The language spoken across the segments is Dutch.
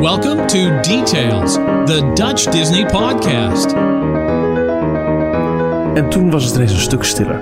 Welcome to Details, the Dutch Disney podcast. En toen was het ineens een stuk stiller.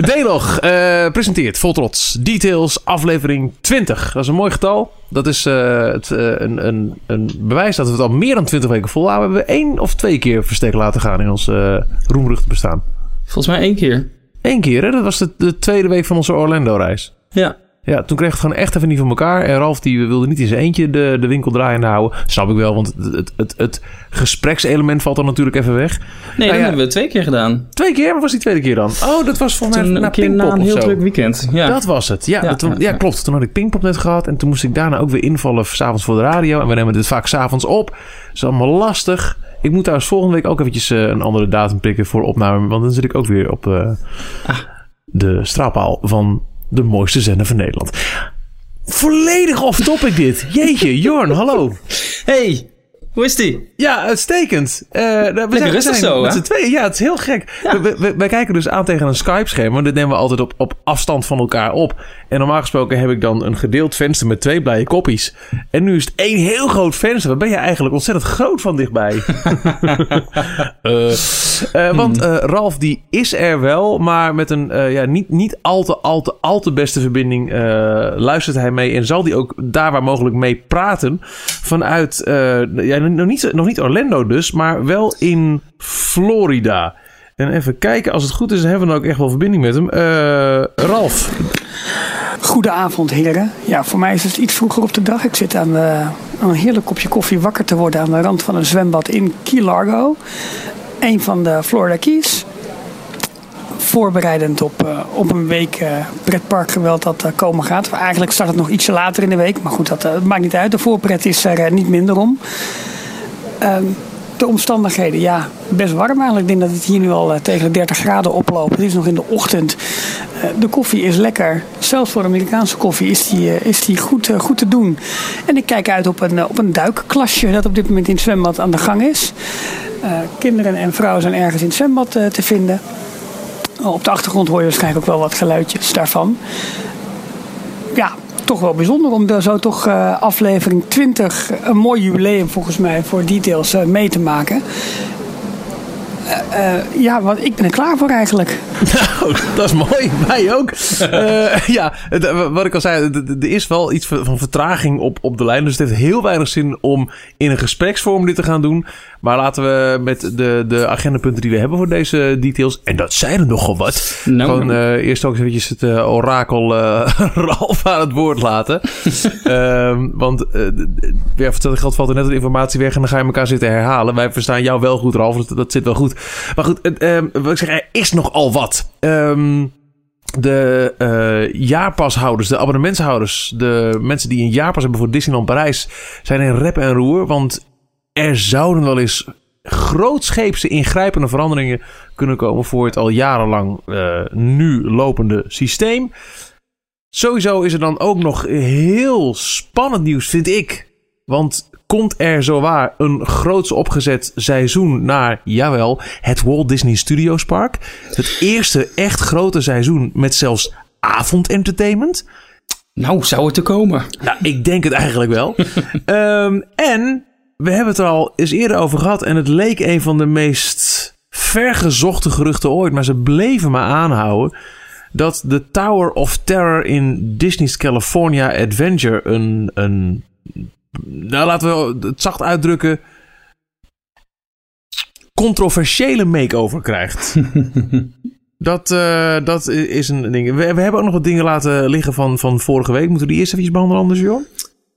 Delog eh, presenteert vol trots Details aflevering 20. Dat is een mooi getal. Dat is eh, het, eh, een, een, een bewijs dat we het al meer dan 20 weken volhouden. We hebben één of twee keer verstek laten gaan in ons uh, roemrucht bestaan. Volgens mij één keer. Eén keer, hè? Dat was de, de tweede week van onze Orlando-reis. Ja. Ja, toen kreeg het gewoon echt even niet van elkaar. En Ralf die wilde niet in zijn eentje de, de winkel draaiende houden. Snap ik wel, want het, het, het, het gesprekselement valt dan natuurlijk even weg. Nee, Nou dat ja. hebben we twee keer gedaan. Twee keer? Wat was die tweede keer dan? Oh, dat was volgens mij na Pinkpop na een heel druk weekend. Ja. Dat was het. Ja, Ja, dat- ja, klopt. Toen had ik Pinkpop net gehad. En toen moest ik daarna ook weer invallen s'avonds voor de radio. En we nemen dit vaak s'avonds op. Dat is allemaal lastig. Ik moet trouwens volgende week ook eventjes eh, een andere datum pikken voor opname. Want dan zit ik ook weer op eh, Ah. de straatpaal van de mooiste zender van Nederland. Volledig off topic dit. Jeetje, Jorn, hallo. Hey, hoe is die? Ja, uitstekend. Eh, we zijn, rustig zijn zo, met z'n tweeën. Ja, het is heel gek. Ja. We, we- wij kijken dus aan tegen een Skype-scherm. Want dit nemen we altijd op, op afstand van elkaar op. En normaal gesproken heb ik dan een gedeeld venster met twee blije koppies. En nu is het één heel groot venster. Waar ben je eigenlijk ontzettend groot van dichtbij? Eh, eh, want eh, Ralf, die is er wel. Maar met een ja, niet, niet al te, al te, al te beste verbinding luistert hij mee. En zal die ook daar waar mogelijk mee praten. Vanuit, ja, nog, niet, nog niet Orlando dus, maar wel in Florida. En even kijken, als het goed is, hebben we dan ook echt wel verbinding met hem. Ralf, Goedenavond, heren. Ja, voor mij is het iets vroeger op de dag. Ik zit aan, eh, aan een heerlijk kopje koffie wakker te worden aan de rand van een zwembad in Key Largo. Een van de Florida Keys. Voorbereidend op, eh, op een week eh pretparkgeweld dat komen gaat. Eigenlijk start het nog ietsje later in de week. Maar goed, dat maakt niet uit. De voorpret is er niet minder om. Ehm, de omstandigheden, ja, best warm eigenlijk. Ik denk dat het hier nu al eh, tegen de 30 graden oploopt. Het is nog in de ochtend. Eh, de koffie is lekker. Zelfs voor Amerikaanse koffie is die, eh, is die goed, goed te doen. En ik kijk uit op een, op een duikklasje dat op dit moment in het zwembad aan de gang is. Kinderen en vrouwen zijn ergens in het zwembad te vinden. Oh, op de achtergrond hoor je waarschijnlijk ook wel wat geluidjes daarvan. Ja, toch wel bijzonder om er zo toch eh, aflevering 20, een mooi jubileum volgens mij voor Details eh, mee te maken. Eh, ja, want ik ben er klaar voor eigenlijk. Nou, dat is mooi. Wij ook. Eh, ja, wat ik al zei, er is wel iets van van vertraging op, op de lijn. Dus het heeft heel weinig zin om in een gespreksvorm dit te gaan doen. Maar laten we met de, de agendapunten die we hebben voor deze details... en dat zijn er nogal wat... Nou. gewoon eh, eerst ook eventjes het eh, orakel eh Ralf aan het woord laten. Ehm, want ja, voor hetzelfde geld valt er net de informatie weg... en dan ga je elkaar zitten herhalen. Wij verstaan jou wel goed, Ralf. Dat, dat zit wel goed. Maar goed, het, ehm, wat ik zeg, er is nogal wat. Ehm, de jaarpashouders, de abonnementshouders, de mensen die een jaarpas hebben voor Disneyland Parijs, zijn in rep en roer. Want er zouden wel eens grootscheepse ingrijpende veranderingen kunnen komen voor het al jarenlang eh, nu lopende systeem. Sowieso is er dan ook nog heel spannend nieuws, vind ik. Want komt er zowaar een groots opgezet seizoen naar, jawel, het Walt Disney Studios Park. Het eerste echt grote seizoen met zelfs avondentertainment. Nou, zou het te komen. Nou, ik denk het eigenlijk wel. Ehm, en we hebben het er al eens eerder over gehad. En het leek een van de meest vergezochte geruchten ooit. Maar ze bleven maar aanhouden. Dat de Tower of Terror in Disney's California Adventure een. een nou, laten we het zacht uitdrukken. Controversiële makeover krijgt. Dat, eh, dat is een ding. We, we hebben ook nog wat dingen laten liggen van, van vorige week. Moeten we die eerst even behandelen anders, joh?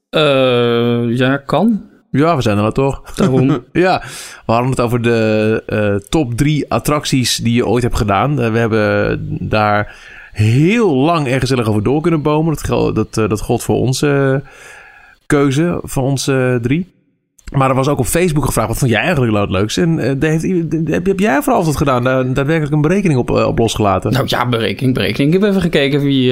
Eh, ja, kan. Ja, we zijn er nou toch. Daarom. ja, we hadden het over de eh, top drie attracties die je ooit hebt gedaan. Eh, we hebben daar heel lang en gezellig over door kunnen bomen. Dat, dat, eh, dat gold voor onze keuze van ons eh, drie. Maar er was ook op Facebook gevraagd, wat vond jij eigenlijk het leukste? En daar heeft, heb, heb jij vooral altijd gedaan? Daar daadwerkelijk een berekening op, eh, op losgelaten? Nou ja, berekening, berekening. Ik heb even gekeken wie...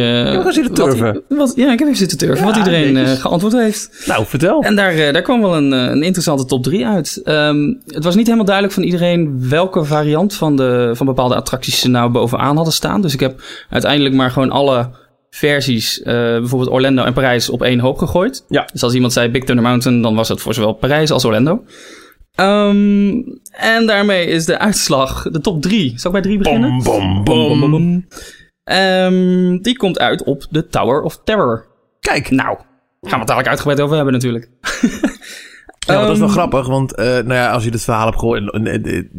zitten wat- turven. Wat, ja, ik heb even zitten turven. Ja, wat iedereen eh, geantwoord heeft. nou, vertel. En daar, daar kwam wel een, een interessante top 3 uit. Ehm, het was niet helemaal duidelijk van iedereen welke variant van, de, van bepaalde attracties ze nou bovenaan hadden staan. Dus ik heb uiteindelijk maar gewoon alle versies, eh, bijvoorbeeld Orlando en Parijs, op één hoop gegooid. Ja. Dus als iemand zei Big Thunder Mountain, dan was het voor zowel Parijs als Orlando. Ehm, en daarmee is de uitslag de top drie. Zal ik bij drie beginnen? Bom, bom, Bom, bom, bom. bom. Ehm, die komt uit op de Tower of Terror. Kijk, Nou, gaan we het dadelijk uitgebreid over hebben natuurlijk. Ja, want dat is wel Ehm, grappig, want eh, nou ja, als je dit verhaal hebt gehoord...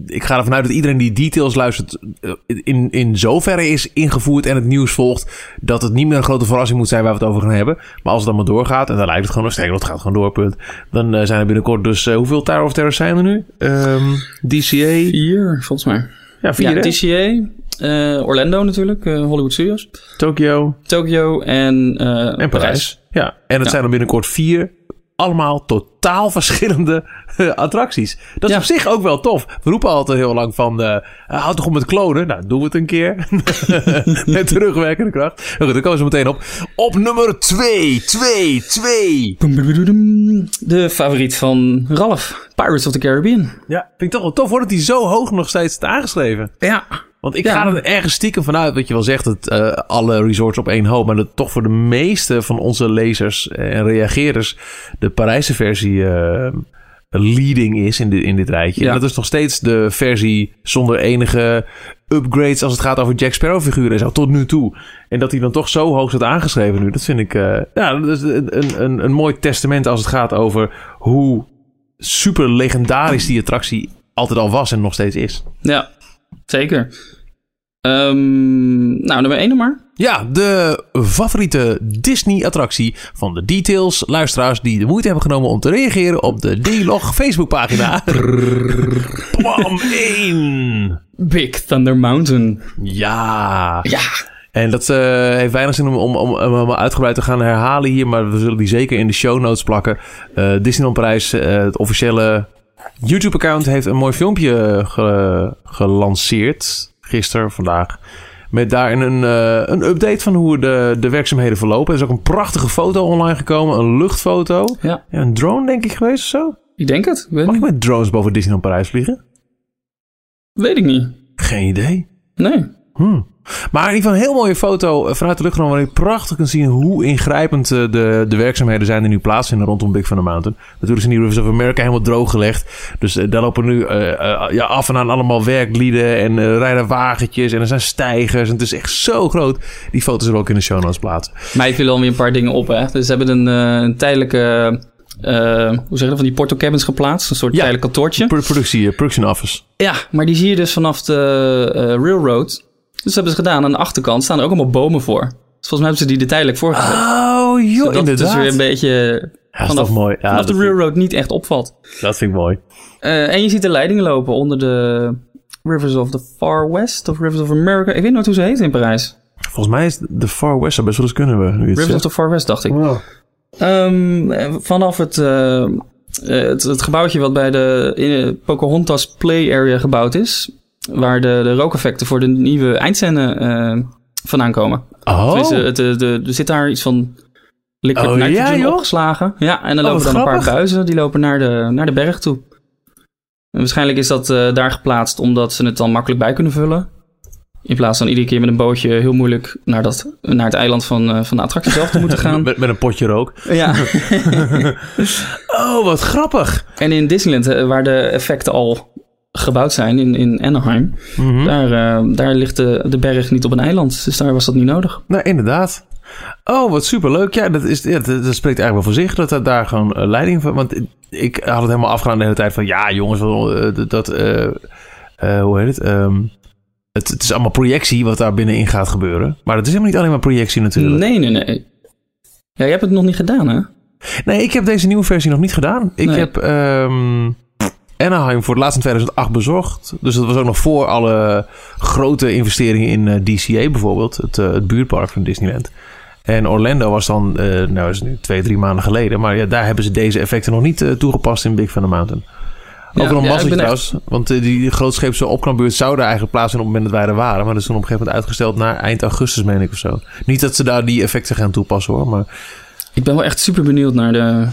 ik ga ervan uit dat iedereen die details luistert... eh, in, in zoverre is ingevoerd en het nieuws volgt... dat het niet meer een grote verrassing moet zijn waar we het over gaan hebben. Maar als het dan maar doorgaat, en dan lijkt het gewoon nog sterker... het gaat gewoon door, punt. Dan eh, zijn er binnenkort dus... hoeveel Tower of Terror zijn er nu? Ehm, DCA? Vier, volgens mij. Ja, vier, Ja, eh, Orlando natuurlijk, eh, Hollywood Studios. Tokyo Tokyo en, eh, en Parijs. Ja, en het Ja. zijn er binnenkort vier... allemaal totaal verschillende eh, attracties. Dat is Ja. op zich ook wel tof. We roepen altijd heel lang van... eh houd toch op met klonen? Nou, doen we het een keer. met terugwerkende kracht. Goed, dan komen ze meteen op. Op nummer 2, 2, 2. Boem, boem, boem, boem. De favoriet van Ralph, Pirates of the Caribbean. Ja, vind ik toch wel tof hoor dat hij zo hoog nog steeds staat aangeschreven. Ja. Want ik Ja. ga er ergens stiekem vanuit, wat je wel zegt, dat eh, alle resorts op één hoop, maar dat toch voor de meeste van onze lezers en reageerders de Parijse versie eh, leading is in, dit in dit rijtje. Ja. En dat is nog steeds de versie zonder enige upgrades als het gaat over Jack Sparrow figuren en zo, tot nu toe. En dat hij dan toch zo hoog staat aangeschreven nu, dat vind ik eh, ja, dat is een, een, een mooi testament als het gaat over hoe super legendarisch die attractie altijd al was en nog steeds is. Ja, zeker. Ehm, nou, nummer 1 nog maar. Ja, de favoriete Disney-attractie van de Details. Luisteraars die de moeite hebben genomen om te reageren op de D-Log Facebookpagina. Pam 1. Big Thunder Mountain. Ja. Ja. En dat eh, heeft weinig zin om, om, om, uitgebreid te gaan herhalen hier. Maar we zullen die zeker in de show notes plakken. Eh Disneyland Parijs, eh, het officiële YouTube-account, heeft een mooi filmpje ge- gelanceerd. Gisteren, vandaag. Met daarin een, eh, een update van hoe de, de werkzaamheden verlopen. Er is ook een prachtige foto online gekomen. Een luchtfoto. Ja, Ja, een drone denk ik geweest of zo. ik denk het. Weet, Mag ik met drones boven Disneyland Parijs vliegen? Weet ik niet. Geen idee. Nee. Hmm. Maar in ieder geval een heel mooie foto eh, vanuit de lucht genomen... waarin je prachtig kunt zien hoe ingrijpend eh, de, de werkzaamheden zijn... die nu plaatsvinden rondom Big Thunder Mountain. Natuurlijk zijn die Rivers of America helemaal drooggelegd. Dus eh, daar lopen nu ja, af en aan allemaal werklieden... en eh, rijden wagentjes en er zijn stijgers. En het is echt zo groot. Die foto's zullen we ook in de show notes plaatsen. Mij vielen alweer een paar dingen op, hè. Dus ze hebben een, een tijdelijke... eh, hoe zeg je dat? Van die porto cabins geplaatst. Een soort Ja. tijdelijk kantoortje. Pro- productie, production office. Ja, maar die zie je dus vanaf de railroad. Dus dat hebben ze gedaan. Aan de achterkant staan er ook allemaal bomen voor. Dus volgens mij hebben ze die er tijdelijk voor gezet. Oh, joh, zodat het inderdaad. dus weer een beetje ja, dat is vanaf, toch mooi. Ja, vanaf de dat, vind, railroad niet echt opvalt. dat vind ik mooi. Eh, en je ziet de leidingen lopen onder de Rivers of the Far West of Rivers of America. Ik weet nooit hoe ze heet in Parijs. Volgens mij is de Far West zou best wel eens kunnen we. Nu Rivers of the Far West, dacht ik. Wow. Ehm, eh, vanaf het, eh, het, het gebouwtje wat bij de Pocahontas Play Area gebouwd is, waar de, de rookeffecten voor de nieuwe eindscène eh, vandaan komen. Oh, eh, de, er zit daar iets van liquid Oh, ja, nitrogen joh? opgeslagen. Ja, en dan Oh, lopen dan een paar buizen, die lopen naar de, naar de berg toe. En waarschijnlijk is dat eh, daar geplaatst omdat ze het dan makkelijk bij kunnen vullen. In plaats van iedere keer met een bootje heel moeilijk naar, dat, naar het eiland van, van de attractie zelf te moeten gaan. met, met een potje rook. ja. Oh, wat grappig. En in Disneyland, waar de effecten al gebouwd zijn, in, in Anaheim, Mhm. daar, eh, daar ligt de, de berg niet op een eiland. Dus daar was dat niet nodig. Nou, inderdaad. Oh, wat superleuk. Ja, dat, is, ja, dat, dat spreekt eigenlijk wel voor zich dat er daar gewoon eh, leiding van... Want ik had het helemaal afgedaan de hele tijd van... Ja, jongens, eh, dat... dat hoe heet het? Ehm, het? Het is allemaal projectie wat daar binnenin gaat gebeuren. Maar het is helemaal niet alleen maar projectie natuurlijk. Nee, nee, nee. Ja, je hebt het nog niet gedaan, hè? Nee, ik heb deze nieuwe versie nog niet gedaan. Ik Nee. heb ehm, Anaheim voor het laatst in 2008 bezorgd. Dus dat was ook nog voor alle grote investeringen in eh, DCA bijvoorbeeld. Het, eh, het buurtpark van Disneyland. En Orlando was dan, eh nou is het nu twee, drie maanden geleden. Maar ja, daar hebben ze deze effecten nog niet toegepast in Big Thunder Mountain. Ook Ja, een ja, echt- trouwens. Want die grootscheepse opknapbeurt zou daar eigenlijk plaatsvinden op het moment dat wij er waren. Maar dat is toen op een gegeven moment uitgesteld naar eind augustus, meen ik of zo. Niet dat ze daar die effecten gaan toepassen hoor. Maar Ik ben wel echt super benieuwd naar de,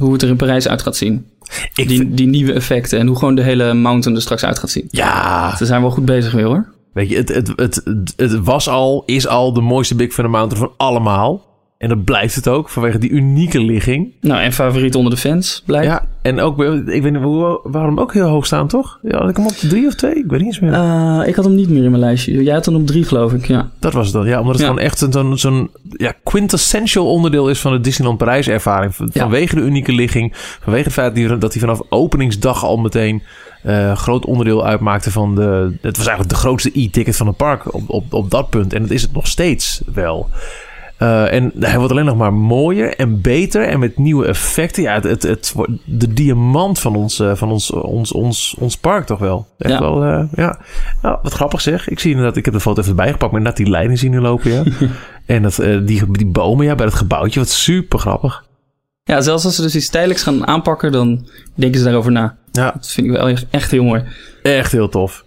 hoe het er in Parijs uit gaat zien. ik Die, vind- die nieuwe effecten en hoe gewoon de hele mountain er straks uit gaat zien. Ja, Ze zijn wel goed bezig weer, hoor. Weet je, het, het, het, het was al, is al de mooiste Big Thunder Mountain van allemaal. En dat blijft het ook, vanwege die unieke ligging. Nou, en favoriet onder de fans, blijkt. Ja, en ook, ik weet niet, waarom ook heel hoog staan, toch? Ja, had ik hem op drie of twee? Ik weet niet eens meer. Eh, ik had hem niet meer in mijn lijstje. Jij had hem op drie, geloof ik, ja. Dat was het dan, ja. Omdat het Ja. gewoon echt zo'n zo'n ja, quintessential onderdeel is van de Disneyland Parijs ervaring. Ja. Vanwege de unieke ligging. Vanwege het feit dat hij- dat hij vanaf openingsdag al meteen eh groot onderdeel uitmaakte van de... Het was eigenlijk de grootste e-ticket van het park op, op, op dat punt. En dat is het nog steeds wel. Eh, en hij wordt alleen nog maar mooier en beter en met nieuwe effecten. Ja, het, het, de diamant van ons, eh, van ons, ons, ons, ons park toch wel. Echt Ja. wel, eh, ja. Nou, wat grappig zeg. Ik zie inderdaad, ik heb de foto even erbij gepakt, maar net die lijnen zien nu lopen, ja. en dat, die, die bomen, ja, bij het gebouwtje, wat super grappig. Ja, zelfs als ze dus iets tijdelijks gaan aanpakken, dan denken ze daarover na. Ja, Dat vind ik wel echt- heel mooi. echt heel tof.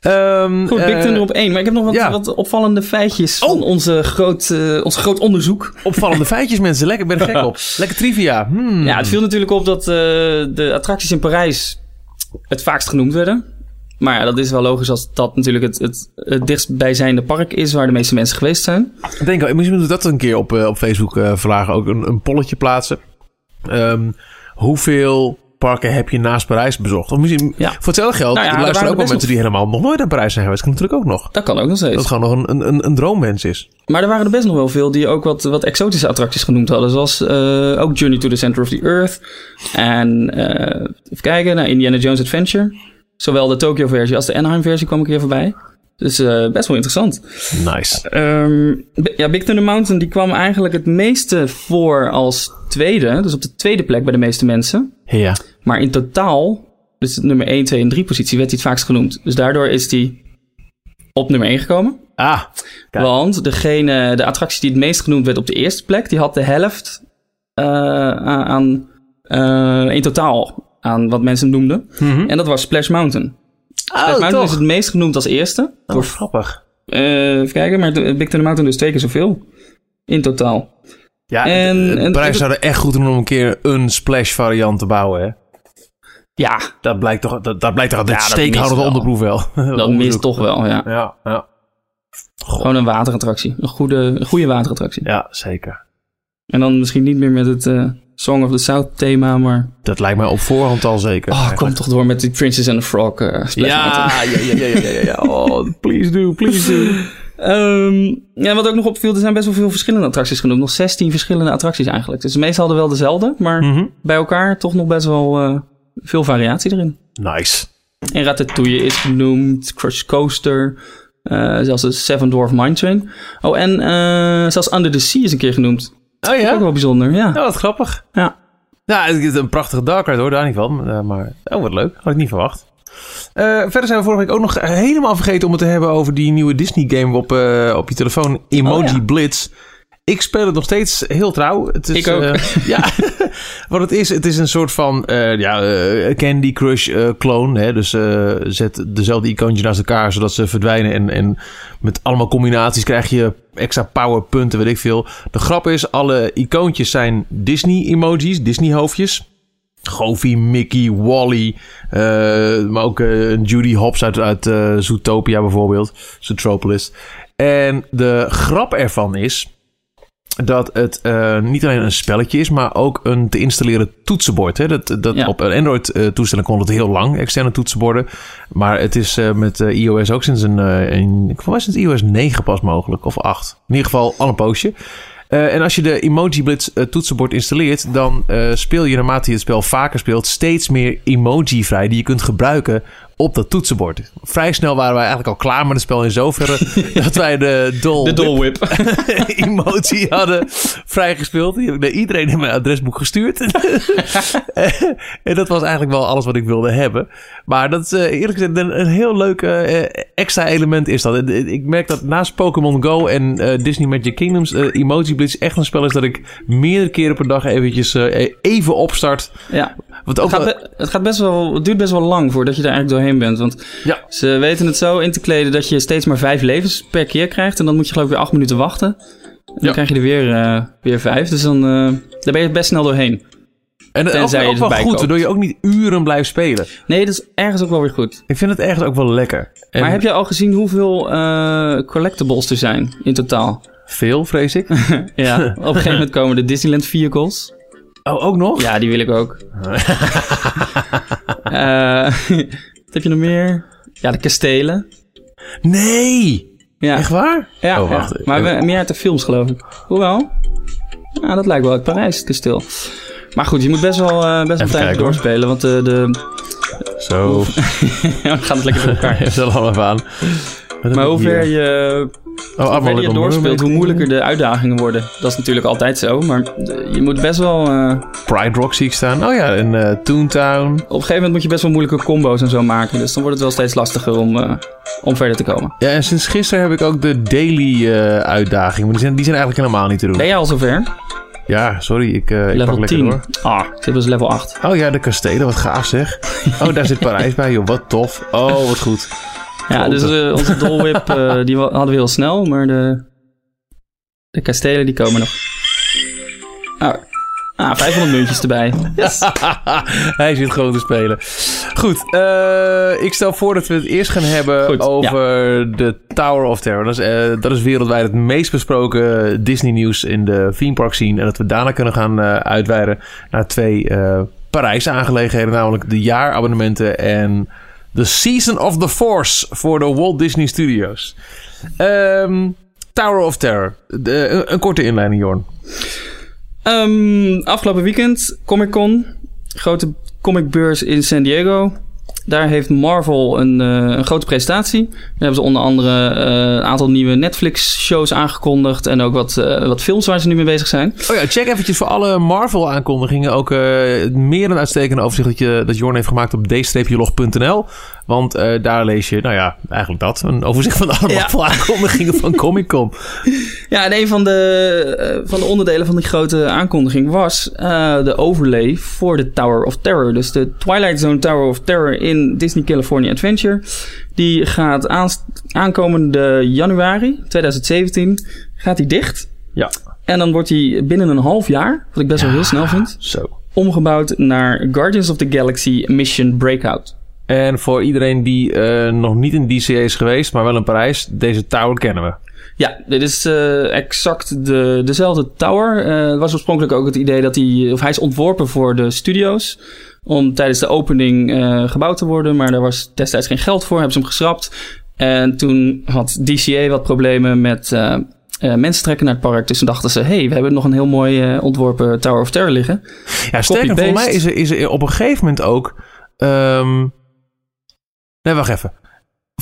Ehm, Goed, eh, Big Thunder op één. Maar ik heb nog wat, ja. wat opvallende feitjes van Oh. onze groot, eh, ons groot onderzoek. Opvallende feitjes, mensen. Lekker, ik ben er gek op. Lekker trivia. Hmm. Ja, het viel natuurlijk op dat eh, de attracties in Parijs het vaakst genoemd werden. Maar ja, dat is wel logisch als dat natuurlijk het, het, het dichtstbijzijnde park is waar de meeste mensen geweest zijn. Ik denk, wel, misschien moeten we dat een keer op, eh, op Facebook eh vragen. Ook een, een polletje plaatsen. Ehm, hoeveel parken heb je naast Parijs bezocht? Of misschien, Ja. voor hetzelfde geld, Nou ja, er er luisteren ook wel mensen die helemaal nog nooit naar Parijs zijn geweest. Dat kan natuurlijk ook nog. Dat kan ook nog Dat steeds. het gewoon nog een, een, een droomwens is. Maar er waren er best nog wel veel die ook wat, wat exotische attracties genoemd hadden. Zoals eh, ook Journey to the Center of the Earth. En eh, even kijken, naar Indiana Jones Adventure. Zowel de Tokyo versie als de Anaheim versie kwam een keer voorbij. Dus eh, best wel interessant. Nice. Ehm, ja, Big Thunder Mountain die kwam eigenlijk het meeste voor als tweede. Dus op de tweede plek bij de meeste mensen. Ja. Maar in totaal, dus nummer 1, 2 en 3 positie, werd hij het vaakst genoemd. Dus daardoor is hij op nummer 1 gekomen. Ah, Kijk. Want degene, de attractie die het meest genoemd werd op de eerste plek, die had de helft eh, aan, eh, in totaal aan wat mensen noemden. Mhm. En dat was Splash Mountain. Splash oh, Mountain toch. is het meest genoemd als eerste. Oh, Door, grappig. eh, even kijken, maar Big Thunder Mountain dus twee keer zoveel. In totaal. Ja, En- en- Parijs zou er echt goed doen om een keer een splash variant te bouwen, hè? Ja, Dat blijkt toch, dat, dat blijkt toch Ja, het steekhoudende wel. onderproef wel. dat mist toch wel, ja. Ja, ja. Gewoon een waterattractie. Een goede, een goede waterattractie. Ja, zeker. En dan misschien niet meer met het eh, Song of the South thema, maar... Dat lijkt mij op voorhand al zeker. Oh, kom toch door met die Princess and the Frog. Ja, ja, ja, ja, ja, ja, ja. Oh, please do, please do. Ehm, ja, wat ook nog opviel, er zijn best wel veel verschillende attracties genoemd. Nog 16 verschillende attracties eigenlijk. Dus de meeste hadden wel dezelfde, maar Mhm. bij elkaar toch nog best wel eh, veel variatie erin. Nice. En Ratatouille is genoemd, Crush Coaster, eh, zelfs de Seven Dwarf Mine Train. Oh, en eh, zelfs Under the Sea is een keer genoemd. Oh Ook ja? wel bijzonder, ja. Ja, wat grappig. Ja. Ja, het is een prachtige dark ride hoor, daar niet van. Maar, oh wat leuk. Had ik niet verwacht. Eh, verder zijn we vorige week ook nog helemaal vergeten om het te hebben over die nieuwe Disney game op, eh, op je telefoon. Emoji Oh, ja. Blitz. Ik speel het nog steeds heel trouw. Het is, Ik ook. eh, ja, wat het is, het is een soort van ja, Candy Crush clone. Hè? Dus zet dezelfde icoontje naast elkaar, zodat ze verdwijnen. En, en met allemaal combinaties krijg je extra powerpunten, weet ik veel. De grap is, alle icoontjes zijn Disney-emojis, Disney-hoofdjes. Goofy, Mickey, Wally, eh, maar ook eh, Judy Hopps uit, uit eh, Zootopia bijvoorbeeld, Zootropolis. En de grap ervan is dat het niet alleen een spelletje is, maar ook een te installeren toetsenbord. Hè? Dat, dat Ja. Op een Android-toestellen kon het heel lang, externe toetsenborden. Maar het is met iOS ook sinds een, een ik vond sinds iOS 9 pas mogelijk, of 8. In ieder geval al een poosje. Eh, en als je de Emoji Blitz eh, toetsenbord installeert, dan eh, speel je naarmate je het spel vaker speelt steeds meer emoji vrij die je kunt gebruiken op dat toetsenbord. Vrij snel waren wij eigenlijk al klaar met het spel in zoverre dat wij de Dol De Dole Whip. emoji hadden vrijgespeeld. Die heb ik naar iedereen in mijn adresboek gestuurd. en dat was eigenlijk wel alles wat ik wilde hebben. Maar dat is eh, eerlijk gezegd een, heel leuk eh, extra element is dat. Eh, Ik merk dat naast Pokémon Go en Disney Magic Kingdoms Emoji Blitz echt een spel is dat ik meerdere keren per dag eventjes even opstart. ja. Ook Het gaat, wel- be- het, gaat best wel, het duurt best wel lang voordat je daar eigenlijk doorheen bent. Want Ja. ze weten het zo in te kleden dat je steeds maar vijf levens per keer krijgt. En dan moet je geloof ik weer acht minuten wachten. En dan krijg je er weer, eh, weer vijf. Dus dan eh, daar ben je best snel doorheen. En Tenzij je ook wel goed, koopt. waardoor je ook niet uren blijft spelen. Nee, dat is ergens ook wel weer goed. Ik vind het ergens ook wel lekker. En Maar heb je al gezien hoeveel eh, collectibles er zijn in totaal? Veel, vrees ik. Ja, op een gegeven moment komen de Disneyland vehicles. Oh, ook nog? Ja, die wil ik ook. Eh, wat heb je nog meer? Ja, de kastelen. Nee! Ja, Echt waar? ja, Oh, ja. wacht. maar we- meer uit de films geloof ik. Hoewel, ja, dat lijkt wel uit Parijs, het kasteel. Maar goed, je moet best wel, eh, best wel tijd doorspelen, want de, de Zo. ja, we gaan het lekker door elkaar. Er allemaal even aan. Maar hoe ver je, Oh, hoe verder je doorspeelt, hoe moeilijker de uitdagingen worden. Dat is natuurlijk altijd zo, maar je moet best wel... eh, Pride Rock zie ik staan. Oh ja, en eh Toontown. op een gegeven moment moet je best wel moeilijke combo's en zo maken. Dus dan wordt het wel steeds lastiger om, eh, om verder te komen. Ja, en sinds gisteren heb ik ook de daily uitdaging. Maar die zijn, die zijn eigenlijk helemaal niet te doen. Ben jij al zover? Ja, sorry. Ik, eh ik pak lekker 10. door. Ah, ik zit dus level 8. Oh ja, de kastelen. Wat gaaf zeg. Oh, daar zit Parijs bij, joh. Wat tof. Oh, wat goed. Ja, dus eh, onze dolwhip eh, die hadden we heel snel, maar de, de kastelen die komen nog. Ah, ah 500 muntjes erbij. Yes. Hij zit gewoon te spelen. Goed, eh, ik stel voor dat we het eerst gaan hebben Goed, over de Tower of Terror. Dat is, dat is wereldwijd het meest besproken Disney-nieuws in de theme park scene. En dat we daarna kunnen gaan eh, uitweiden naar twee Parijs-aangelegenheden, namelijk de jaarabonnementen en de Season of the Force voor de Walt Disney Studios. Ehm, Tower of Terror. Een korte inleiding, Jorn. Ehm, afgelopen weekend, Comic Con, grote comicbeurs in San Diego. Daar heeft Marvel een, eh, een grote presentatie. Daar hebben ze onder andere eh, een aantal nieuwe Netflix-shows aangekondigd. En ook wat, eh, wat films waar ze nu mee bezig zijn. Oh ja, check eventjes voor alle Marvel-aankondigingen ook meer een uitstekende overzicht dat, je, dat Jorn heeft gemaakt op d-log.nl. Want eh, daar lees je, nou ja, eigenlijk dat. Een overzicht van alle Ja. Marvel-aankondigingen van Comic-Con. Ja, en een van de, eh, van de onderdelen van die grote aankondiging was eh, de overlay voor de Tower of Terror. Dus de Twilight Zone Tower of Terror in Disney California Adventure. Die gaat aankomende januari 2017 gaat die dicht. Ja. En dan wordt die binnen een half jaar, wat ik best wel heel snel vind, Zo. omgebouwd naar Guardians of the Galaxy Mission Breakout. En voor iedereen die eh, nog niet in DCA is geweest, maar wel in Parijs, deze tower kennen we. Ja, dit is eh, exact de, dezelfde tower. Eh, Het was oorspronkelijk ook het idee dat hij... Of hij is ontworpen voor de studio's. Om tijdens de opening gebouwd te worden. Maar daar was destijds geen geld voor. Hebben ze hem geschrapt. En toen had DCA wat problemen met... mensen trekken naar het park. Dus toen dachten ze... hey, we hebben nog een heel mooi ontworpen Tower of Terror liggen. Ja, sterker, voor mij is er, is er op een gegeven moment ook... ehm, Nee, wacht even.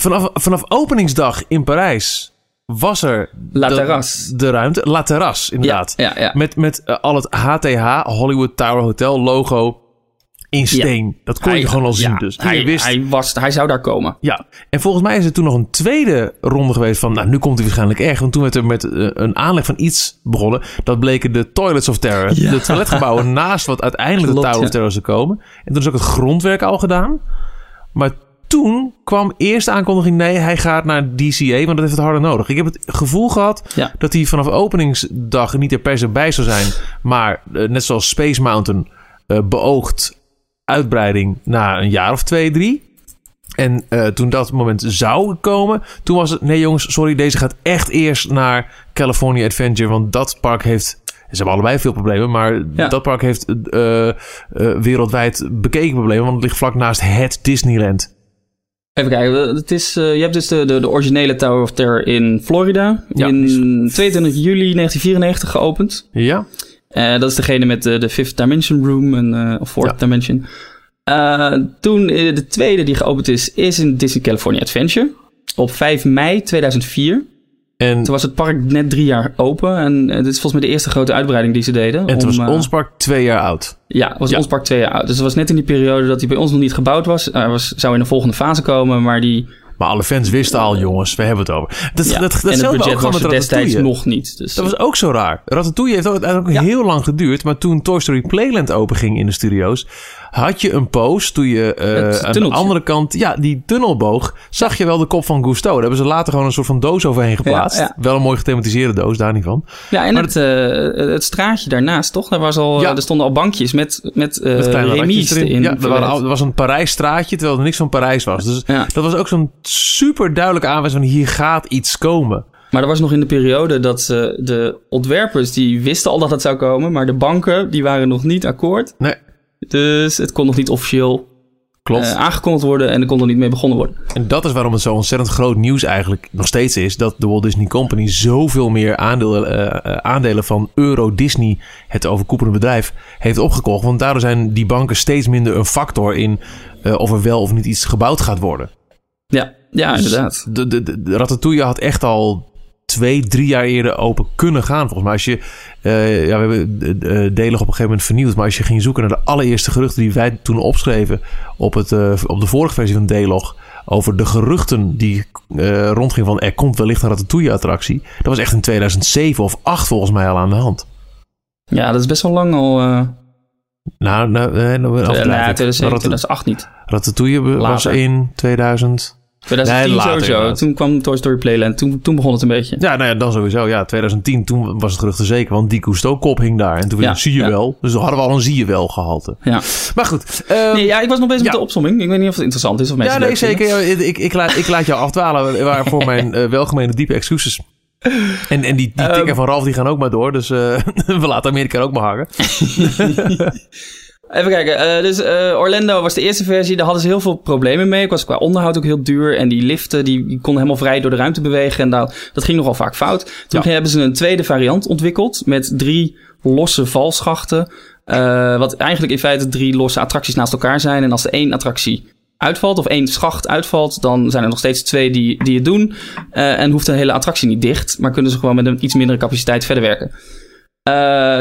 Vanaf, vanaf openingsdag in Parijs was er... La de- Terrasse. De ruimte. La Terrasse, inderdaad. Ja, ja, ja. Met, met eh, al het HTH, Hollywood Tower Hotel logo in steen. Dat kon je gewoon al zien dus. Hij, wist, hij, was, hij zou daar komen. ja. En volgens mij is er toen nog een tweede ronde geweest van... Nou, nu komt hij waarschijnlijk echt. Want toen werd er met eh, een aanleg van iets begonnen. Dat bleken de Toilets of Terror. De toiletgebouwen naast wat uiteindelijk Klopt, de Tower of Terror zou komen. En toen is ook het grondwerk al gedaan. Maar toen kwam eerst de aankondiging... Nee, hij gaat naar DCA, want dat heeft het harder nodig. Ik heb het gevoel gehad Ja. dat hij vanaf openingsdag niet er per se bij zou zijn. Maar eh, net zoals Space Mountain eh, beoogt uitbreiding na een jaar of twee, drie. En eh, toen dat moment zou komen, toen was het... Nee jongens, sorry, deze gaat echt eerst naar California Adventure. Want dat park heeft... Ze hebben allebei veel problemen, maar Ja. dat park heeft wereldwijd bekeken problemen. Want het ligt vlak naast het Disneyland. Even kijken, het is, eh, je hebt dus de, de, de originele Tower of Terror in Florida. Ja, in die 22 juli 1994 geopend. Ja? Eh, dat is degene met de, de Fifth Dimension Room, en, eh, of Fourth Ja. Dimension. Toen, de tweede die geopend is, is in Disney California Adventure. Op 5 mei 2004. En, Toen was het park net drie jaar open. En eh, dit is volgens mij de eerste grote uitbreiding die ze deden. en toen om, was eh, ons park twee jaar oud. Ja, was Ja. ons park twee jaar oud. Dus het was net in die periode dat hij bij ons nog niet gebouwd was. Hij was, zou in de volgende fase komen, maar die... Maar alle fans wisten al, jongens, we hebben het over. Dat, Ja, dat, dat, en het budget was er destijds nog niet. Dus, Dat was ook zo raar. Ratatouille heeft ook, heeft ook Ja. heel lang geduurd. Maar toen Toy Story Playland openging in de studio's... had je een post toen je uh, Het aan de andere kant, ja, die tunnelboog, zag je wel de kop van Gusto. Daar hebben ze later gewoon een soort van doos overheen geplaatst. Ja, ja. Wel een mooi gethematiseerde doos, daar niet van. Ja, en Maar het, eh, het straatje daarnaast, toch? Daar was al, Ja. er stonden al bankjes met, met, eh Met erin. erin. Ja, er, waren, al- er was een Parijs straatje, terwijl er niks van Parijs was. Dus dat was ook zo'n super duidelijke aanwijzing van hier gaat iets komen. Maar dat was nog in de periode dat ze de ontwerpers, die wisten al dat het zou komen. Maar de banken, die waren nog niet akkoord. Nee, Dus het kon nog niet officieel klopt. eh, aangekondigd worden en er kon er niet mee begonnen worden. En dat is waarom het zo ontzettend groot nieuws eigenlijk nog steeds is. Dat de Walt Disney Company zoveel meer aandelen, eh, eh, aandelen van Euro Disney, het overkoepelende bedrijf, heeft opgekocht. Want daardoor zijn die banken steeds minder een factor in of er wel of niet iets gebouwd gaat worden. Ja, ja Dus inderdaad. De, de, de, de Ratatouille had echt al twee, drie jaar eerder open kunnen gaan. Volgens mij als je... eh, ja, we hebben eh, eh, Delig op een gegeven moment vernieuwd. Maar als je ging zoeken naar de allereerste geruchten die wij toen opschreven... op, het, op de vorige versie van Delog... over de geruchten die rondgingen van... er komt wellicht een Ratatouille-attractie. Dat was echt in 2007 of 8 volgens mij al aan de hand. Ja, dat is best wel lang al. Nou, nou, nou, nee, afblijven. 2007, Rat- 2008 niet. Ratatouille was in 2000... 2010 later sowieso. inderdaad. Toen kwam Toy Story Playland. Toen, toen begon het een beetje. Ja, nou ja, dan sowieso. Ja, 2010, toen was het gerucht er zeker. Want die Cousteau-kop hing daar. En toen Ja, zie je ja. wel. Dus dan hadden we al een zie je wel gehalte. Ja. Maar goed. ehm, Nee, ja, ik was nog bezig ja. met de opsomming. Ik weet niet of het interessant is of mensen ja, nee, zeker. Ja, Ik, ik, laat, ik laat jou afdwalen. Waarvoor mijn eh welgemeende diepe excuses. En, en die, die Ehm. tikken van Ralf die gaan ook maar door. Dus eh, we laten Amerika ook maar hangen. Even kijken. eh, dus eh, Orlando was de eerste versie. Daar hadden ze heel veel problemen mee. Ik was qua onderhoud ook heel duur. En die liften die, die konden helemaal vrij door de ruimte bewegen. En dat, dat ging nogal vaak fout. Toen Ja. hebben ze een tweede variant ontwikkeld. Met drie losse valschachten. eh, wat eigenlijk in feite drie losse attracties naast elkaar zijn. En als er één attractie uitvalt of één schacht uitvalt, dan zijn er nog steeds twee die, die het doen. En hoeft de hele attractie niet dicht, maar kunnen ze gewoon met een iets mindere capaciteit verder werken.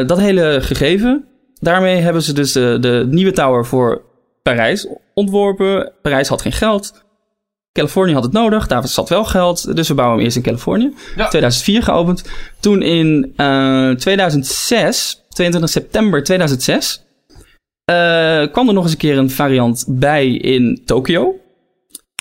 Dat hele gegeven, daarmee hebben ze dus de, de nieuwe tower voor Parijs ontworpen. Parijs had geen geld. Californië had het nodig, daar zat wel geld. Dus we bouwen hem eerst in Californië. Ja. 2004 geopend. Toen in eh 2006, 22 september 2006, eh, kwam er nog eens een keer een variant bij in Tokio.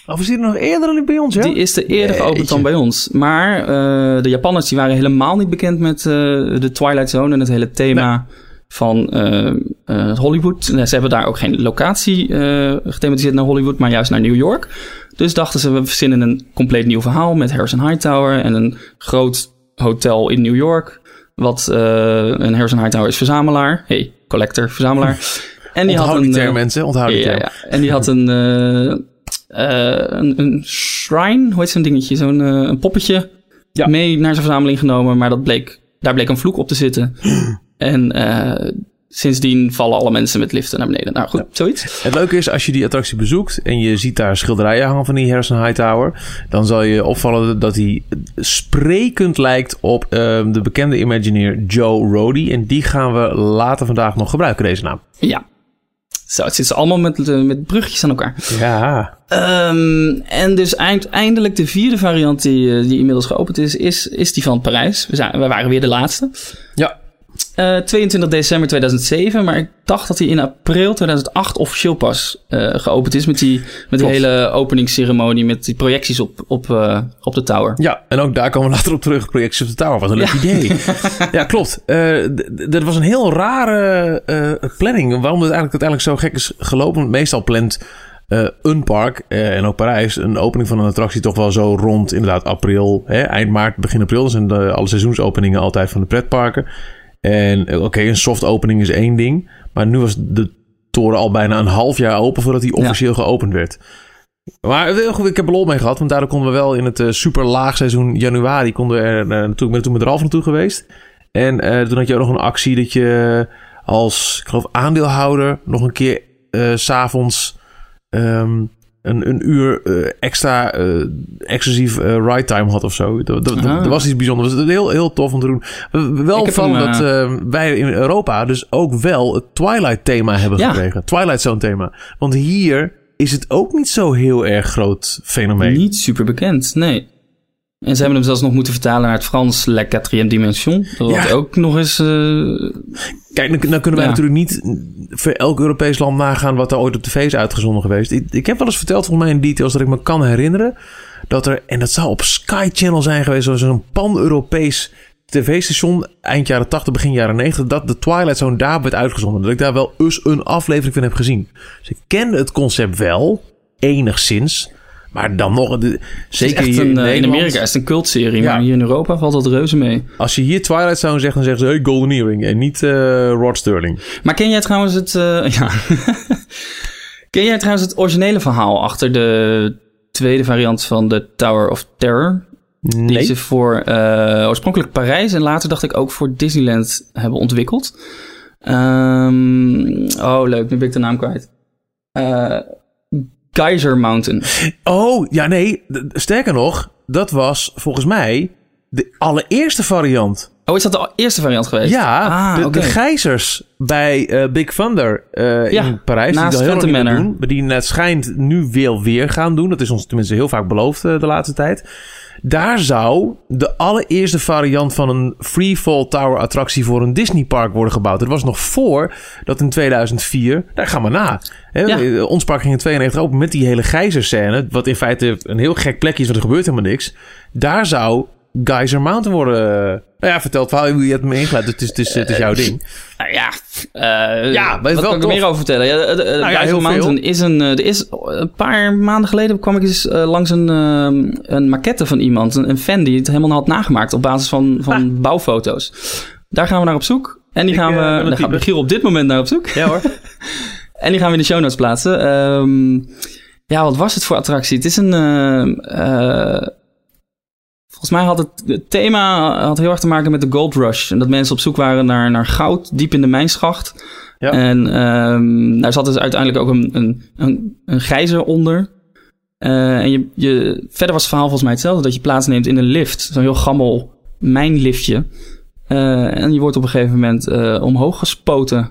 Of is die er nog eerder dan bij ons, ja? Die is er eerder geopend Jeetje. dan bij ons. Maar eh, de Japanners die waren helemaal niet bekend met eh, de Twilight Zone en het hele thema van eh, eh, Hollywood. Ze hebben daar ook geen locatie eh gethematiseerd naar Hollywood, maar juist naar New York. Dus dachten ze, we verzinnen een compleet nieuw verhaal met Harrison Hightower en een groot hotel in New York. Wat een Harrison Hightower is verzamelaar. Hey, collector, verzamelaar. En die had een, term, mensen. Onthoud die ja, term. ja. En die had een, een, een shrine, hoe heet zo'n dingetje? Zo'n een poppetje Ja. mee naar zijn verzameling genomen. Maar dat bleek, daar bleek een vloek op te zitten. en eh, sindsdien vallen alle mensen met liften naar beneden. Nou goed, zoiets. Het leuke is, als je die attractie bezoekt en je ziet daar schilderijen hangen van die Harrison Hightower, dan zal je opvallen dat hij sprekend lijkt op ehm, de bekende Imagineer Joe Rody. En die gaan we later vandaag nog gebruiken, deze naam. Ja. Zo, het zit ze allemaal met, eh, met bruggetjes aan elkaar. Ja. Ehm, en dus eind, eindelijk de vierde variant die, eh, die inmiddels geopend is, is, is die van Parijs. We, zijn, we waren weer de laatste. Ja. Eh, 22 december 2007, maar ik dacht dat hij in april 2008 officieel pas eh, geopend is met die, met die hele openingsceremonie met die projecties op, op, eh, op de tower. Ja, en ook daar komen we later op terug. Projecties op de Tower. Wat een leuk idee. ja, klopt. Dat was een heel rare planning. Waarom het eigenlijk uiteindelijk zo gek is gelopen. Meestal plant een park en ook Parijs een opening van een attractie toch wel zo rond inderdaad april, hè, eind maart, begin april. Dat zijn de, alle seizoensopeningen altijd van de pretparken. En eh, oké, een soft opening is één ding. Maar nu was de toren al bijna een half jaar open voordat hij officieel geopend werd. Maar heel goed, ik heb er lol mee gehad. Want daardoor konden we wel in het eh, super laag seizoen januari... konden we er eh, naartoe. Ik ben er toen met Ralf naartoe geweest. En eh, toen had je ook nog een actie dat je als, ik geloof, aandeelhouder... nog een keer eh, s s'avonds ehm, een, een uur eh, extra eh, exclusief eh, ride time had of zo. Dat, dat, Ah. dat was iets bijzonders. Het was heel, heel tof om te doen. Wel hem, dat wij in Europa dus ook wel het Twilight thema hebben Ja. gekregen. Twilight Zone thema. Want hier is het ook niet zo heel erg groot fenomeen. Niet super bekend, nee. En ze hebben hem zelfs nog moeten vertalen naar het Frans La Quatrième Dimension. Dat Ja. ook nog eens... eh, Kijk, dan, dan kunnen wij Ja. natuurlijk niet voor elk Europees land nagaan wat er ooit op tv is uitgezonden geweest. Ik, ik heb wel eens verteld, volgens mij in details, dat ik me kan herinneren dat er, en dat zou op Sky Channel zijn geweest, zoals een pan-Europees tv-station eind jaren 80, begin jaren 90, dat de Twilight Zone daar werd uitgezonden. Dat ik daar wel eens een aflevering van heb gezien. Dus ik kende het concept wel, enigszins. Maar dan nog, de, zeker hier een, in eh, in. Amerika is het een cultserie, Ja. maar hier in Europa valt dat reuze mee. Als je hier Twilight Zone zegt, dan zeggen ze hey, Golden Earring en niet eh, Rod Sterling. Maar ken jij trouwens het... eh, ja. ken jij trouwens het originele verhaal achter de tweede variant van de Tower of Terror? Die Nee. ze voor oorspronkelijk Parijs en later dacht ik ook voor Disneyland hebben ontwikkeld. Ehm, oh, leuk. Nu ben ik de naam kwijt. Geyser Mountain. Oh, ja, nee. Sterker nog, dat was volgens mij de allereerste variant. Oh, is dat de eerste variant geweest? Ja, ah, de, de gijzers bij eh, Big Thunder eh, Ja, in Parijs. die dat heel lang doen. Maar die het schijnt nu weer weer gaan doen. Dat is ons tenminste heel vaak beloofd eh, de laatste tijd. Daar zou de allereerste variant van een Freefall Tower attractie voor een Disney park worden gebouwd. Dat was nog voor dat in 2004, daar gaan we na. Hè, Ja. Ons park ging in 92 open met die hele gijzerscène. Wat in feite een heel gek plekje is, want er gebeurt helemaal niks. Daar zou Geyser Mountain worden... eh, Nou ja, vertel het verhaal hoe je het me ingeleid. Het is, het is, het is jouw ding. Nou ja, eh, Ja, wat wel kan ik er meer over vertellen? Ja, de, de, Nou ja, Geyser heel Mountain veel. is een... eh, er is een paar maanden geleden kwam ik eens eh, langs een, eh, een maquette van iemand. Een, een fan die het helemaal had nagemaakt op basis van, van bouwfoto's. Daar gaan we naar op zoek. En die Ik, gaan we... eh, daar gaat. Michiel op dit moment naar op zoek. Ja hoor. En die gaan we in de show notes plaatsen. Ehm, ja, wat was het voor attractie? Het is een... volgens mij had het, het thema had heel erg te maken met de Gold Rush. En dat mensen op zoek waren naar, naar goud diep in de mijnschacht. Ja. En ehm, daar zat dus uiteindelijk ook een, een, een, een gijzer onder. Eh, en je, je, verder was het verhaal volgens mij hetzelfde. Dat je plaatsneemt in een lift. Zo'n heel gammel mijnliftje. Eh, en je wordt op een gegeven moment eh, omhoog gespoten.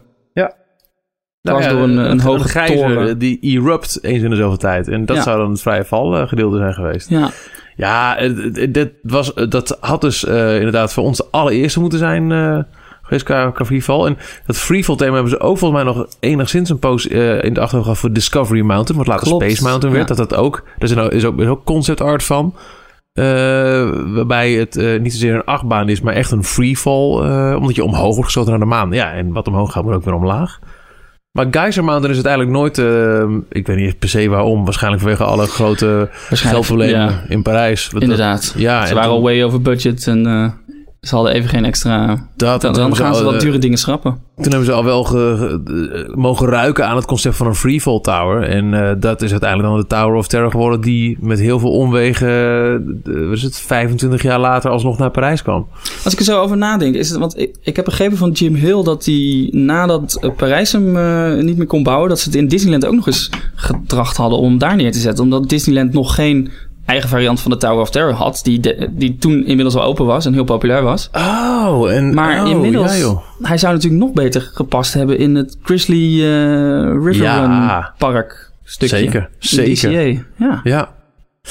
Dwars door een- een hoge gijzer, toren. Die erupt eens in de zoveel tijd. En dat Ja. zou dan het vrije val gedeelte zijn geweest. Ja, Ja, het- dit was, dat had dus eh, inderdaad voor ons de allereerste moeten zijn eh, geweest qua, qua freefall. En dat freefall thema hebben ze ook volgens mij nog enigszins een poos eh, in de achterhoofd gehad voor Discovery Mountain. Wat later Klopt, Space Mountain werd. ja. Dat dat ook, daar is, nou, is, ook, is ook concept art van. Eh, waarbij het eh, niet zozeer een achtbaan is, maar echt een freefall. eh omdat je omhoog wordt geschoten naar de maan. Ja, en wat omhoog gaat, moet ook weer omlaag. Maar Geyser Mountain is uiteindelijk nooit... eh, ik weet niet per se waarom. Waarschijnlijk vanwege alle grote geldproblemen Ja, in Parijs. Inderdaad. dat- ja, Ze en waren al way over budget en eh, ze hadden even geen extra... dat, Dan, dan gaan ze al, wat eh, dure dingen schrappen. Toen hebben ze al wel ge- ge- eh, mogen ruiken aan het concept van een freefall tower. En eh, dat is uiteindelijk dan de Tower of Terror geworden... die met heel veel omwegen, wat is het, 25 jaar later alsnog naar Parijs kwam. Als ik er zo over nadenk, is het, want ik, ik heb begrepen van Jim Hill dat hij nadat Parijs hem niet meer kon bouwen, dat ze het in Disneyland ook nog eens getracht hadden om daar neer te zetten. Omdat Disneyland nog geen eigen variant van de Tower of Terror had, die, de- die toen inmiddels al open was en heel populair was. Oh, en... Maar oh, inmiddels, Ja, joh. hij zou natuurlijk nog beter gepast hebben in het Grizzly eh River Ja. Run Park stukje. Zeker, zeker. DCA. Ja, Ja,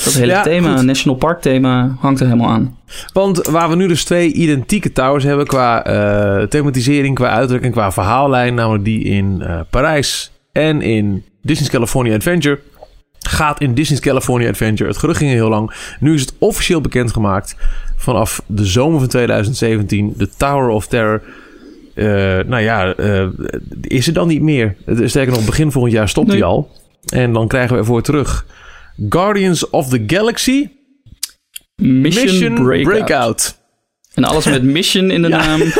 dat hele Ja, thema, goed. National Park thema, hangt er helemaal aan. want waar we nu dus twee identieke towers hebben... qua eh, thematisering, qua uitdrukking, qua verhaallijn... namelijk die in eh, Parijs en in Disney's California Adventure... gaat in Disney's California Adventure. Het gerucht ging heel lang. Nu is het officieel bekendgemaakt. Vanaf de zomer van 2017. De Tower of Terror. Eh, nou ja, eh, is er dan niet meer. Sterker nog, begin volgend jaar stopt Nee. hij al. En dan krijgen we ervoor terug... Guardians of the Galaxy Mission, Mission Breakout. Breakout. En alles met mission in de Ja. naam.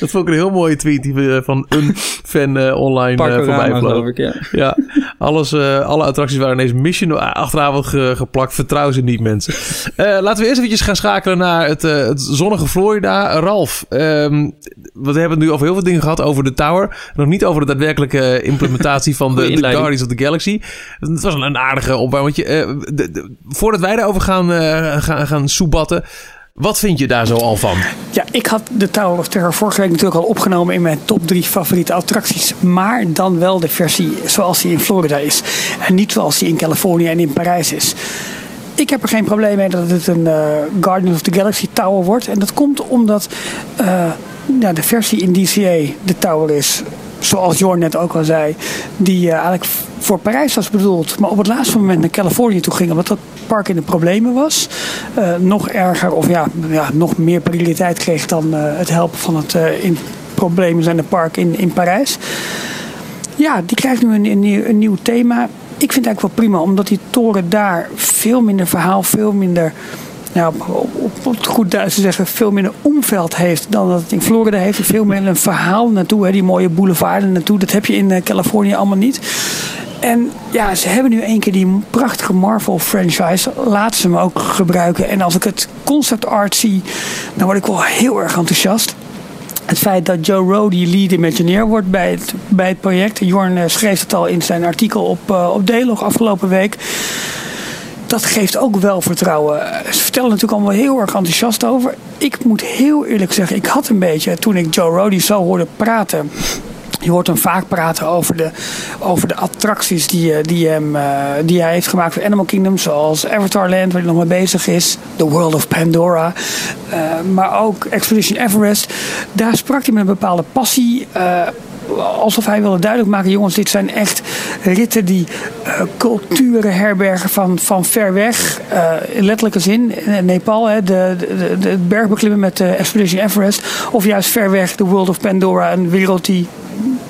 Dat vond ik een heel mooie tweet die we van een fan eh, online eh, voorbij vloog. geloof ik, ja. Ja, alles, eh, alle attracties waren ineens mission achteraan ge- geplakt. Vertrouw ze niet, mensen. Eh, laten we eerst eventjes gaan schakelen naar het, eh, het zonnige Florida. Ralf, ehm, we hebben het nu over heel veel dingen gehad over de tower. Nog niet over de daadwerkelijke implementatie van de. Guardians of the Galaxy. Het was een, aardige. Eh, de- de- voordat wij daarover gaan, eh, gaan, gaan soebatten... Wat vind je daar zo al van? Ja, ik had de Tower of Terror vorige week natuurlijk al opgenomen in mijn top 3 favoriete attracties. Maar dan wel de versie zoals die in Florida is. En niet zoals die in Californië en in Parijs is. Ik heb er geen probleem mee dat het een uh, Guardians of the Galaxy Tower wordt. En dat komt omdat uh, ja, de versie in DCA de Tower is zoals Jorn net ook al zei, die uh, eigenlijk voor Parijs was bedoeld. Maar op het laatste moment naar Californië toe ging, omdat dat park in de problemen was. Uh, nog erger, of ja, ja, nog meer prioriteit kreeg dan uh, het helpen van het in problemen zijnde park in, in Parijs. Ja, die krijgt nu een, een, nieuw, een nieuw thema. Ik vind het eigenlijk wel prima, omdat die toren daar veel minder verhaal, veel minder nou, op, het goed Duits te zeggen, veel minder omveld heeft dan dat het in Florida heeft. Veel meer een verhaal naartoe, hè, die mooie boulevarden naartoe. Dat heb je in Californië allemaal niet. En ja, ze hebben nu één keer die prachtige Marvel franchise. Laat ze hem ook gebruiken. En als ik het concept art zie, dan word ik wel heel erg enthousiast. Het feit dat Joe Rody lead Imagineer wordt bij het, bij het project. Jorn schreef het al in zijn artikel op, uh, op Delog afgelopen week dat geeft ook wel vertrouwen. Ze vertellen natuurlijk allemaal heel erg enthousiast over. Ik moet heel eerlijk zeggen, ik had een beetje, toen ik Joe Rody zo hoorde praten. Je hoort hem vaak praten over de, over de attracties die, eh, die, hem, uh, die hij heeft gemaakt voor Animal Kingdom. Zoals Avatar Land, waar hij nog mee bezig is. The World of Pandora. Uh, maar ook Expedition Everest. Daar sprak hij met een bepaalde passie alsof hij wilde duidelijk maken: jongens, dit zijn echt ritten die uh, culturen herbergen van, van ver weg. Uh, in letterlijke zin, Nepal, hè, de, de, bergbeklimmen met de Expedition Everest. Of juist ver weg, de World of Pandora, een wereld die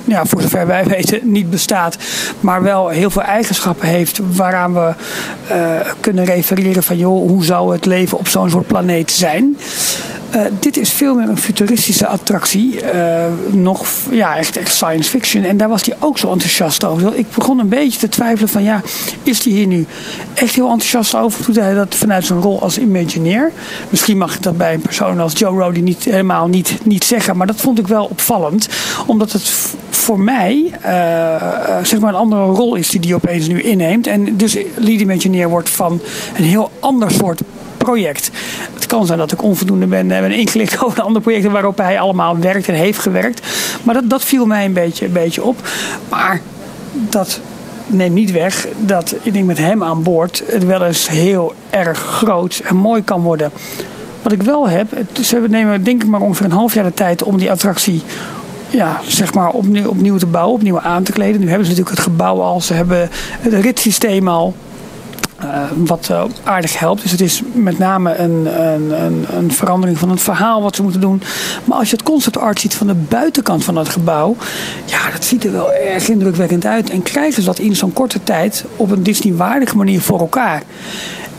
ja, voor zover wij weten niet bestaat, maar wel heel veel eigenschappen heeft waaraan we uh, kunnen refereren van joh, hoe zou het leven op zo'n soort planeet zijn. Uh, dit is veel meer een futuristische attractie. Uh, nog ja, echt, echt science fiction. En daar was hij ook zo enthousiast over. Ik begon een beetje te twijfelen van ja, is hij hier nu echt heel enthousiast over? Doet hij dat vanuit zijn rol als Imagineer? Misschien mag ik dat bij een persoon als Joe Rody niet helemaal niet, niet zeggen. Maar dat vond ik wel opvallend. Omdat het voor mij uh, zeg maar een andere rol is die hij opeens nu inneemt. En dus lead Imagineer wordt van een heel ander soort project. Het kan zijn dat ik onvoldoende ben, ben ingelicht over de andere projecten waarop hij allemaal werkt en heeft gewerkt. Maar dat, dat viel mij een beetje, een beetje op. Maar dat neemt niet weg dat ik denk met hem aan boord het wel eens heel erg groot en mooi kan worden. Wat ik wel heb, ze nemen denk ik maar ongeveer een half jaar de tijd om die attractie ja, zeg maar opnieuw, opnieuw te bouwen, opnieuw aan te kleden. Nu hebben ze natuurlijk het gebouw al, ze hebben het ritssysteem al. Uh, wat uh, aardig helpt. Dus het is met name een, een, een, een, verandering van het verhaal wat ze moeten doen. Maar als je het concept art ziet van de buitenkant van het gebouw. Ja, dat ziet er wel erg indrukwekkend uit. En krijgen ze dat in zo'n korte tijd op een Disney-waardige manier voor elkaar.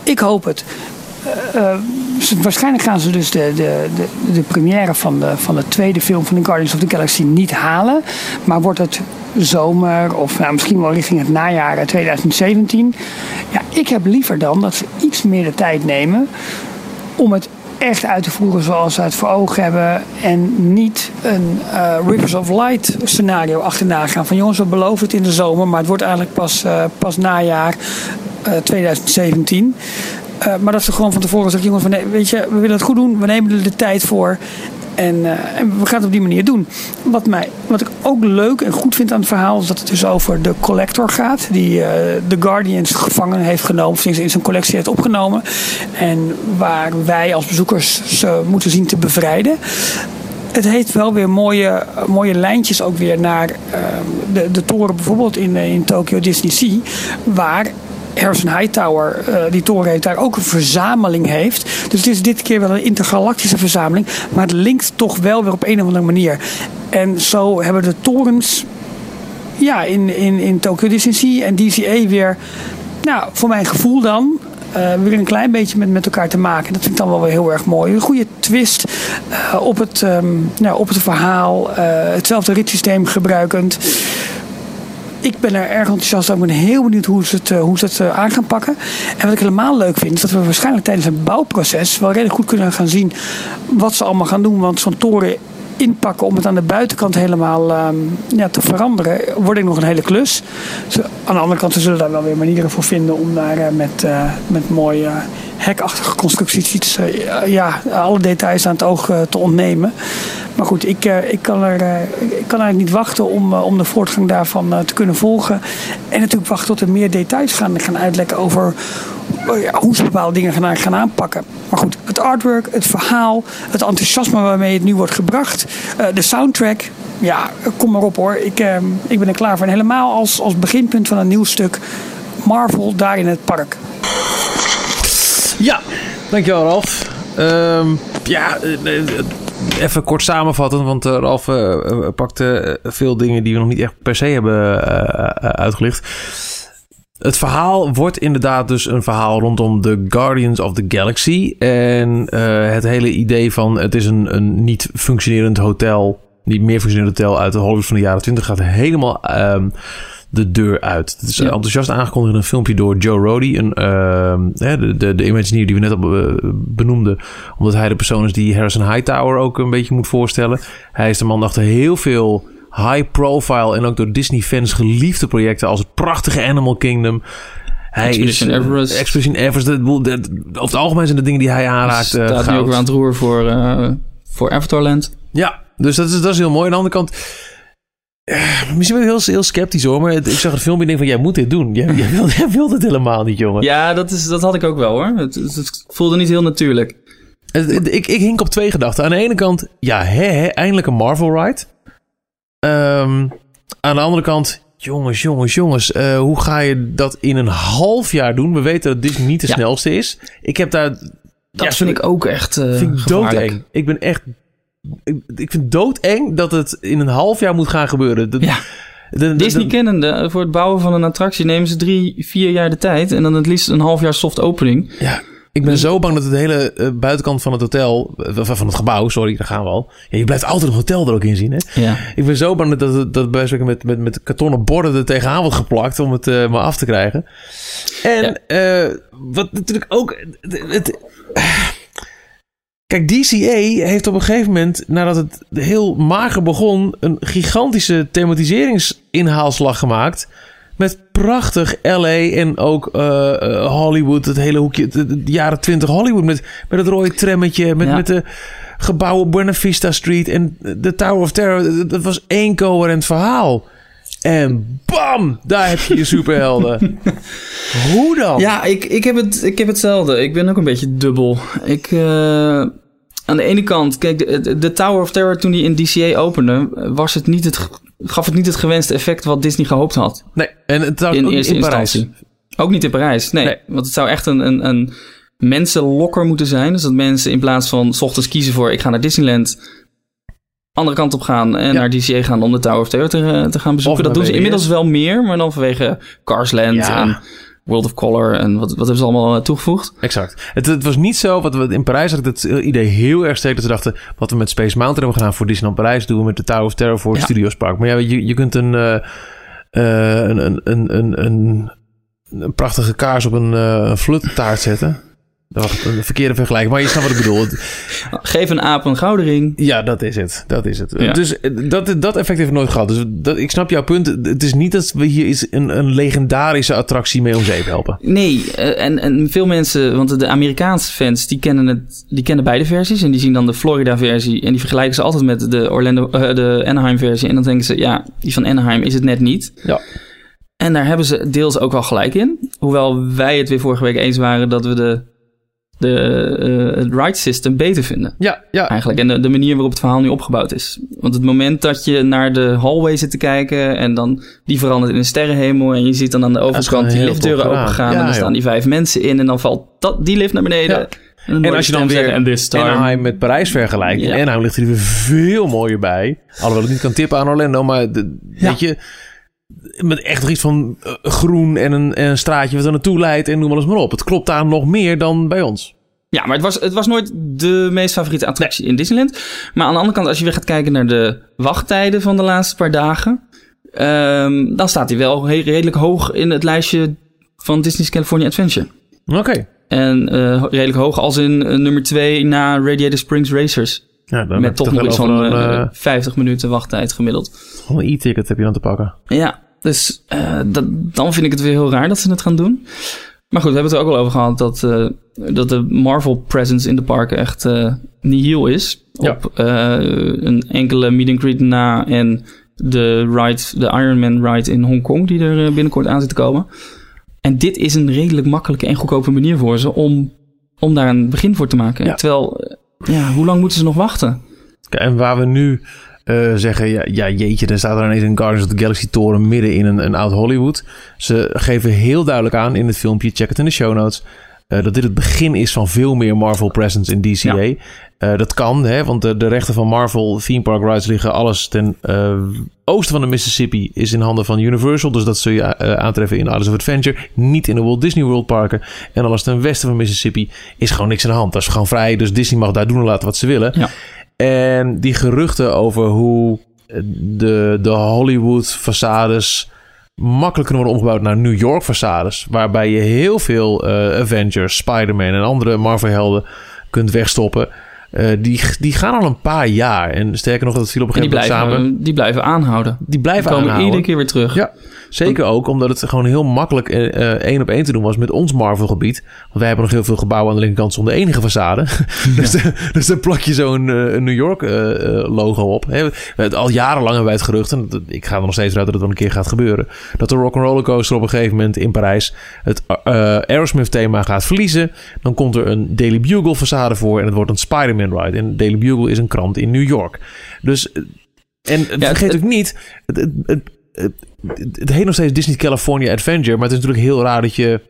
Ik hoop het. Uh, waarschijnlijk gaan ze dus de, de, de, première van de, van de tweede film van de Guardians of the Galaxy niet halen. Maar wordt het zomer of nou, misschien wel richting het najaar 2017. Ja, ik heb liever dan dat ze iets meer de tijd nemen om het echt uit te voeren zoals ze het voor ogen hebben. En niet een uh, Rivers of Light scenario achterna gaan. Van jongens, we beloven het in de zomer, maar het wordt eigenlijk pas, pas najaar uh, 2017. Uh, maar dat ze gewoon van tevoren jongens, nee, weet je, we willen het goed doen, we nemen er de tijd voor. En, uh, en, we gaan het op die manier doen. Wat, mij, wat ik ook leuk en goed vind aan het verhaal is dat het dus over de collector gaat. Die uh, de Guardians gevangen heeft genomen, of in zijn collectie heeft opgenomen. En waar wij als bezoekers ze moeten zien te bevrijden het heeft wel weer mooie, mooie lijntjes ook weer naar uh, de, de toren bijvoorbeeld in, in Tokyo Disney Sea. Waar Harrison Hightower, uh, die toren heeft, daar ook een verzameling heeft. Dus het is dit keer wel een intergalactische verzameling. Maar het linkt toch wel weer op een of andere manier. En zo hebben de torens ja, in, in, in Tokyo Disney en DCA weer, nou, voor mijn gevoel dan, uh, weer een klein beetje met, met elkaar te maken. Dat vind ik dan wel weer heel erg mooi. Een goede twist uh, op, het, um, nou, op het verhaal. Hetzelfde ritssysteem gebruikend ik ben er erg enthousiast over. Ik ben heel benieuwd hoe ze het, hoe ze het aan gaan pakken. En wat ik helemaal leuk vind, is dat we waarschijnlijk tijdens het bouwproces wel redelijk goed kunnen gaan zien wat ze allemaal gaan doen. Want zo'n toren inpakken om het aan de buitenkant helemaal uh, ja, te veranderen, wordt ik nog een hele klus. Aan de andere kant, ze zullen daar wel weer manieren voor vinden om daar uh, met, uh, met mooie hekachtige constructies iets, ja, alle details aan het oog te ontnemen. Maar goed, ik, ik, kan, er, ik kan eigenlijk niet wachten om, om de voortgang daarvan te kunnen volgen. En natuurlijk wachten tot er meer details gaan, gaan uitlekken over hoe ze bepaalde dingen gaan, gaan aanpakken. Maar goed, het artwork, het verhaal, het enthousiasme waarmee het nu wordt gebracht, de soundtrack. Ja, kom maar op hoor. Ik, ik ben er klaar voor. Helemaal als, als beginpunt van een nieuw stuk Marvel daar in het park. Ja, dankjewel Ralf. Um, ja, eh, eh, even kort samenvatten, want uh, Ralf uh, pakte veel dingen die we nog niet echt per se hebben uitgelicht. Het verhaal wordt inderdaad dus een verhaal rondom de Guardians of the Galaxy. En het hele idee van het is een, een niet functionerend hotel, niet meer functionerend hotel uit de Hollywood van de jaren 20 gaat helemaal um, de deur uit. Het is enthousiast aangekondigd in een filmpje door Joe Rody, een, uh, de, de, de Imagineer die we net al uh, benoemden, omdat hij de persoon is die Harrison Hightower ook een beetje moet voorstellen. Hij is de man achter heel veel high profile en ook door Disney fans geliefde projecten als het prachtige Animal Kingdom. Hij Expedition is, uh, Everest. Expedition Everest. De, de, over het algemeen zijn de dingen die hij aanraakt. Uh, staat nu ook weer aan het roer voor, uh, voor Avatarland. Ja, dus dat is, dat is heel mooi. Aan de andere kant misschien ben ik heel, heel sceptisch hoor, maar ik zag het filmpje en denk van, jij moet dit doen. Jij, jij, wil, jij wilt het helemaal niet, jongen. Ja, dat, is, dat had ik ook wel hoor. Het, het voelde niet heel natuurlijk. Ik, ik hink op twee gedachten. Aan de ene kant, ja, hè, hè eindelijk een Marvel ride. Um, aan de andere kant, jongens, jongens, jongens, uh, hoe ga je dat in een half jaar doen? We weten dat dit niet de snelste is. Ik heb daar... Dat ja, vind ik ook echt uh, vind ik doodeng. Ik ben echt ik vind doodeng dat het in een half jaar moet gaan gebeuren. ja. De, Disney kennende, voor het bouwen van een attractie nemen ze drie, vier jaar de tijd. En dan het liefst een half jaar soft opening. Ja. Ik ben dus- zo bang dat het hele uh, buitenkant van het hotel, uh, van het gebouw, sorry, daar gaan we al. Ja, je blijft altijd een hotel er ook in zien, hè? Ja. Ik ben zo bang dat het, dat bij met, met, met kartonnen borden er tegenaan wordt geplakt om het uh, maar af te krijgen. En ja. wat natuurlijk ook... Het, Kijk, DCA heeft op een gegeven moment, nadat het heel mager begon, een gigantische thematiseringsinhaalslag gemaakt. Met prachtig LA en ook uh, Hollywood, het hele hoekje, de, jaren 20 Hollywood. Met, met het rode trammetje, met, met de gebouwen Buena Vista Street en de Tower of Terror. Dat was één coherent verhaal. En bam, daar heb je je superhelden. Hoe dan? Ja, ik, ik, heb het, ik heb hetzelfde. Ik ben ook een beetje dubbel. Ik, uh, aan de ene kant, kijk, de, de, Tower of Terror toen die in DCA opende, was het niet het, gaf het niet het gewenste effect wat Disney gehoopt had. Nee, en het zou in ook eerste in Parijs. Instantie. Ook niet in Parijs, nee, nee. Want het zou echt een, een, een mensenlokker moeten zijn. Dus dat mensen in plaats van s ochtends kiezen voor ik ga naar Disneyland andere kant op gaan en naar DCA gaan om de Tower of Terror te, te gaan bezoeken. dat doen ze inmiddels wel meer, maar dan vanwege Carsland ja. en World of Color en wat, wat hebben ze allemaal eh, toegevoegd? Exact. Het, het was niet zo, wat we in Parijs had ik het idee heel erg sterk dat ze dachten, wat we met Space Mountain hebben gedaan voor Disneyland Parijs, doen we met de Tower of Terror voor ja. Studios Park. Maar ja, je, je kunt een, uh, een, een, een, een, een, prachtige kaars op een uh, fluttaart zetten. Dat was een verkeerde vergelijking, maar je snapt wat ik bedoel. Geef een aap een gouden ring. Ja, dat is het. Dat is het. Dus eh, dat, dat effect heeft nooit gehad. Dus dat, ik snap jouw punt. Het is niet dat we hier is een, een legendarische attractie mee om zeep helpen. Nee, eh, en, en veel mensen, want de Amerikaanse fans, die kennen, het, die kennen beide versies. En die zien dan de Florida-versie en die vergelijken ze altijd met de, Orlando, uh, de Anaheim-versie. En dan denken ze, ja, die van Anaheim is het net niet. Ja. En daar hebben ze deels ook wel gelijk in. Hoewel wij het weer vorige week eens waren dat we de de, uh, het ride system beter vinden. Ja, ja. Eigenlijk. En de, de, manier waarop het verhaal nu opgebouwd is. Want het moment dat je naar de hallway zit te kijken en dan die verandert in een sterrenhemel en je ziet dan aan de overkant die liftdeuren opengaan en dan staan die vijf mensen in en dan valt dat, die lift naar beneden. Ja. En, en als je dan weer Anaheim met Parijs vergelijkt. Ja. Anaheim ligt er weer veel mooier bij. Alhoewel ik niet kan tippen aan Orlando. Maar de, weet je, met echt iets van uh, groen en een, en een straatje wat er naartoe leidt en noem alles maar op. Het klopt daar nog meer dan bij ons. Ja, maar het was, het was nooit de meest favoriete attractie in Disneyland. Maar aan de andere kant, als je weer gaat kijken naar de wachttijden van de laatste paar dagen... Um, dan staat hij wel redelijk hoog in het lijstje van Disney's California Adventure. Oké. En uh, redelijk hoog als in uh, nummer 2 na Radiator Springs Racers. Ja, dan Met toch nog iets van uh, 50 minuten wachttijd gemiddeld. Een e-ticket heb je dan te pakken. Ja, dus uh, dat, dan vind ik het weer heel raar dat ze het gaan doen. Maar goed, we hebben het er ook al over gehad dat, uh, dat de Marvel presence in de parken echt nihil is. Ja. Op een enkele meet and greet na en de ride, de Iron Man ride in Hongkong die er binnenkort aan zit te komen. En dit is een redelijk makkelijke en goedkope manier voor ze om, om daar een begin voor te maken. Ja. Terwijl, ja, hoe lang moeten ze nog wachten? En waar we nu uh, zeggen, ja, jeetje, er staat er ineens een Guardians of the Galaxy toren midden in een, een oud Hollywood. Ze geven heel duidelijk aan in het filmpje, check het in de show notes, uh, dat dit het begin is van veel meer Marvel presence in DCA. Ja. Uh, dat kan, hè, want de, de, rechten van Marvel Theme Park Rides liggen alles ten oosten van de Mississippi is in handen van Universal. Dus dat zul je aantreffen in Islands of Adventure, niet in de Walt Disney World parken. En alles ten westen van Mississippi is gewoon niks aan de hand. Dat is gewoon vrij, dus Disney mag daar doen en laten wat ze willen. Ja. En die geruchten over hoe de, de Hollywood façades makkelijk kunnen worden omgebouwd naar New York façades. Waarbij je heel veel uh, Avengers, Spider-Man en andere Marvel-helden kunt wegstoppen. Uh, die, die gaan al een paar jaar. En sterker nog, dat viel op een gegeven moment samen. Die blijven aanhouden. Die blijven die komen aanhouden. iedere keer weer terug. Ja, zeker ook omdat het gewoon heel makkelijk uh, één op één te doen was met ons Marvel-gebied. Want wij hebben nog heel veel gebouwen aan de linkerkant zonder enige façade. dus, dus dan plak je zo'n New York-logo op. He, al jarenlang hebben wij het gerucht, en ik ga er nog steeds uit dat het wel een keer gaat gebeuren, dat de Rock'n'Roller Coaster op een gegeven moment in Parijs het Aerosmith-thema gaat verliezen. Dan komt er een Daily Bugle-façade voor en het wordt een Spider-Man Ride. En Daily Bugle is een krant in New York. Dus, en ja, vergeet ook niet, het, het, het, het, heet nog steeds Disney California Adventure, maar het is natuurlijk heel raar dat je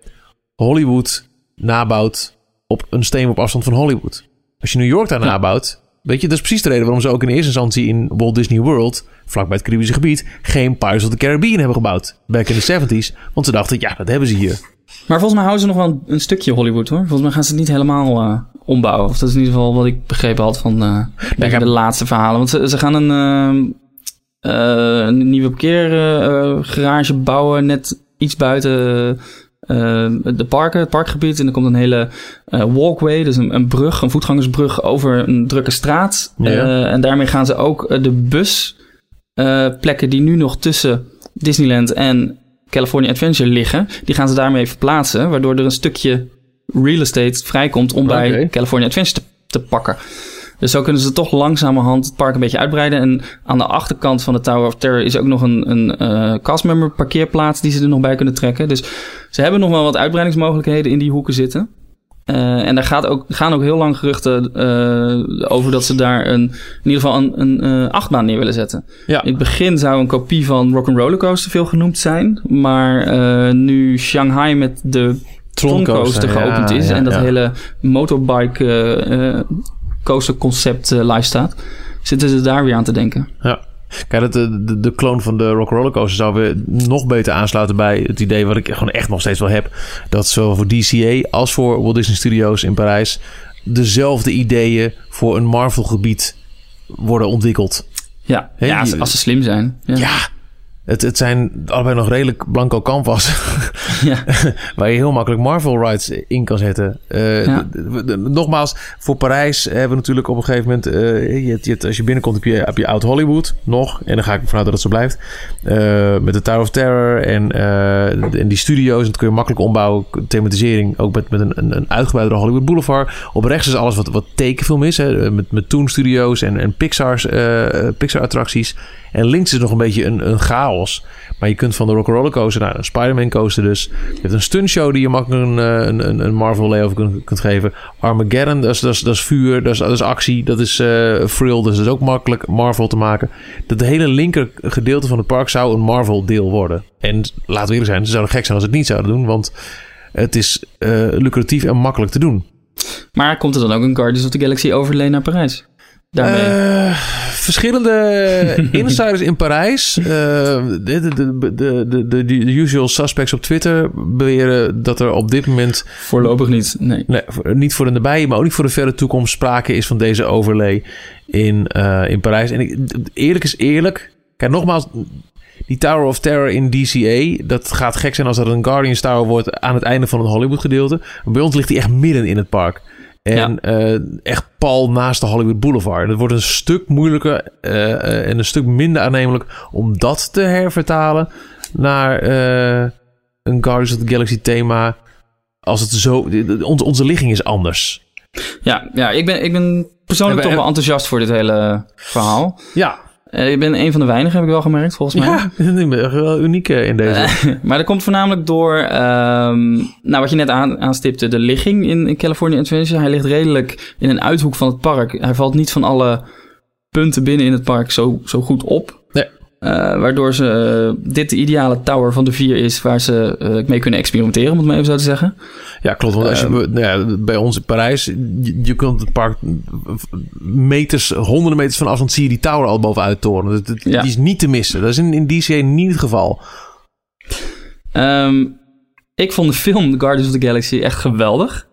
Hollywood nabouwt op een steen op afstand van Hollywood. Als je New York daar nabouwt, weet je, dat is precies de reden waarom ze ook in eerste instantie in Walt Disney World, vlakbij het Caribische gebied, geen Pirates of the Caribbean hebben gebouwd. Back in de 70s, want ze dachten, ja, dat hebben ze hier. Maar volgens mij houden ze nog wel een, een stukje Hollywood hoor. Volgens mij gaan ze het niet helemaal uh, ombouwen. Of dat is in ieder geval wat ik begrepen had van uh, ja, de laatste verhalen. Want ze, ze gaan een, uh, een nieuwe parkeergarage bouwen, net iets buiten de parken, het parkgebied. En er komt een hele walkway, dus een, een, brug, een voetgangersbrug over een drukke straat. Ja. en daarmee gaan ze ook de busplekken die nu nog tussen Disneyland en California Adventure liggen, die gaan ze daarmee verplaatsen, waardoor er een stukje real estate vrijkomt om okay. bij California Adventure te, te, pakken. Dus zo kunnen ze toch langzamerhand het park een beetje uitbreiden. En aan de achterkant van de Tower of Terror is ook nog een, een uh, castmember parkeerplaats die ze er nog bij kunnen trekken. Dus ze hebben nog wel wat uitbreidingsmogelijkheden in die hoeken zitten. Uh, en daar gaat ook, gaan ook heel lang geruchten uh, over dat ze daar een, in ieder geval een, een uh, achtbaan neer willen zetten. Ja. In het begin zou een kopie van Rock'n'Roller Coaster veel genoemd zijn. Maar nu Shanghai met de Tron Coaster geopend is en dat hele motorbike coaster concept live staat, zitten ze daar weer aan te denken. Ja. Kijk, de, de, de kloon van de Rock Roller Coaster zou weer nog beter aansluiten bij het idee wat ik gewoon echt nog steeds wel heb. Dat zowel voor DCA als voor Walt Disney Studios in Parijs dezelfde ideeën voor een Marvel gebied worden ontwikkeld. Ja, He, ja als, als, ze slim zijn. Ja, ja het, het zijn allebei nog redelijk blanco canvas. ja. waar je heel makkelijk Marvel rides in kan zetten. Uh, Ja. Nogmaals, voor Parijs hebben we natuurlijk op een gegeven moment... Uh, je, je, als je binnenkomt heb je, heb je Oud Hollywood nog. En dan ga ik vanuit dat het zo blijft. Uh, met de Tower of Terror en, en die studio's. En dat kun je makkelijk ombouwen. Thematisering ook met, met een, een, een uitgebreidere Hollywood Boulevard. Op rechts is alles wat, wat tekenfilm is. Hè, met, met Toon Studios en, en Pixar's, Pixar attracties. En links is nog een beetje een, een chaos. Maar je kunt van de Rock'n'Roller Coaster naar een Spider-Man Coaster dus. Je hebt een stuntshow die je makkelijk een, een, een Marvel layover kunt, kunt geven. Armageddon, dat is, dat is, vuur, dat is, actie, dat is uh, thrill. Dus dat is ook makkelijk Marvel te maken. Dat hele linker gedeelte van het park zou een Marvel deel worden. En laten we eerlijk zijn, ze zouden gek zijn als ze het niet zouden doen. Want het is uh, lucratief en makkelijk te doen. Maar komt er dan ook een Guardians of the Galaxy overlay naar Parijs? Daarmee. Uh, verschillende insiders in Parijs, uh, de, de, de, de, de, usual suspects op Twitter, beweren dat er op dit moment. Voorlopig niet. Nee. nee niet voor de nabije, maar ook niet voor de verre toekomst sprake is van deze overlay in, uh, in Parijs. En ik, eerlijk is eerlijk. Kijk, nogmaals. Die Tower of Terror in DCA, dat gaat gek zijn als dat een Guardians Tower wordt aan het einde van het Hollywood gedeelte. Maar bij ons ligt die echt midden in het park. En ja. uh, echt pal naast de Hollywood Boulevard. Het wordt een stuk moeilijker uh, uh, en een stuk minder aannemelijk om dat te hervertalen naar een Guardians of the Galaxy thema Als het zo... Onze, onze ligging is anders. Ja, ja ik, ben, ik ben persoonlijk En we- toch wel enthousiast voor dit hele verhaal. Ja. Eh, ik ben een van de weinigen, heb ik wel gemerkt, volgens mij. Ja, ik ben wel uniek eh, in deze. maar dat komt voornamelijk door, ehm, nou wat je net aan, aanstipte, de ligging in, in California Adventure. Hij ligt redelijk in een uithoek van het park. Hij valt niet van alle punten binnen in het park zo, zo goed op. Nee. Eh, waardoor ze, eh, dit de ideale tower van de vier is waar ze eh, mee kunnen experimenteren, om het maar even zo te zeggen. Ja, klopt. Want als je Ehm. nou ja, bij ons in Parijs, je, je kunt het park meters, honderden meters van afstand zie je die tower al bovenuit toren. Dat, dat- Ja. Die is niet te missen. Dat is in, in DCA niet het geval. Ehm, ik vond de film The Guardians of the Galaxy echt geweldig.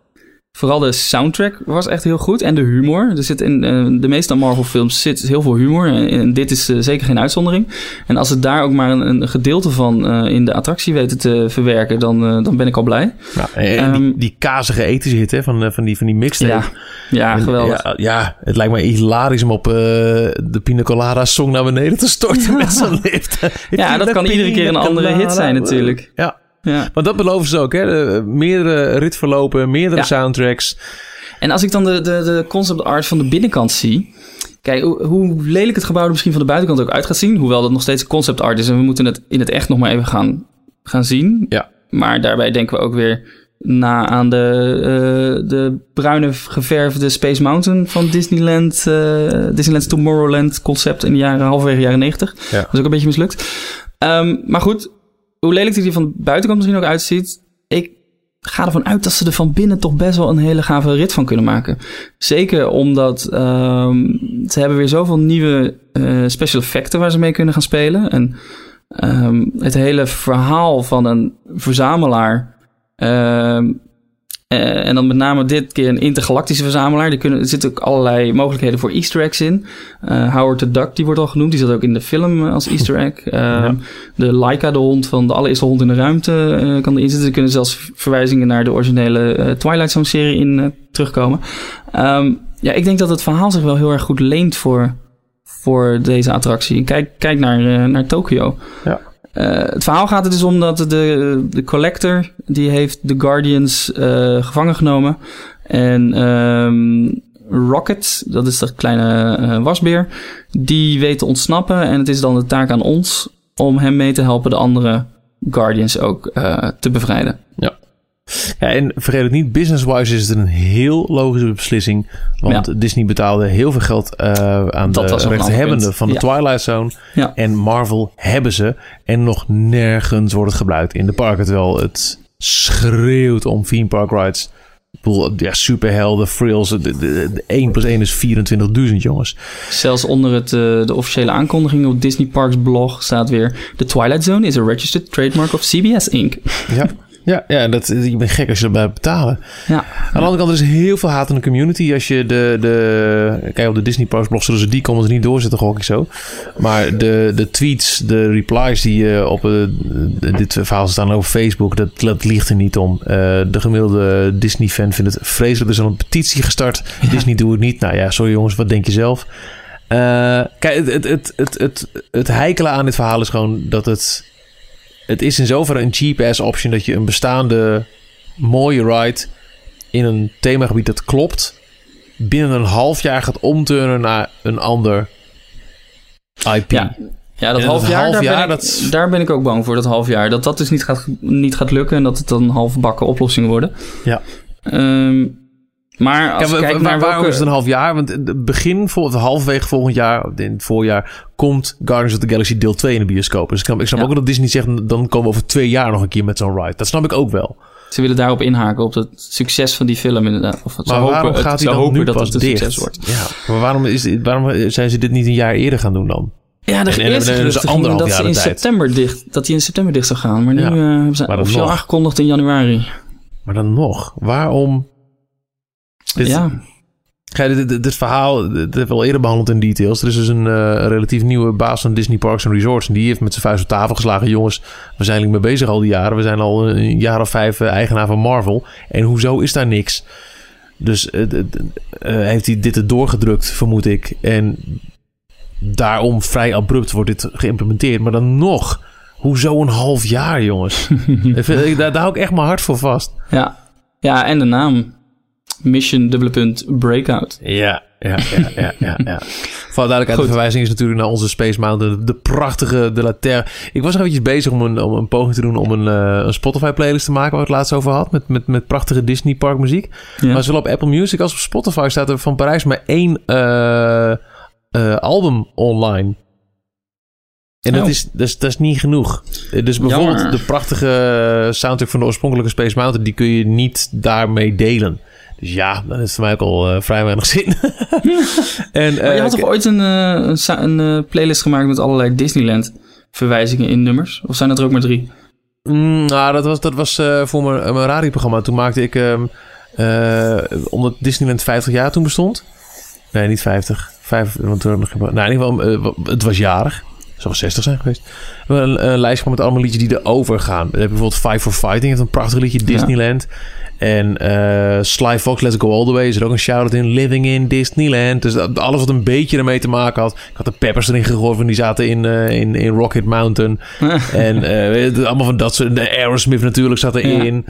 Vooral de soundtrack was echt heel goed. En de humor. Er zit in eh, de meeste Marvel films zit heel veel humor. En, en dit is eh, zeker geen uitzondering. En als het daar ook maar een, een gedeelte van eh, in de attractie weten te verwerken, dan, dan ben ik al blij. Ja, en die, Ehm. die kazige ethische hit hè, van, van, die, van die mixtape. Ja, ja En, geweldig. Ja, ja, het lijkt me hilarisch om op de Pina Colada song naar beneden te storten met zo'n lift. Ja, dat kan iedere keer een andere hit zijn natuurlijk. Ja, Ja. want dat beloven ze ook. Hè? De, meerdere ritverlopen, meerdere Ja. soundtracks. En als ik dan de, de, de concept art van de binnenkant zie. Kijk, hoe, lelijk het gebouw er misschien van de buitenkant ook uit gaat zien. Hoewel dat nog steeds concept art is. En we moeten het in het echt nog maar even gaan, gaan zien. Ja. Maar daarbij denken we ook weer na aan de, eh, de bruine geverfde Space Mountain van Disneyland. eh Disneyland's Tomorrowland concept in de jaren, halverwege jaren 90. Ja. Dat is ook een beetje mislukt. Ehm, maar goed, hoe lelijk die er van buitenkant misschien ook uitziet. Ik ga ervan uit dat ze er van binnen toch best wel een hele gave rit van kunnen maken. Zeker omdat ehm, ze hebben weer zoveel nieuwe eh, special effecten waar ze mee kunnen gaan spelen. En ehm, het hele verhaal van een verzamelaar. ehm, eh, en dan met name dit keer een intergalactische verzamelaar. Die kunnen, er zitten ook allerlei mogelijkheden voor easter eggs in. Eh, Howard the Duck, die wordt al genoemd. Die zat ook in de film eh, als easter egg. Ehm, De Laika, de hond van de allereerste hond in de ruimte, kan erin zitten. Er kunnen zelfs verwijzingen naar de originele Twilight Zone serie in terugkomen. Ehm, ja, ik denk dat het verhaal zich wel heel erg goed leent voor, voor deze attractie. Kijk, kijk naar, naar Tokio. Ja. Eh, het verhaal gaat er dus om dat de, de collector... die heeft de Guardians eh, gevangen genomen. En ehm, Rocket, dat is de kleine eh, wasbeer... die weet te ontsnappen. En het is dan de taak aan ons... om hem mee te helpen de andere Guardians ook te bevrijden. Ja, en vergeet het niet, business-wise is het een heel logische beslissing. Want Disney betaalde heel veel geld eh, aan Dat de rechthebbenden van de Ja. Twilight Zone. Ja. En Marvel hebben ze. En nog nergens wordt het gebruikt in de parken. Terwijl het schreeuwt om theme park rides. Ik bedoel, ja, superhelden, frills. De, de, de 1 plus 1 is 24.000, jongens. Zelfs onder het, eh, de officiële aankondiging op Disney Parks blog staat weer... The Twilight Zone is a registered trademark of CBS Inc. Ja, ja, ja dat, je bent gek als je erbij betalen. Ja, Aan de andere kant, er is heel veel haat in de community. Als je de, de kijk op de Disney Plus blog, zullen ze die comments niet doorzetten, gok ik zo. Maar de, de tweets, de replies die eh, op eh, dit verhaal staan over Facebook, dat, dat ligt er niet om. Eh, de gemiddelde Disney-fan vindt het vreselijk. Er is al een petitie gestart. Disney doet het niet. Nou ja, sorry jongens, wat denk je zelf? Kijk, het, het, het, het, het, het heikele aan dit verhaal is gewoon dat het... Het is in zoverre een cheap-ass option dat je een bestaande mooie ride in een themagebied dat klopt, binnen een half jaar gaat omturnen naar een ander IP. ja. ja dat half jaar, half daar, jaar, ben ik, dat- daar ben ik ook bang voor, dat half jaar. Dat dat dus niet gaat, niet gaat lukken en dat het dan halfbakken oplossingen worden. Ja. Ehm, maar als Ja, kijkt naar waarom welke... is het een half jaar? Want begin, halverwege volgend jaar, in het voorjaar, komt Guardians of the Galaxy deel 2 in de bioscoop. Dus ik snap, ik snap Ja. ook dat Disney zegt, dan komen we over twee jaar nog een keer met zo'n ride. Dat snap ik ook wel. Ze willen daarop inhaken, op het succes van die film inderdaad. Of Maar hopen, waarom het- gaat hij dan hopen nu dat pas het een dicht? succes wordt. Ja, maar waarom, is, waarom zijn ze dit niet een jaar eerder gaan doen dan? Ja, de eerste geruchten dat ze in september dicht, dat hij in september dicht zou gaan. Maar nu Ja. eh, hebben ze officieel aangekondigd in januari. Maar dan nog, waarom? Dit, ja, dit, dit, dit verhaal, dit hebben we al eerder behandeld in details. Er is dus een eh, relatief nieuwe baas van Disney Parks and Resorts. En die heeft met zijn vuist op tafel geslagen. Jongens, we zijn er mee bezig al die jaren. We zijn al een jaar of vijf eh, eigenaar van Marvel. En hoezo is daar niks? Dus eh, heeft hij dit er doorgedrukt, vermoed ik. En daarom vrij abrupt wordt dit geïmplementeerd. Maar dan nog, hoezo een half jaar, jongens? ik vind, ik, daar, daar hou ik echt mijn hart voor vast. ja. Ja, en de naam. Mission dubbele punt breakout. Ja, ja, ja, ja, ja. ja. Voor duidelijkheid, de verwijzing is natuurlijk naar onze Space Mountain. De prachtige De La Terre. Ik was nog eventjes bezig om een, om een poging te doen om een, eh, een Spotify playlist te maken... waar we het laatst over had. Met, met, met prachtige Disney park muziek. Ja. Maar zowel op Apple Music als op Spotify staat er van Parijs maar één eh, eh, album online. En dat, Oh. is, dat, is, dat is niet genoeg. Dus bijvoorbeeld Jammer. de prachtige soundtrack van de oorspronkelijke Space Mountain... die kun je niet daarmee delen. Dus ja, dan is het voor mij ook al eh, vrij weinig zin. en, Maar je eh, had toch ooit een, eh, een, playlist gemaakt met allerlei Disneyland verwijzingen in nummers? Of zijn dat er ook maar drie? Mm, nou, dat was, dat was voor mijn, mijn radioprogramma. Toen maakte ik, ehm, eh, omdat Disneyland 50 jaar toen bestond. Nee, niet 50. Vijf, want toen nog Nou, in ieder geval, het was jarig. Wel 60 zijn geweest. We hebben een, een lijst met allemaal liedjes die erover gaan. Dan heb je bijvoorbeeld Five for Fighting, heeft een prachtig liedje, Disneyland. En eh, Sly Fox, Let's Go All The Way, is er ook een shout-out in. Living in Disneyland. Dus dat- alles wat een beetje ermee te maken had. Ik had de Peppers erin gegooid, want die zaten in, eh, in, in Rocket Mountain. en eh, allemaal van dat soort... De Aerosmith natuurlijk zat erin.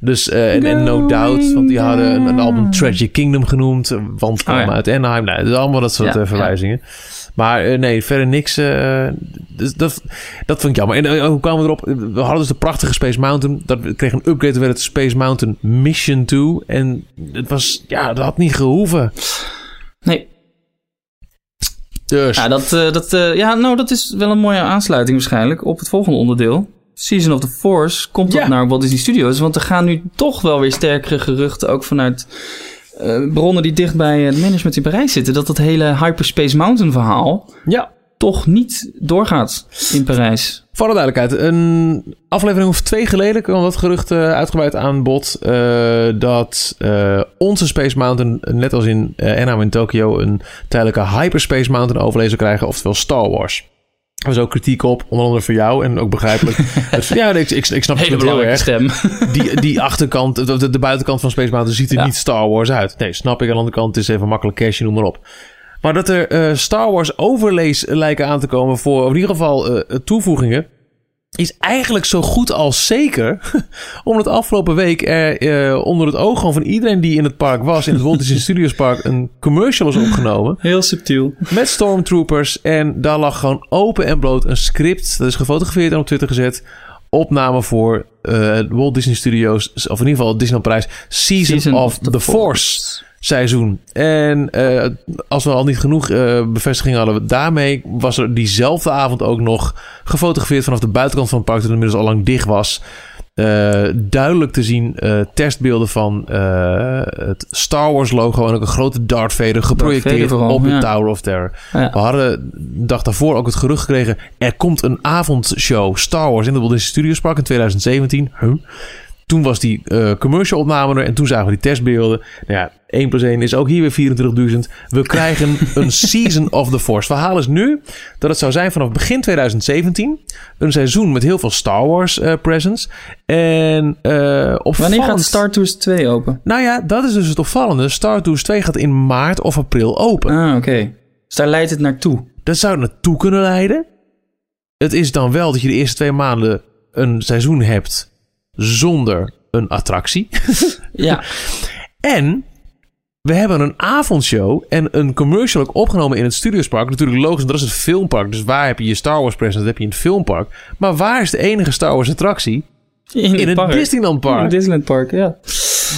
Dus, en, en No Doubt, want die hadden een, een album Tragic Kingdom genoemd. Want kwam Oh ja. uit Anaheim. Nou, dus allemaal dat soort verwijzingen. Maar eh, nee, verder niks. eh, dus dat, dat vond ik jammer. En eh, hoe kwamen we erop? We hadden dus de prachtige Space Mountain. Dat kreeg een upgrade, toen werd het Space Mountain Mission 2. En het was, ja, dat had niet gehoeven. Nee. Dus, Ja, dat, dat, ja, nou, dat is wel een mooie aansluiting waarschijnlijk op het volgende onderdeel. Season of the Force komt Ja. op naar Walt Disney Studios. Want er gaan nu toch wel weer sterkere geruchten, ook vanuit eh, bronnen die dicht bij het management in Parijs zitten, dat dat hele Hyperspace Mountain verhaal ja. toch niet doorgaat in Parijs. Voor de duidelijkheid, een aflevering of twee geleden kwam dat gerucht eh, uitgebreid aan bod. eh, dat onze Space Mountain, net als in eh Anaheim in Tokyo, een tijdelijke Hyperspace Mountain overlay zou krijgen, oftewel Star Wars. Er was ook kritiek op, onder andere voor jou en ook begrijpelijk. Het- ja, ik, ik, ik snap het Hele heel belangrijke erg. stem. Die, die achterkant, de, buitenkant van Space Mountain ziet er Ja. niet Star Wars uit. Nee, snap ik. Aan de andere kant, het is even makkelijk cash, noem maar op. Maar dat er eh, Star Wars overlays lijken aan te komen voor, in ieder geval eh, toevoegingen, is eigenlijk zo goed als zeker. Omdat afgelopen week er eh, onder het oog van iedereen die in het park was, in het Walt Disney Studios Park, een commercial was opgenomen. Heel subtiel. Met Stormtroopers. En daar lag gewoon open en bloot een script. Dat is gefotografeerd en op Twitter gezet. Opname voor eh, Walt Disney Studios. Of in ieder geval Disneyland Parijs. Season, of, the, Force. Seizoen. En eh, als we al niet genoeg eh, bevestiging hadden, daarmee was er diezelfde avond ook nog gefotografeerd vanaf de buitenkant van het park, dat inmiddels al lang dicht was. Eh, duidelijk te zien testbeelden van het Star Wars logo en ook een grote Darth Vader geprojecteerd Vader op de. Tower of Terror. Ja. We hadden de dag daarvoor ook het gerucht gekregen, er komt een avondshow Star Wars in de Walt Disney Studios Park in 2017. Huh? Toen was die commercial opname er en toen zagen we die testbeelden. Nou ja, 1 plus 1 is ook hier weer 24.000. We krijgen een Season of the Force. Verhaal is nu dat het zou zijn vanaf begin 2017. Een seizoen met heel veel Star Wars eh presence. En opvallend... Wanneer gaat Star Tours 2 open? Nou ja, dat is dus het opvallende. Star Tours 2 gaat in maart of april open. Ah, oké. Dus daar leidt het naartoe. Dat zou naartoe kunnen leiden. Het is dan wel dat je de eerste twee maanden een seizoen hebt zonder een attractie. Ja. En we hebben een avondshow en een commercial ook opgenomen in het Studiospark. Natuurlijk logisch, dat is het filmpark. Dus waar heb je je Star Wars presence? Dat heb je in het filmpark. Maar waar is de enige Star Wars attractie? In, In het park. Disneyland In het Park. Disneyland Park, ja.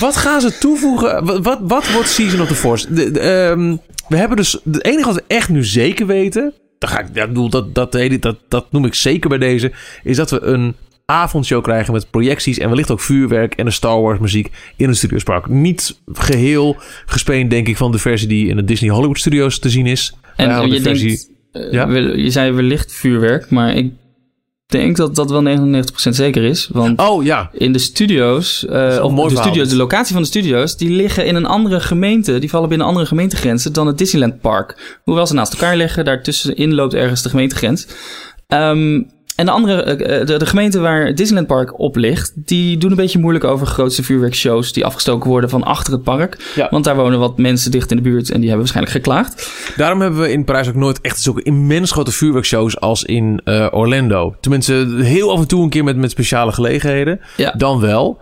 Wat gaan ze toevoegen? Wat, wat, wat wordt Season of the Force? De, de, ehm, we hebben dus... Het enige wat we echt nu zeker weten... Dat, ga ik, ja, dat, dat, dat, dat noem ik zeker bij deze... Is dat we een avondshow krijgen met projecties... en wellicht ook vuurwerk en een Star Wars muziek... in het Studiospark. Niet geheel gespeend, denk ik... van de versie die in de Disney Hollywood Studios te zien is. En je de versie... denkt, eh, Ja? je zei wellicht vuurwerk, maar ik denk dat dat wel 99% zeker is. Want Oh ja, in de studio's, eh, of de, verhaal. studio's, de locatie van de studio's, die liggen in een andere gemeente. Die vallen binnen andere gemeentegrenzen dan het Disneyland Park. Hoewel ze naast elkaar liggen, daartussenin loopt ergens de gemeentegrens. Ehm, en de andere, eh, de, de gemeente waar Disneyland Park op ligt, die doen een beetje moeilijk over grootste vuurwerkshows die afgestoken worden van achter het park. Ja. Want daar wonen wat mensen dicht in de buurt en die hebben waarschijnlijk geklaagd. Daarom hebben we in Parijs ook nooit echt zulke immens grote vuurwerkshows als in eh, Orlando. Tenminste, heel af en toe een keer met, met speciale gelegenheden. Ja. Dan wel.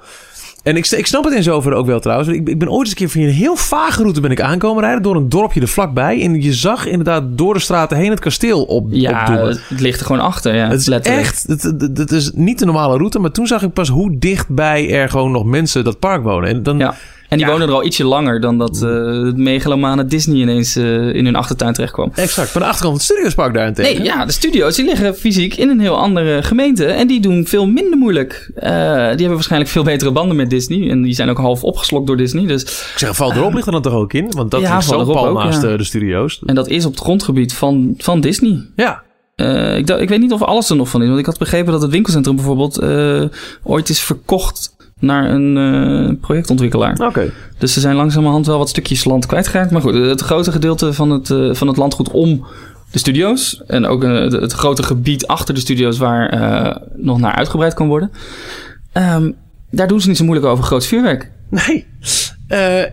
En ik, ik snap het in zoverre ook wel trouwens. Ik, ik ben ooit eens een keer via een heel vage route ben ik aankomen rijden. Door een dorpje er vlakbij. En je zag inderdaad door de straten heen het kasteel op, Ja, het, het ligt er gewoon achter. Ja, Het is letterlijk. echt, het, het, het is niet de normale route. Maar toen zag ik pas hoe dichtbij er gewoon nog mensen dat park wonen. En dan, Ja. En die Ja. wonen er al ietsje langer dan dat eh het megalomane Disney ineens eh, in hun achtertuin terechtkwam. Exact. Van de achterkant van het Studiospark daarentegen. Nee, ja, de studio's die liggen fysiek in een heel andere gemeente. En die doen veel minder moeilijk. Eh, die hebben waarschijnlijk veel betere banden met Disney. En die zijn ook half opgeslokt door Disney. Dus, Ik zeg, val erop ligt er dan toch ook in? Want dat Ja, is zo pal naast ja. de studio's. en dat is op het grondgebied van, van Disney. Ja. Ik, ik weet niet of alles er nog van is. Want ik had begrepen dat het winkelcentrum bijvoorbeeld ooit is verkocht naar een eh, projectontwikkelaar. Oké. Dus ze zijn langzamerhand wel wat stukjes land kwijtgeraakt. Maar goed, het grote gedeelte van het, eh, van het landgoed om de studio's. En ook eh, het, het grote gebied achter de studio's waar nog naar uitgebreid kan worden. Ehm, daar doen ze niet zo moeilijk over groot vuurwerk. Nee.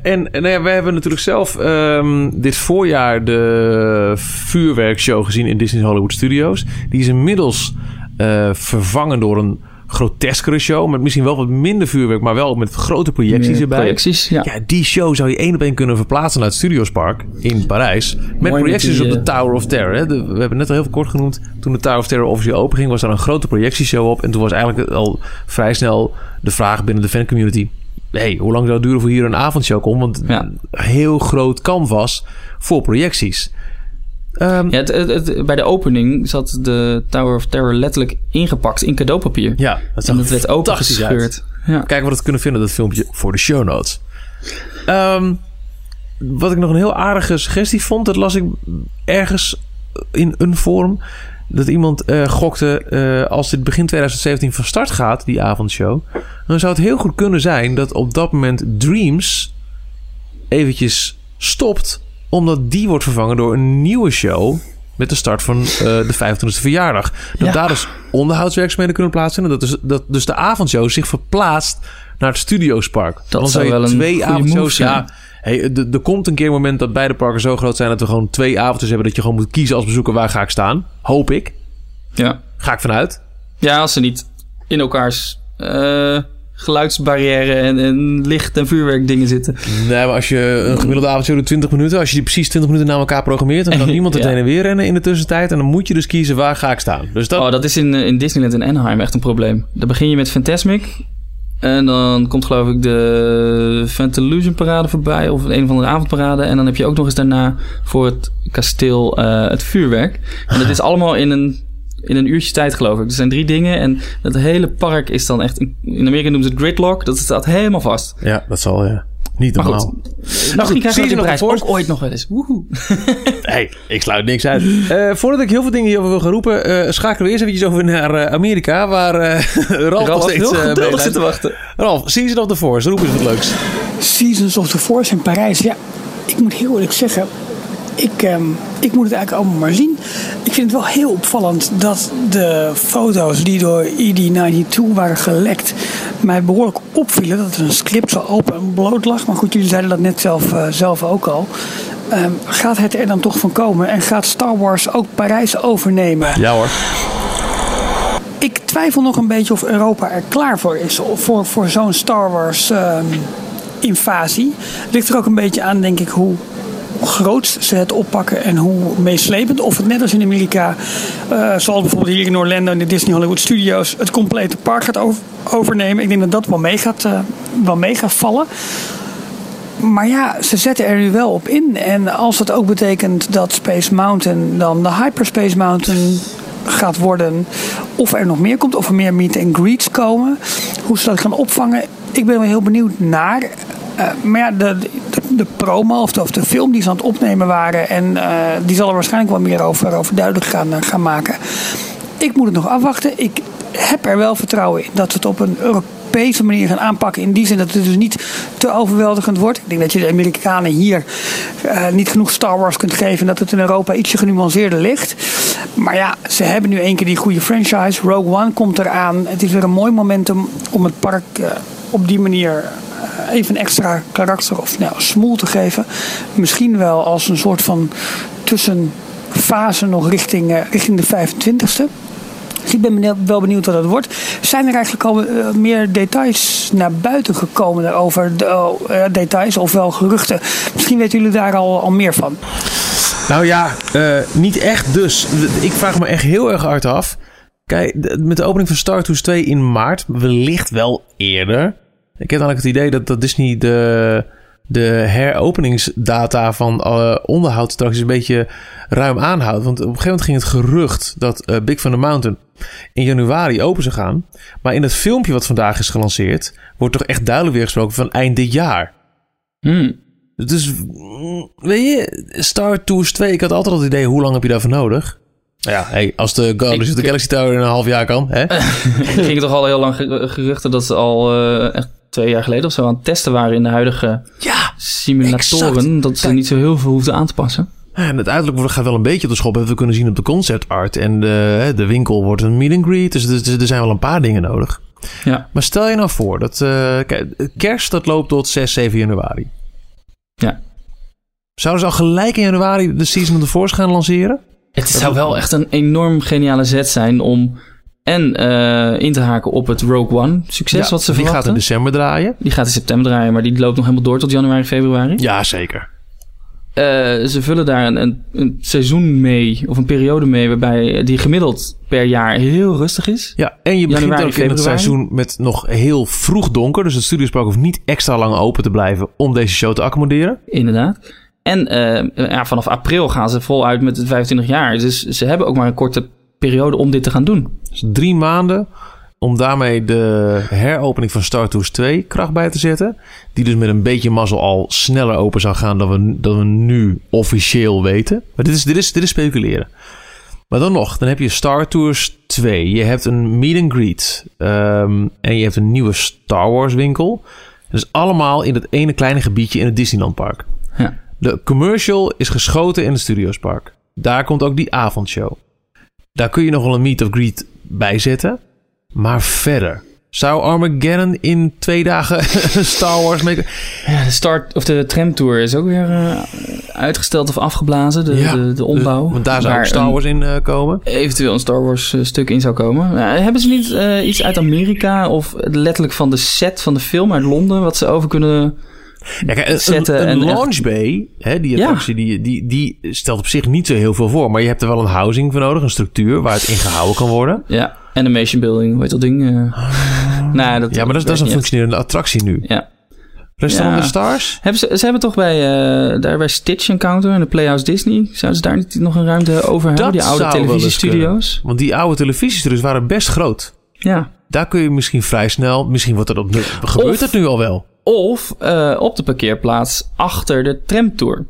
En nou ja, wij hebben natuurlijk zelf ehm, dit voorjaar de vuurwerkshow gezien in Disney's Hollywood Studios. Die is inmiddels vervangen door een groteskere show. Met misschien wel wat minder vuurwerk, maar wel met grote projecties erbij. Projecties, ja. Ja, die show zou je één op één kunnen verplaatsen naar het Studiospark in Parijs. Met Mooi met projecties die, op de eh, Tower of Terror. Hè. De- we hebben net al heel kort genoemd. Toen de Tower of Terror officieel open ging, was daar een grote projectieshow op. En toen was eigenlijk al vrij snel de vraag binnen de fancommunity... hey, hoe lang zou het duren voor hier een avondshow komt? Want Ja. een heel groot canvas voor projecties. Ehm, Ja, het, het- het- bij de opening zat de Tower of Terror letterlijk ingepakt in cadeaupapier. ja, dat en dat werd opengescheurd. Ja. Kijken wat we kunnen vinden, dat filmpje, voor de show notes. Ehm, wat ik nog een heel aardige suggestie vond, dat las ik ergens in een forum. Dat iemand eh, gokte, eh, als dit begin 2017 van start gaat, die avondshow... dan zou het heel goed kunnen zijn dat op dat moment Dreams eventjes stopt... omdat die wordt vervangen door een nieuwe show... met de start van eh, de 25e verjaardag. Dat Ja. daar dus onderhoudswerkzaamheden kunnen plaatsvinden. Dat dus, dat dus de avondshow zich verplaatst naar het Studiospark. Dan zou wel een twee avondshows... Ja, hey, er komt een keer een moment dat beide parken zo groot zijn... dat we gewoon twee avonden hebben... dat je gewoon moet kiezen als bezoeker waar ga ik staan. Hoop ik. Ja. Ga ik vanuit. ja, als ze niet in elkaars eh, geluidsbarrière en, en licht- en vuurwerkdingen zitten. Nee, maar als je een gemiddelde avondshow doet 20 minuten... als je die precies 20 minuten naar elkaar programmeert... dan kan niemand het Ja. heen en weer rennen in de tussentijd... en dan moet je dus kiezen waar ga ik staan. Dus dat... Oh, dat is in, eh, in Disneyland in Anaheim echt een probleem. Dan begin je met Fantasmic. En dan komt geloof ik de Fantalusion parade voorbij. Of een of andere avondparade. En dan heb je ook nog eens daarna voor het kasteel eh, het vuurwerk. En dat is allemaal in een, in een uurtje tijd geloof ik. Er zijn drie dingen. En dat hele park is dan echt... In Amerika noemen ze het gridlock. Dat staat helemaal vast. Ja, dat zal ja. niet Maar normaal. goed. Misschien Nou zie krijgen je nog ook ooit nog wel eens. Woehoe. Hey, ik sluit niks uit. Eh, voordat ik heel veel dingen hierover wil gaan roepen... eh, schakelen we eerst eventjes over naar eh, Amerika... waar eh Ralf, nog steeds heel eh, mee geduldig is. zit te wachten. Ralf, Season of the Force, roep eens wat leuks. Seasons of the Force in Parijs. Ja, ik moet heel eerlijk zeggen. Ik, ehm, ik moet het eigenlijk allemaal maar zien. Ik vind het wel heel opvallend dat de foto's die door ED92 waren gelekt. mij behoorlijk opvielen. Dat er een script zo open en bloot lag. Maar goed, jullie zeiden dat net zelf, eh, zelf ook al. Ehm, gaat het er dan toch van komen? En gaat Star Wars ook Parijs overnemen? Ja hoor. Ik twijfel nog een beetje of Europa er klaar voor is. Voor, voor zo'n Star Wars ehm, invasie. Ligt er ook een beetje aan, denk ik, hoe groot ze het oppakken en hoe meeslepend. Of het net als in Amerika, eh, zoals bijvoorbeeld hier in Orlando in de Disney Hollywood Studios, het complete park gaat over- overnemen. Ik denk dat dat wel mee gaat, eh, wel mee gaat vallen. Maar ja, ze zetten er nu wel op in. En als het ook betekent dat Space Mountain dan de Hyperspace Mountain gaat worden. Of er nog meer komt, of er meer meet and greets komen. Hoe ze dat gaan opvangen, ik ben wel heel benieuwd naar. Eh, maar ja, de, de, promo of de, film die ze aan het opnemen waren. En eh, die zal er waarschijnlijk wel meer over, over duidelijk gaan, eh, gaan maken. Ik moet het nog afwachten. Ik heb er wel vertrouwen in dat het op een Europese manier gaan aanpakken. In die zin dat het dus niet te overweldigend wordt. Ik denk dat je de Amerikanen hier niet genoeg Star Wars kunt geven. En dat het in Europa ietsje genuanceerder ligt. Maar ja, ze hebben nu één keer die goede franchise. Rogue One komt eraan. Het is weer een mooi momentum om het park op die manier even een extra karakter of nou, smoel te geven. Misschien wel als een soort van tussenfase nog richting, eh, richting de 25ste. Dus ik ben wel benieuwd wat het wordt. Zijn er eigenlijk al uh, meer details naar buiten gekomen daarover? De, uh, details of wel geruchten? Misschien weten jullie daar al, al meer van. Nou ja, niet echt dus. Ik vraag me echt heel erg hard af. Kijk, met de opening van Star Tours 2 in maart, wellicht wel eerder. Ik heb eigenlijk het idee dat, dat Disney de, de heropeningsdata van uh, onderhoud straks een beetje ruim aanhoudt. Want op een gegeven moment ging het gerucht dat uh, Big Thunder Mountain in januari open zou gaan. Maar in het filmpje wat vandaag is gelanceerd, wordt toch echt duidelijk weer gesproken van eind dit jaar. Hmm. Dus weet je, Star Tours 2, ik had altijd het idee, hoe lang heb je daarvoor nodig? Nou ja, hey, als de Guardians of the Galaxy Tower in een half jaar kan, hè? ging toch al heel lang geruchten dat ze al uh, echt twee jaar geleden of zo aan het testen waren in de huidige ja, simulatoren. exact. Dat ze niet zo heel veel hoefden aan te passen. En het uiterlijk gaat wel een beetje op de schop. Hebben we kunnen zien op de concept art. En de, de winkel wordt een meet and greet. Dus er, er zijn wel een paar dingen nodig. Ja. Maar stel je nou voor dat uh, kerst dat loopt tot 6, 7 januari. Ja. Zouden ze al gelijk in januari de Season of the Force gaan lanceren? Het zou wel echt een enorm geniale zet zijn om en uh, in te haken op het Rogue One succes ja, wat ze die verwachten. gaat in december draaien. Die gaat in september draaien, maar die loopt nog helemaal door tot januari, februari. Ja, zeker. Uh, ze vullen daar een, een, een, seizoen mee, of een periode mee, waarbij die gemiddeld per jaar heel rustig is. Ja, en je begint Januari, ook in het seizoen met nog heel vroeg donker. Dus het studiospark hoeft niet extra lang open te blijven om deze show te accommoderen. Inderdaad. En uh, ja, vanaf april gaan ze voluit met het 25 jaar. Dus ze hebben ook maar een korte periode om dit te gaan doen. Dus drie maanden om daarmee de heropening van Star Tours 2 kracht bij te zetten. Die dus met een beetje mazzel al sneller open zou gaan dan we, dan we nu officieel weten. Maar dit is, dit, is, dit is speculeren. Maar dan nog, dan heb je Star Tours 2. Je hebt een meet and greet. Um, en je hebt een nieuwe Star Wars winkel. Dus allemaal in het ene kleine gebiedje in het Disneyland Park. Ja. De commercial is geschoten in het Studiospark. Daar komt ook die avondshow. Daar kun je nog wel een meet of greet bij zetten. Maar verder. Zou Armageddon in twee dagen Star Wars mee... Ja, de start of de tramtour is ook weer uh, uitgesteld of afgeblazen. De, Ja, de, de ombouw. Want daar zou ook Star Wars in uh, komen. eventueel een Star Wars uh, stuk in zou komen. Hebben ze niet iets uit Amerika of letterlijk van de set van de film uit Londen wat ze over kunnen... Ja, kijk, een, Zetten een, en launch bay, hè, die Ja. attractie, die, die, die stelt op zich niet zo heel veel voor. Maar je hebt er wel een housing voor nodig, een structuur waar het in gehouden kan worden. Ja, animation building, hoe heet dat ding? Uh, nou, dat, Ja, maar dat, is- dat is een weet functionerende attractie nu. Ja. Restaurant Ja. de Stars? Hebben ze, ze hebben toch bij, uh, daar bij Stitch Encounter en de Playhouse Disney... zouden ze daar niet nog een ruimte over hebben? Dat die oude televisiestudio's? Want die oude televisiestudios waren best groot. Ja. Daar kun je misschien vrij snel... Misschien wordt er op, gebeurt Of- het nu al wel. Of uh, op de parkeerplaats achter de tramtour.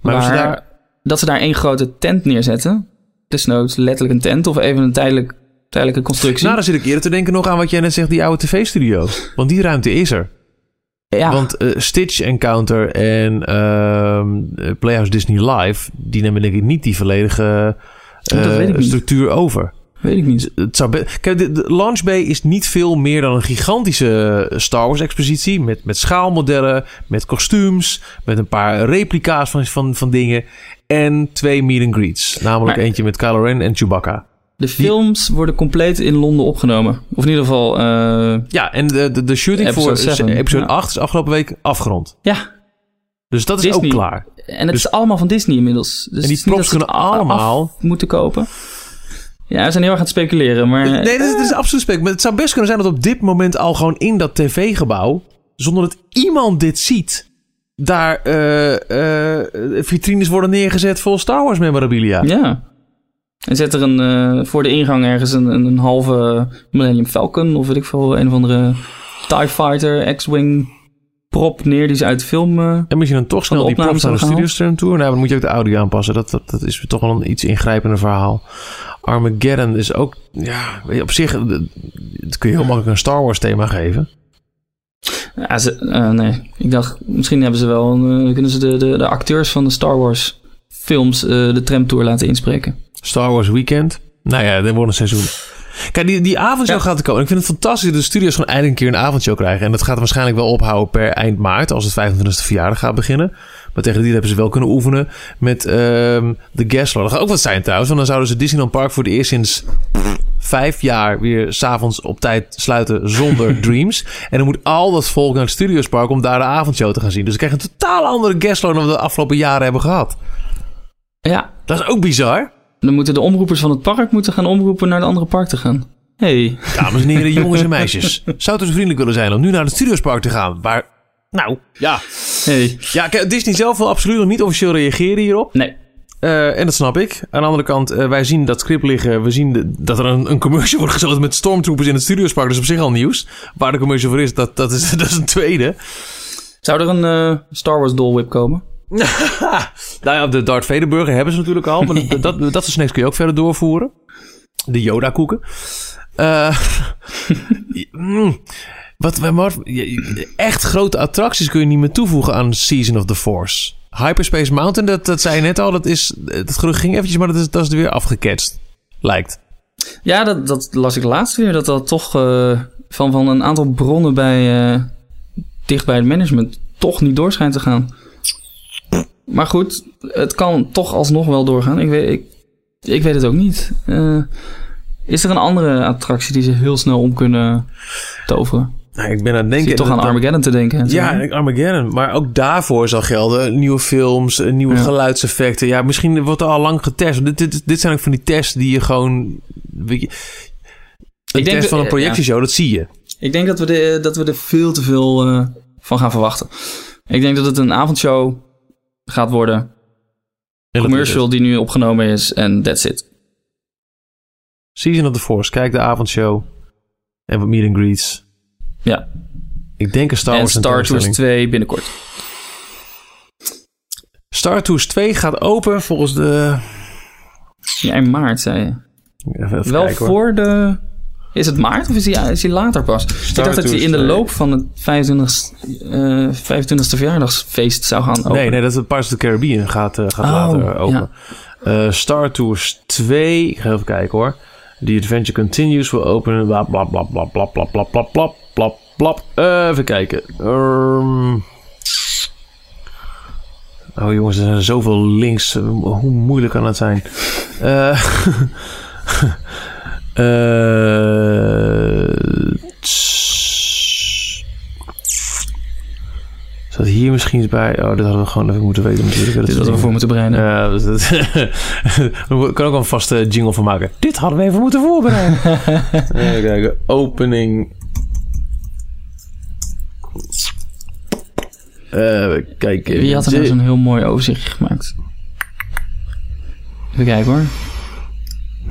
Maar Waar- daar- Dat ze daar één grote tent neerzetten. Desnoods letterlijk een tent of even een tijdelijk, tijdelijke constructie. Nou, dan zit ik eerder te denken nog aan wat jij net zegt, die oude tv-studio. Want die ruimte is er. ja, Want eh, Stitch Encounter en ehm, eh, Playhouse Disney Live... die nemen denk ik niet die volledige eh, structuur over. Weet ik niet. Het zou Kijk, de, de Launch Bay is niet veel meer dan een gigantische Star Wars expositie. Met, met schaalmodellen, met kostuums, met een paar replica's van, van, van dingen. En twee meet and greets. Namelijk Maar- eentje met Kylo Ren en Chewbacca. De films worden compleet in Londen opgenomen. Of in ieder geval, uh, Ja, en de, de, de shooting Episode voor episode ja. 8 is afgelopen week afgerond. ja. Dus dat is Disney. ook klaar. En het Dus- is allemaal van Disney inmiddels. Dus en die props kunnen allemaal... moeten kopen. Ja, we zijn heel erg aan het speculeren, maar... Nee, dat is, dat is absoluut spek. Maar het zou best kunnen zijn dat op dit moment al gewoon in dat tv-gebouw... zonder dat iemand dit ziet... daar eh, eh, vitrines worden neergezet vol Star Wars memorabilia. Ja. En zet er een, eh, voor de ingang ergens een, een, een halve Millennium Falcon of weet ik veel, een of andere TIE Fighter, X-Wing prop neer die ze uit film... eh, En misschien dan toch snel die props opnames naar de? Studiostream Tour. Nou, dan moet je ook de audio aanpassen. Dat, dat, dat is toch wel een iets ingrijpender verhaal. Armageddon is ook... Ja, op zich... eh, kun je heel makkelijk een Star Wars thema geven. ja, ze, eh, nee, ik dacht misschien hebben ze wel, kunnen ze de, de, de acteurs van de Star Wars films de tramtour laten inspreken. Star Wars Weekend. Nou ja, dit wordt een seizoen. Kijk, die, die avondshow Ja. gaat er komen. Ik vind het fantastisch dat de studio's gewoon eindelijk een keer een avondshow krijgen. En dat gaat waarschijnlijk wel ophouden per eind maart, als het 25e verjaardag gaat beginnen. Maar tegen die hebben ze wel kunnen oefenen met ehm, de log. Dat gaat ook wat zijn trouwens, want dan zouden ze Disneyland Park voor het eerst sinds vijf jaar weer s'avonds op tijd sluiten zonder Dreams. En dan moet al dat volk naar het Studios Park om daar de avondshow te gaan zien. Dus ze krijgen een totaal andere log dan we de afgelopen jaren hebben gehad. Ja, Dat is ook bizar. Dan moeten de omroepers van het park moeten gaan omroepen naar de andere park te gaan. hey. Dames en heren, jongens en meisjes. Zou het dus vriendelijk willen zijn om nu naar het Studiospark te gaan? Waar, nou, ja. hey. Ja, kijk, Disney zelf wil absoluut nog niet officieel reageren hierop. Nee. Eh, en dat snap ik. Aan de andere kant, eh, wij zien dat script liggen. We zien de- dat er een, een commercial wordt geschoten met stormtroopers in het Studiospark. Dat is op zich al nieuws. Waar de commercial voor is, dat, dat, is, dat is een tweede. Zou er een eh, Star Wars Dole Whip komen? nou ja, de Darth Vader burger hebben ze natuurlijk al. Maar dat, dat, dat soort snacks kun je ook verder doorvoeren. De Yoda koeken. Eh, mm, wat, wat, echt grote attracties kun je niet meer toevoegen aan Season of the Force. Hyperspace Mountain, dat, dat zei je net al, dat, is, dat gerucht ging eventjes, maar dat is, dat is er weer afgeketst. Lijkt. Ja, dat, dat las ik laatst weer. Dat dat toch eh, van, van een aantal bronnen bij, eh, dicht bij het management toch niet door schijnt te gaan. Maar goed, het kan toch alsnog wel doorgaan. Ik weet, ik, ik weet het ook niet. Eh, is er een andere attractie die ze heel snel om kunnen toveren? Nou, ik ben aan het denken... zit toch aan Armageddon te denken. Ja, Armageddon. Maar ook daarvoor zal gelden. Nieuwe films, eh, nieuwe Ja. geluidseffecten. Ja, misschien wordt er al lang getest. Dit, dit, dit zijn ook van die tests die je gewoon... Weet je, een Ik denk test dat- van een eh, projectieshow, dat zie je. Ik denk dat we, de, dat we er veel te veel van gaan verwachten. Ik denk dat het een avondshow gaat worden. Commercial die nu opgenomen is en that's it. Season of the Force. Kijk de avondshow. En wat meet and greets. Ja. Ik denk een Star en Wars Star Tours tentoonstelling. 2 binnenkort. Star Tours 2 gaat open volgens de... Ja, in maart, zei je. Even, even Wel kijken, voor de... Is het maart of is die, is die later pas? ik dacht dat hij in de 2. loop van het 25, eh 25e verjaardagsfeest zou gaan openen. Nee, nee, dat is Pirates of the Caribbean gaat, eh, gaat Oh, later open. ja. Eh, Star Tours 2, ik ga even kijken hoor. The Adventure Continues will open. Bla bla bla bla bla bla bla bla bla bla bla. Eh, even kijken. Ehm. oh jongens, er zijn zoveel links. Eh, Hoe moeilijk kan het zijn? Eh. Eh. Zat hier misschien eens bij? Oh, dit hadden we gewoon even moeten weten natuurlijk. Dat Dit hadden we voor moeten bereiden. ja, dus dat, er kan ook wel een vaste jingle van maken. Dit hadden we even moeten voorbereiden. even kijken. Opening. Eh kijk. Wie had er nou zo'n heel mooi overzichtje gemaakt? Even kijken hoor.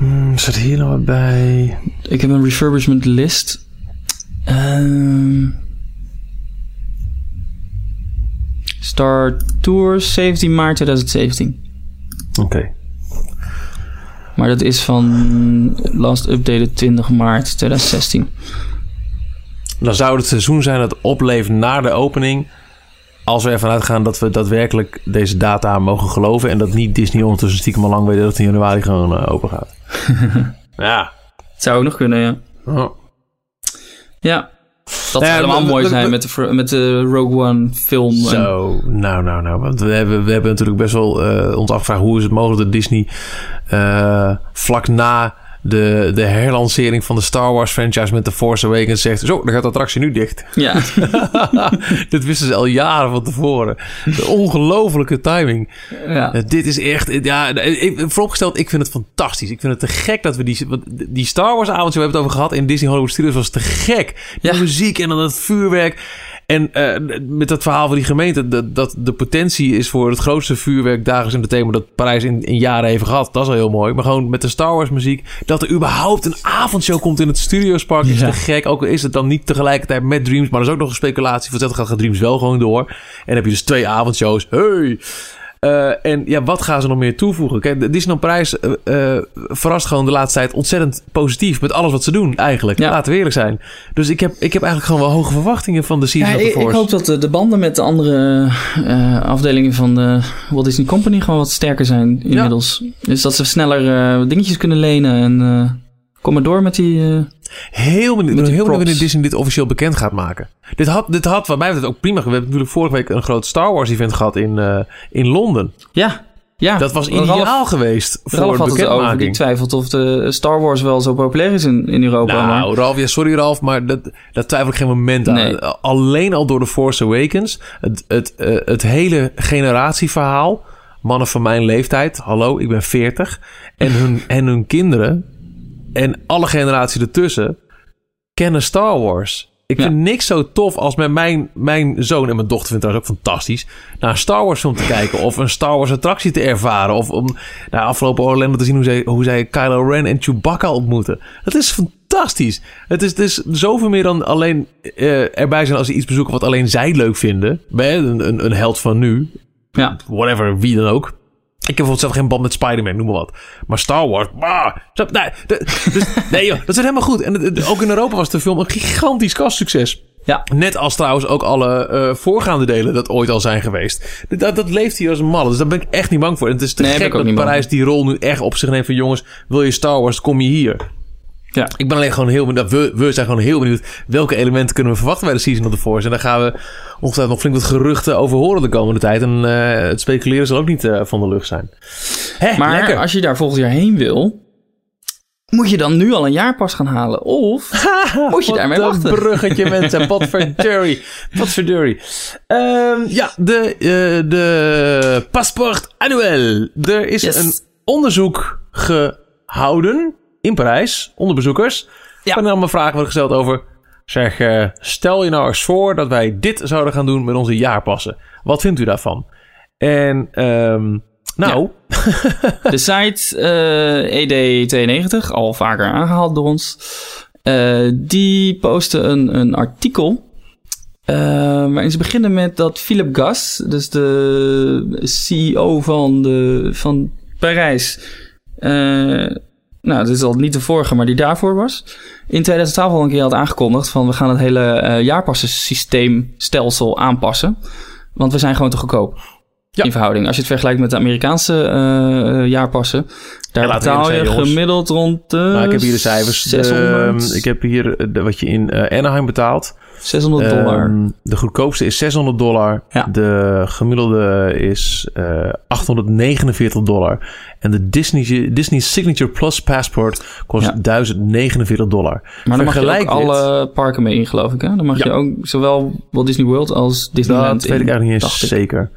Hmm, Zit hier nog wat bij? Ik heb een refurbishment list. Ehm Star Tours 17 maart 2017. Oké. Maar dat is van last updated 20 maart 2016. Dan zou het seizoen zijn dat opleeft na de opening. Als we ervan uitgaan dat we daadwerkelijk deze data mogen geloven. En dat niet Disney ondertussen stiekem al lang weet dat het in januari gewoon eh, open gaat. ja. Zou ook nog kunnen, ja. Oh. Ja. Dat Ja, zou helemaal maar- mooi zijn met de, met de Rogue One film. En- Zo, nou, nou, nou. Want we hebben, we hebben natuurlijk best wel eh, ons afgevraagd... hoe is het mogelijk dat Disney eh, vlak na de, de herlancering van de Star Wars franchise... met The Force Awakens zegt... zo, dan gaat de attractie nu dicht. Ja. Dit wisten ze al jaren van tevoren. De ongelofelijke timing. ja. Eh, dit is echt... Ja, ik, vooropgesteld, ik vind het fantastisch. Ik vind het te gek dat we die... Die Star Wars avond, we hebben het over gehad... in Disney Hollywood Studios was te gek. Die Ja. muziek en dan het vuurwerk... En eh, met dat verhaal van die gemeente, dat, dat de potentie is voor het grootste vuurwerk dagelijks in de thema dat Parijs in, in jaren heeft gehad. Dat is al heel mooi. Maar gewoon met de Star Wars muziek, dat er überhaupt een avondshow komt in het Studiospark is Ja. te gek. Ook al is het dan niet tegelijkertijd met Dreams, maar er is ook nog een speculatie. Dat gaat Dreams wel gewoon door. En dan heb je dus twee avondshows. Hey! Eh, en ja, wat gaan ze nog meer toevoegen? Kijk, de Disneyland Parijs eh, eh, verrast gewoon de laatste tijd ontzettend positief met alles wat ze doen, eigenlijk. Ja. Laten we eerlijk zijn. Dus ik heb, ik heb eigenlijk gewoon wel hoge verwachtingen van de Season Ja, of the ik, ik Force. hoop dat de, de banden met de andere afdelingen van de Walt Disney Company gewoon wat sterker zijn inmiddels. Dus dat ze sneller dingetjes kunnen lenen en Kom maar door met die... eh, Heel benieuwd, Met die heel benieuwd wanneer. Disney dit officieel bekend gaat maken. Dit had, dit had wat mij betreft ook prima. We hebben natuurlijk vorige week een groot Star Wars event gehad in, eh, in Londen. ja, ja. Dat was Ralf- ideaal geweest voor Ralf had het over. Die twijfelt of de Star Wars wel zo populair is in, in Europa. maar- Nou, Ralf, ja, sorry Ralf, maar dat, dat twijfel ik geen moment aan. Nee. Alleen al door The Force Awakens, het, het, eh, het hele generatieverhaal, mannen van mijn leeftijd, hallo, ik ben 40, en hun, en hun kinderen en alle generaties ertussen kennen Star Wars. Ik Ja. vind niks zo tof als met mijn, mijn zoon en mijn dochter vindt het ook fantastisch. Naar een Star Wars film te kijken of een Star Wars attractie te ervaren. Of om nou, afgelopen Orlando te zien hoe zij, hoe zij Kylo Ren en Chewbacca ontmoeten. Dat is fantastisch. Het is, het is zoveel meer dan alleen eh, erbij zijn als ze iets bezoeken wat alleen zij leuk vinden. Een, een, een held van nu, ja. whatever, wie dan ook. Ik heb bijvoorbeeld zelf geen band met Spider-Man, noem maar wat. Maar Star Wars, bah, nee, de- dus, nee joh, dat is helemaal goed. En ook in Europa was de film een gigantisch kastsucces. Ja. Net als trouwens ook alle eh, voorgaande delen dat ooit al zijn geweest. Dat, dat leeft hier als een malle. Dus daar ben ik echt niet bang voor. En het is te Nee, gek dat Parijs die rol nu echt op zich neemt van... jongens, wil je Star Wars, kom je hier. Ja. Ik ben alleen gewoon heel benieuwd. We, we zijn gewoon heel benieuwd. Welke elementen kunnen we verwachten bij de Season of the Force? En daar gaan we ongetwijfeld nog flink wat geruchten over horen de komende tijd. En eh, het speculeren zal ook niet eh, van de lucht zijn. Hè, Maar lekker. als je daar volgend jaar heen wil, moet je dan nu al een jaarpas gaan halen? Of moet je Wat daarmee een wachten? bruggetje mensen. Wat verdurrie. Wat verdurrie. Ehm, ja, de, eh, de paspoort annuel. Er is Yes. een onderzoek gehouden in Parijs onder bezoekers. Ja. En allemaal vragen worden gesteld over... Zeg, eh, stel je nou eens voor dat wij dit zouden gaan doen met onze jaarpassen. Wat vindt u daarvan? En, ehm, nou, De site eh, ED92, al vaker aangehaald door ons, eh, die postte een, een artikel. eh, waarin ze beginnen met dat Philip Gas, dus de CEO van, de, van Parijs. eh, nou, dit is al niet de vorige, maar die daarvoor was. In 2012 al een keer had aangekondigd van we gaan het hele eh jaarpassensysteem stelsel aanpassen. Want we zijn gewoon te goedkoop. Ja. In verhouding. Als je het vergelijkt met de Amerikaanse eh, jaarpassen. Daar Ja, betaal je gemiddeld rond de nou, ik heb hier de cijfers. 600, Ehm, ik heb hier eh, de- wat je in eh, Anaheim betaalt. 600 dollar. Ehm, de goedkoopste is 600 dollar. Ja. De gemiddelde is eh 849 dollar. En de Disney, Disney Signature Plus Passport kost Ja. 1049 dollar. maar dan mag je ook vergelijk dit- alle parken mee in, geloof ik. Hè? Dan mag je ook zowel Walt Disney World als Disneyland Dat weet ik eigenlijk niet eens zeker.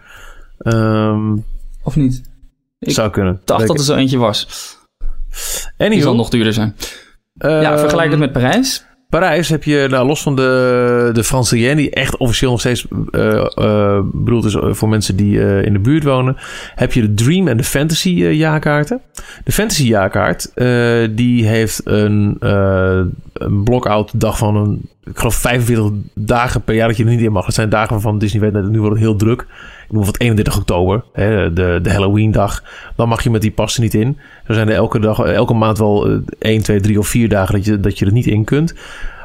Ehm, Of niet? Ik zou kunnen. dacht dat er zo eentje was. Die Anywho, zal nog duurder zijn. ja, ehm, vergelijk het met Parijs. Parijs heb je, nou, los van de, de Francilienne, die echt officieel nog steeds eh eh, bedoeld is voor mensen die eh, in de buurt wonen, heb je de Dream en de Fantasy jaarkaarten. De Fantasy jaarkaart, die heeft een, een block-out dag van een, ik geloof 45 dagen per jaar dat je er niet in mag. Dat zijn dagen van Disney weet net, nu wordt het heel druk. Noem wat 31 oktober, hè, de, de Halloween dag. Dan mag je met die passen niet in. Er zijn er elke, dag, elke maand wel eh, 1, 2, 3 of 4 dagen dat je, dat je er niet in kunt.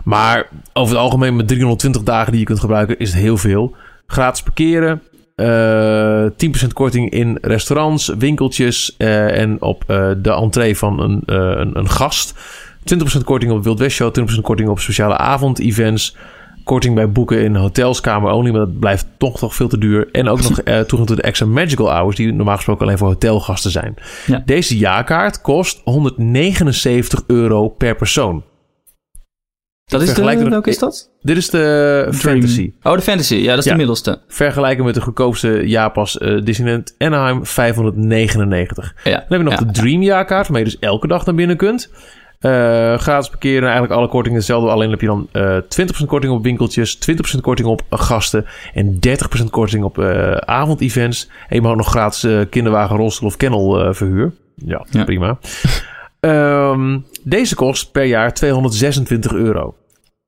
Maar over het algemeen met 320 dagen die je kunt gebruiken is het heel veel. Gratis parkeren. eh 10% korting in restaurants, winkeltjes eh, en op eh, de entree van een, eh, een, een gast. 20% korting op Wild West Show, 20% korting op speciale avondevents. Korting bij boeken in hotels, kamer only, maar dat blijft toch nog veel te duur. En ook nog eh, toegang tot de extra magical hours, die normaal gesproken alleen voor hotelgasten zijn. Ja. Deze jaarkaart kost 179 euro per persoon. Dat is de, welke is dat? Dit is de Dream. fantasy. Oh, de Fantasy. Ja, dat is Ja. de middelste. Vergelijken met de goedkoopste jaarpas eh, Disneyland Anaheim 599. Ja. Dan heb je nog Ja. de Dream jaarkaart, waarmee je dus elke dag naar binnen kunt. Eh, gratis parkeren, eigenlijk alle kortingen hetzelfde. Alleen heb je dan eh 20% korting op winkeltjes, 20% korting op eh, gasten en 30% korting op eh avondevents. En je mag ook nog gratis eh, kinderwagen, rolstoel of kennel verhuur. Ja, Ja. prima. Ehm, deze kost per jaar 226 euro.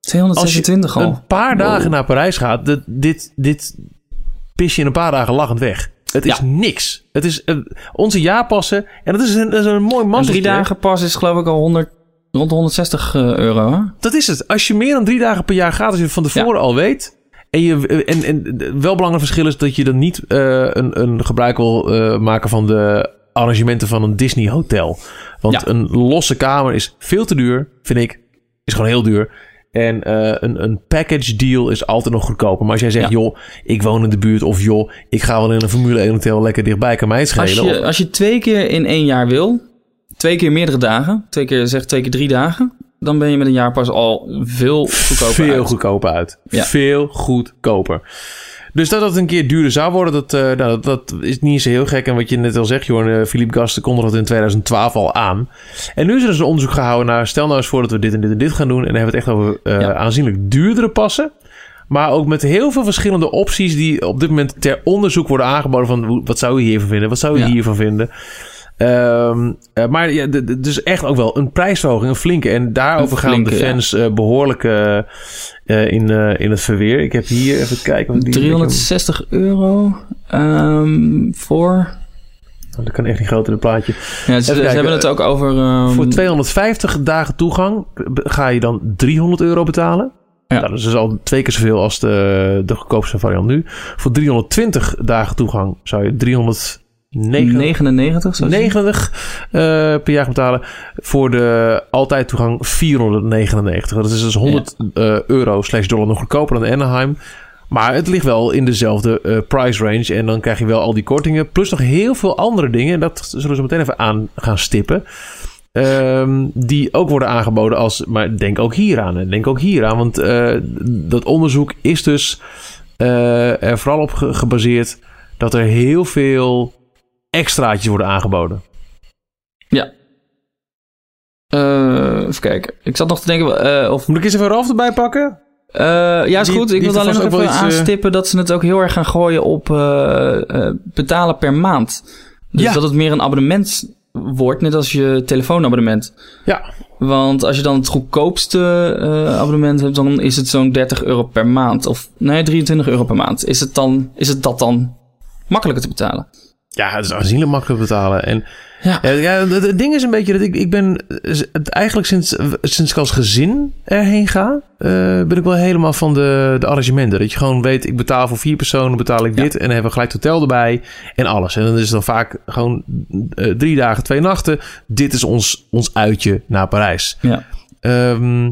226 al. Een paar Wow. dagen naar Parijs gaat, dit, dit, dit pis je in een paar dagen lachend weg. Het is Ja. niks. Het is eh, onze jaarpassen. En dat is een, dat is een mooi mazzeltje. drie dagen pas is geloof ik al 100, rond de 160 eh, euro. Hè? Dat is het. Als je meer dan drie dagen per jaar gaat, als je het van tevoren al weet. En, je, en, en wel belangrijk verschil is dat je dan niet eh, een, een gebruik wil eh, maken van de arrangementen van een Disney hotel. Want Ja. een losse kamer is veel te duur, vind ik. Is gewoon heel duur. En een, een package deal is altijd nog goedkoper. Maar als jij zegt, Ja. joh, ik woon in de buurt. Of joh, ik ga wel in een Formule 1 hotel lekker dichtbij. Kan mij het schelen. Als je, Of- als je twee keer in één jaar wil, twee keer meerdere dagen, twee keer, zeg twee keer drie dagen, dan ben je met een jaarpas al veel goedkoper veel uit. goedkoper uit. Ja. Veel goedkoper. Dus dat het een keer duurder zou worden, dat, eh, nou, dat, dat is niet zo heel gek. En wat je net al zegt, Jorn, eh, Philippe Gasten kondigde dat in 2012 al aan. En nu is er dus een onderzoek gehouden naar, stel nou eens voor dat we dit en dit en dit gaan doen. En dan hebben we het echt over eh, Ja. aanzienlijk duurdere passen. Maar ook met heel veel verschillende opties die op dit moment ter onderzoek worden aangeboden. Van wat zou je hiervan vinden? Wat zou je Ja. hiervan vinden? Eh, maar ja, dus echt ook wel een prijsverhoging, een flinke. En daarover Een gaan de flinke, ja. fans eh, behoorlijk eh, in, in het verweer. Ik heb hier even kijken. want die- 360 euro ehm, voor. Oh, dat kan echt niet groter het plaatje. Ja, ze, ze kijken, hebben het ook over. ehm, Voor 250 dagen toegang ga je dan 300 euro betalen. Ja. Nou, dat is dus al twee keer zoveel als de, de goedkoopste variant nu. Voor 320 dagen toegang zou je 390 99, zo 90 eh, per jaar betalen. Voor de altijd toegang 499. Dat is dus 100 eh, euro slash dollar nog goedkoper dan Anaheim. Maar het ligt wel in dezelfde eh, price range. En dan krijg je wel al die kortingen. Plus nog heel veel andere dingen. En dat zullen we zo meteen even aan gaan stippen. Ehm, die ook worden aangeboden als... Maar denk ook hier aan. En denk ook hier aan. Want eh, dat onderzoek is dus er vooral op ge- gebaseerd... dat er heel veel extraatjes worden aangeboden. Eh, even kijken. Ik zat nog te denken. eh, of, Moet ik eens even Ralf erbij pakken? eh, ja, is Die- goed. Ik wil alleen nog even iets, aanstippen dat ze het ook heel erg gaan gooien op eh, eh, betalen per maand. Dus Ja. dat het meer een abonnement wordt, net als je telefoonabonnement. Ja. Want als je dan het goedkoopste eh, abonnement hebt, dan is het zo'n 30 euro per maand. Of nee, 23 euro per maand. Is het, dan, is het dat dan makkelijker te betalen? Ja, het is aanzienlijk makkelijk betalen. En Ja. ja, ja, het, ding is een beetje dat ik, ik ben eh, het eigenlijk sinds, sinds ik als gezin erheen ga, eh, ben ik wel helemaal van de, de arrangementen. Dat je gewoon weet, ik betaal voor vier personen, betaal ik Ja. dit en dan hebben we gelijk hotel erbij en alles. En dan is het dan vaak gewoon eh, drie dagen, twee nachten. Dit is ons, ons uitje naar Parijs. Ja. Ehm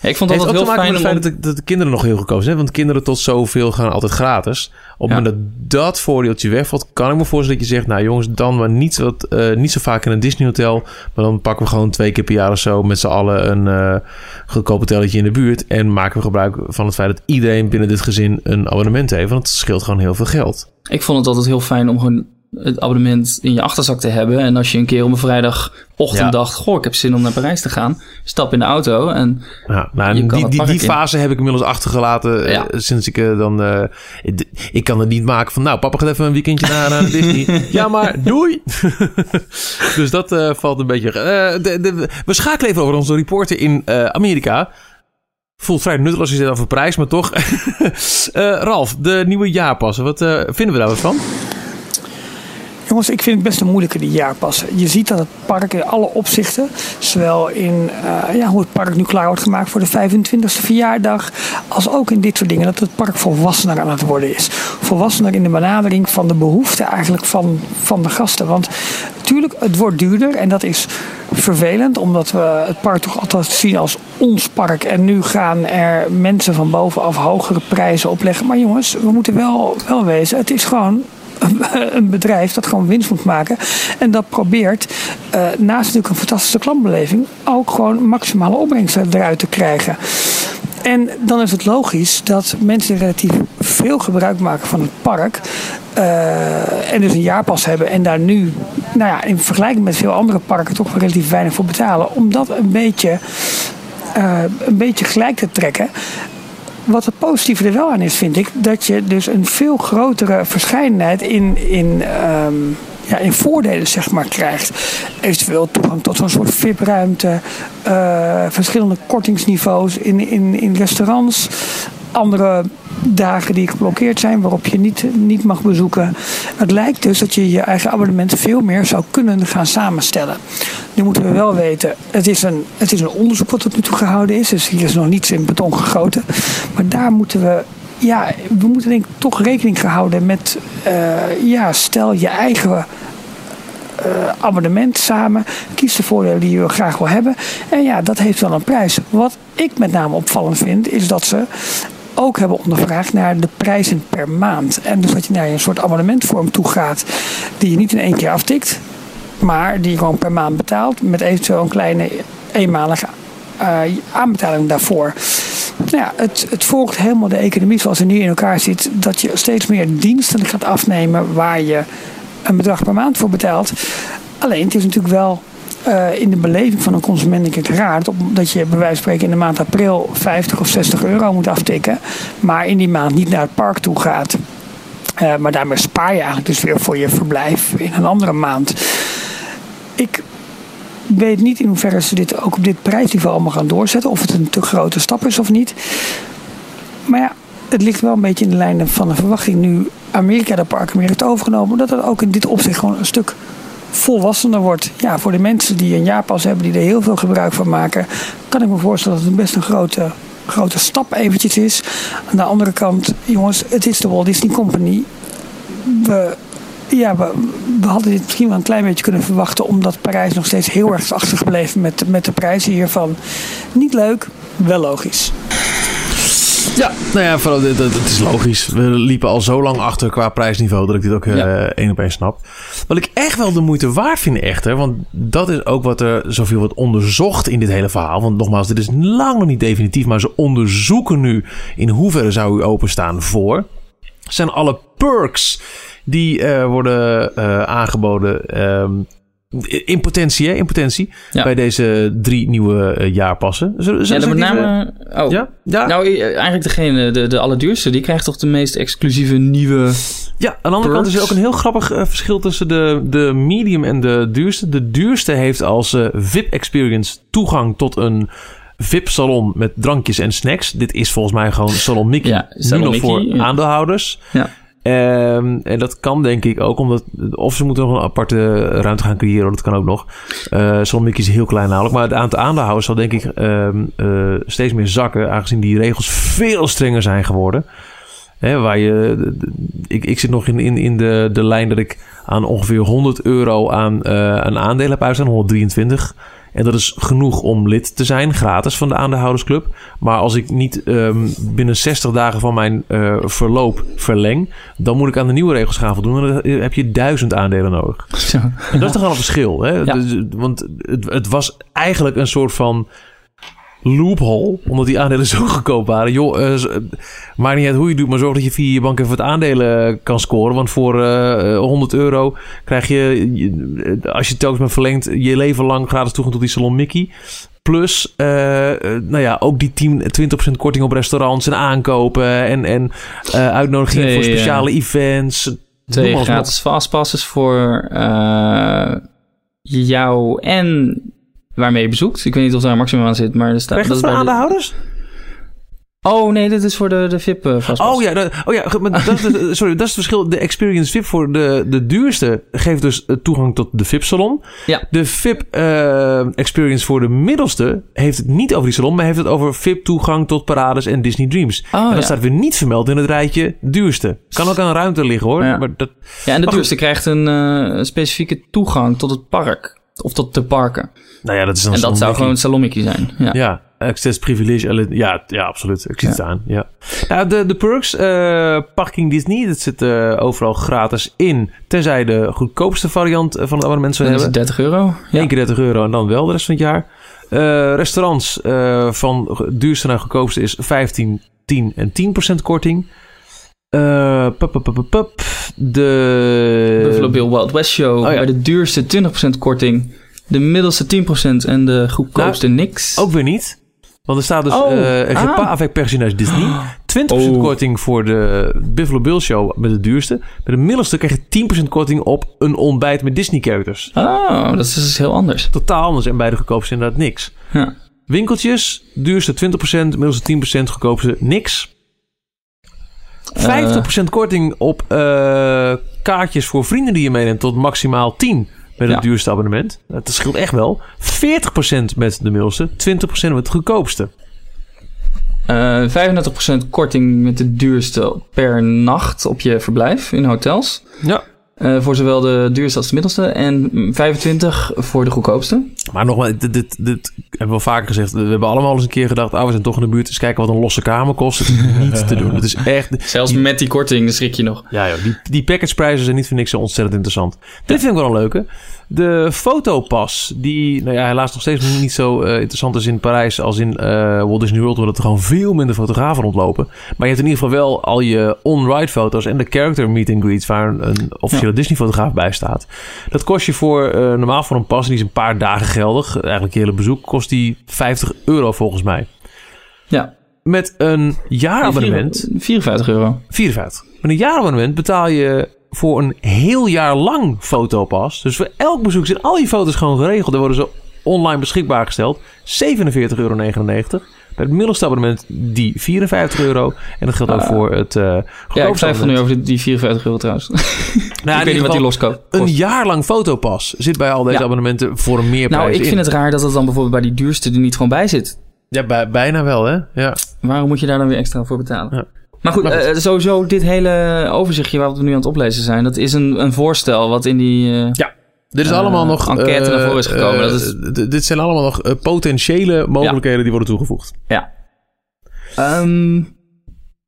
Ja, ik vond Het dat ook te heel maken fijn met het om... dat de, dat de kinderen nog heel goedkoop zijn. Want kinderen tot zoveel gaan altijd gratis. Op het Ja. moment dat dat voordeeltje wegvalt... kan ik me voorstellen dat je zegt... nou jongens, dan maar niet, wat, eh, niet zo vaak in een Disney hotel... maar dan pakken we gewoon twee keer per jaar of zo... met z'n allen een eh goedkoop hotelletje in de buurt... en maken we gebruik van het feit dat iedereen binnen dit gezin... een abonnement heeft. Want het scheelt gewoon heel veel geld. Ik vond het altijd heel fijn om gewoon het abonnement in je achterzak te hebben. En als je een keer op een vrijdagochtend Ja. dacht... Goh, ik heb zin om naar Parijs te gaan. Stap in de auto en... Ja, nou, die, die, die fase heb ik inmiddels achtergelaten. eh, sinds ik eh, dan. eh, ik, kan het niet maken van. Nou, papa gaat even een weekendje naar, naar Disney. ja, maar doei. dus dat valt een beetje. de, de, we schakelen even over onze reporter in Amerika. Voelt vrij nutteloos als je zit over prijs, maar toch. Ralf, de nieuwe jaarpassen. Wat vinden we daar wat van? Jongens, ik vind het best een moeilijke die jaarpassen. Je ziet dat het park in alle opzichten, zowel in eh, ja, hoe het park nu klaar wordt gemaakt voor de 25e verjaardag, als ook in dit soort dingen, dat het park volwassener aan het worden is. Volwassener in de benadering van de behoeften eigenlijk van, van de gasten. Want natuurlijk, het wordt duurder en dat is vervelend, omdat we het park toch altijd zien als ons park. En nu gaan er mensen van bovenaf hogere prijzen opleggen. Maar jongens, we moeten wel, wel wezen, het is gewoon een bedrijf dat gewoon winst moet maken. En dat probeert, eh, naast natuurlijk een fantastische klantbeleving, ook gewoon maximale opbrengst eruit te krijgen. En dan is het logisch dat mensen relatief veel gebruik maken van het park. eh, en dus een jaarpas hebben en daar nu, nou ja, in vergelijking met veel andere parken, toch relatief weinig voor betalen. Om dat een beetje, eh, een beetje gelijk te trekken. Wat het positieve er wel aan is, vind ik, dat je dus een veel grotere verscheidenheid in, in, ehm, ja, in voordelen zeg maar, krijgt. Eventueel toegang tot zo'n soort VIP-ruimte, eh, verschillende kortingsniveaus in, in, in restaurants, andere dagen die geblokkeerd zijn, waarop je niet, niet mag bezoeken. Het lijkt dus dat je je eigen abonnement veel meer zou kunnen gaan samenstellen. Nu moeten we wel weten, het is een, het is een onderzoek wat tot nu toe gehouden is. Dus hier is nog niets in beton gegoten. Maar daar moeten we, ja, we moeten denk ik toch rekening gehouden met, eh, ja, stel je eigen abonnement samen. Kies de voordelen die je graag wil hebben. En ja, dat heeft wel een prijs. Wat ik met name opvallend vind, is dat ze ook hebben ondervraagd naar de prijzen per maand. En dus dat je naar een soort abonnementvorm toe gaat, die je niet in één keer aftikt, maar die je gewoon per maand betaalt, met eventueel een kleine eenmalige uh, aanbetaling daarvoor. Nou ja, het, het volgt helemaal de economie zoals ze nu in elkaar zit. Dat je steeds meer diensten gaat afnemen waar je een bedrag per maand voor betaalt. Alleen het is natuurlijk wel uh, in de beleving van een consument denk ik raar. Dat je bij wijze van spreken in de maand april 50 of 60 euro moet aftikken. Maar in die maand niet naar het park toe gaat. Uh, maar daarmee spaar je eigenlijk dus weer voor je verblijf in een andere maand. Ik weet niet in hoeverre ze dit ook op dit prijsniveau allemaal gaan doorzetten. Of het een te grote stap is of niet. Maar ja, het ligt wel een beetje in de lijn van de verwachting. Nu Amerika de parken meer heeft overgenomen. Dat het ook in dit opzicht gewoon een stuk volwassener wordt. Ja, voor de mensen die een jaarpas hebben, die er heel veel gebruik van maken, kan ik me voorstellen dat het best een grote, grote stap eventjes is. Aan de andere kant, jongens, het is de Walt Disney Company. We, ja, we, we, hadden dit misschien wel een klein beetje kunnen verwachten, omdat Parijs nog steeds heel erg achtergebleven met, met de prijzen hiervan. Niet leuk, wel logisch. Ja, nou ja, vooral, dat, het is logisch. We liepen al zo lang achter qua prijsniveau dat ik dit ook uh, één op één snap. Wat ik echt wel de moeite waard vind echter, want dat is ook wat er zoveel wordt onderzocht in dit hele verhaal. Want nogmaals, dit is lang nog niet definitief, maar ze onderzoeken nu in hoeverre zou u openstaan voor. Zijn alle perks die uh, worden uh, aangeboden um, in potentie, hè? In potentie. Ja. Bij deze drie nieuwe uh, jaarpassen. Zullen, ja, met name... Oh. Ja? ja? Nou, eigenlijk degene, de, de allerduurste, die krijgt toch de meest exclusieve nieuwe... Ja, aan de andere kant is er ook een heel grappig uh, verschil tussen de, de medium en de duurste. De duurste heeft als uh, VIP-experience toegang tot een VIP-salon met drankjes en snacks. Dit is volgens mij gewoon Salon Mickey. Ja, Salon nu nog Mickey, voor aandeelhouders. Ja. Um, en dat kan denk ik ook omdat... Of ze moeten nog een aparte ruimte gaan creëren. Dat kan ook nog. Uh, Mickey is heel klein namelijk. Maar het aantal aandeelhouders zal denk ik um, uh, steeds meer zakken. Aangezien die regels veel strenger zijn geworden. Waar je, ik, ik zit nog in, in, in de, de lijn dat ik aan ongeveer 100 euro aan uh, een aandeel heb uitstaan. 123. En dat is genoeg om lid te zijn, gratis van de aandeelhoudersclub. Maar als ik niet um, binnen 60 dagen van mijn uh, verloop verleng, dan moet ik aan de nieuwe regels gaan voldoen. En dan heb je duizend aandelen nodig. En dat is toch wel een verschil. Hè? Ja. Dus, want het, het was eigenlijk een soort van loophole. Omdat die aandelen zo goedkoop waren. Joh, uh, maakt niet uit hoe je doet, maar zorg dat je via je bank even wat aandelen kan scoren. Want voor uh, 100 euro krijg je, als je telkens maar verlengt, je leven lang gratis toegang tot die Salon Mickey. Plus, uh, nou ja, ook die 10, 20% korting op restaurants en aankopen. En, en uitnodigingen voor speciale events. Twee gratis fastpasses voor jou en waarmee je bezoekt. Ik weet niet of daar een maximum aan zit, maar er staat... dat is voor aandeelhouders? Oh nee, dit is voor de, de VIP uh, Oh ja, dat, oh ja maar dat is, sorry, dat is het verschil. De Experience VIP voor de, de duurste geeft dus toegang tot de VIP-salon. Ja. De VIP uh, Experience voor de middelste heeft het niet over die salon, maar heeft het over VIP-toegang tot parades en Disney Dreams. Oh, en dat ja. staat weer niet vermeld in het rijtje duurste. Kan ook aan ruimte liggen hoor. Ja, maar dat, ja en de duurste krijgt een uh, specifieke toegang tot het park. Of tot de parken. Nou ja, dat is dan En dat zou gewoon Salomiki zijn. Ja. ja. Access privilege. Ja, ja absoluut. Ik zie het aan. Ja. ja de, de perks. Uh, parking Disney. Dat zit uh, overal gratis in. Tenzij de goedkoopste variant van het abonnement zou hebben. 30 euro. Ja. Eén keer 30 euro en dan wel de rest van het jaar. Uh, restaurants van duurste naar goedkoopste is 15, 10 en 10% korting. Uh, pup, pup, pup, pup. De... Buffalo Bill Wild West Show. Oh, ja. Bij de duurste 20% korting. De middelste 10% en de goedkoopste nou, niks. Ook weer niet. Want er staat dus oh, uh, ah. avec personage Disney. 20% oh. korting voor de Buffalo Bill Show met de duurste. Met de middelste krijg je 10% korting op een ontbijt met Disney characters. Oh, dat is dus heel anders. Totaal anders. En bij de goedkoopste inderdaad niks. Ja. Winkeltjes, duurste 20%, middelste 10%, goedkoopste niks. 50% korting op uh, kaartjes voor vrienden die je meeneemt tot maximaal 10 met het ja. duurste abonnement. Dat scheelt echt wel. 40% met de middelste, 20% met het goedkoopste. Uh, 35% korting met de duurste per nacht op je verblijf in hotels. Ja. Eh, voor zowel de duurste als de middelste. En mm, 25 voor de goedkoopste. Maar nogmaals, dit, dit, dit hebben we wel vaker gezegd. We hebben allemaal eens een keer gedacht... ah, we zijn toch in de buurt, eens kijken wat een losse kamer kost. Het is niet te doen. Het is echt... Zelfs met die korting schrik je nog. Ja, joh, die, die packageprijzen zijn niet voor niks zo ontzettend interessant. Dit vind ik wel een leuke. De fotopas, die nou ja, helaas nog steeds niet zo eh, interessant is in Parijs als in eh, Walt Disney World, omdat er gewoon veel minder fotografen rondlopen. Maar je hebt in ieder geval wel al je on-ride foto's en de character meet and greets waar een, officiële Disney fotograaf bij staat. Dat kost je voor, eh, normaal voor een pas, die is een paar dagen geldig, eigenlijk je hele bezoek, kost die 50 euro volgens mij. Ja. Met een jaarabonnement... 54 euro. 54. Met een jaarabonnement betaal je voor een heel jaar lang fotopas. Dus voor elk bezoek zijn al die foto's gewoon geregeld. Dan worden ze online beschikbaar gesteld. 47,99 euro. Bij het middelste abonnement die 54 euro. En dat geldt ook Ah. voor het uh, Ja, ik twijfel nu over die- die 54 euro trouwens. Nou, ik weet niet wat die loskoopt. Een jaar lang fotopas zit bij al deze Ja. abonnementen voor een meerprijs Nou, ik in. vind het raar dat het dan bijvoorbeeld bij die duurste er niet gewoon bij zit. Ja, bij- bijna wel, hè? Ja. Waarom moet je daar dan weer extra voor betalen? Ja. Maar goed, Maar goed. eh, sowieso dit hele overzichtje wat we nu aan het oplezen zijn, dat is een, een voorstel wat in die... eh, Dit is Eh, allemaal nog... enquête eh, naar voren is gekomen. eh, Dat is- dit zijn allemaal nog eh, potentiële mogelijkheden die worden toegevoegd. ja. Ehm,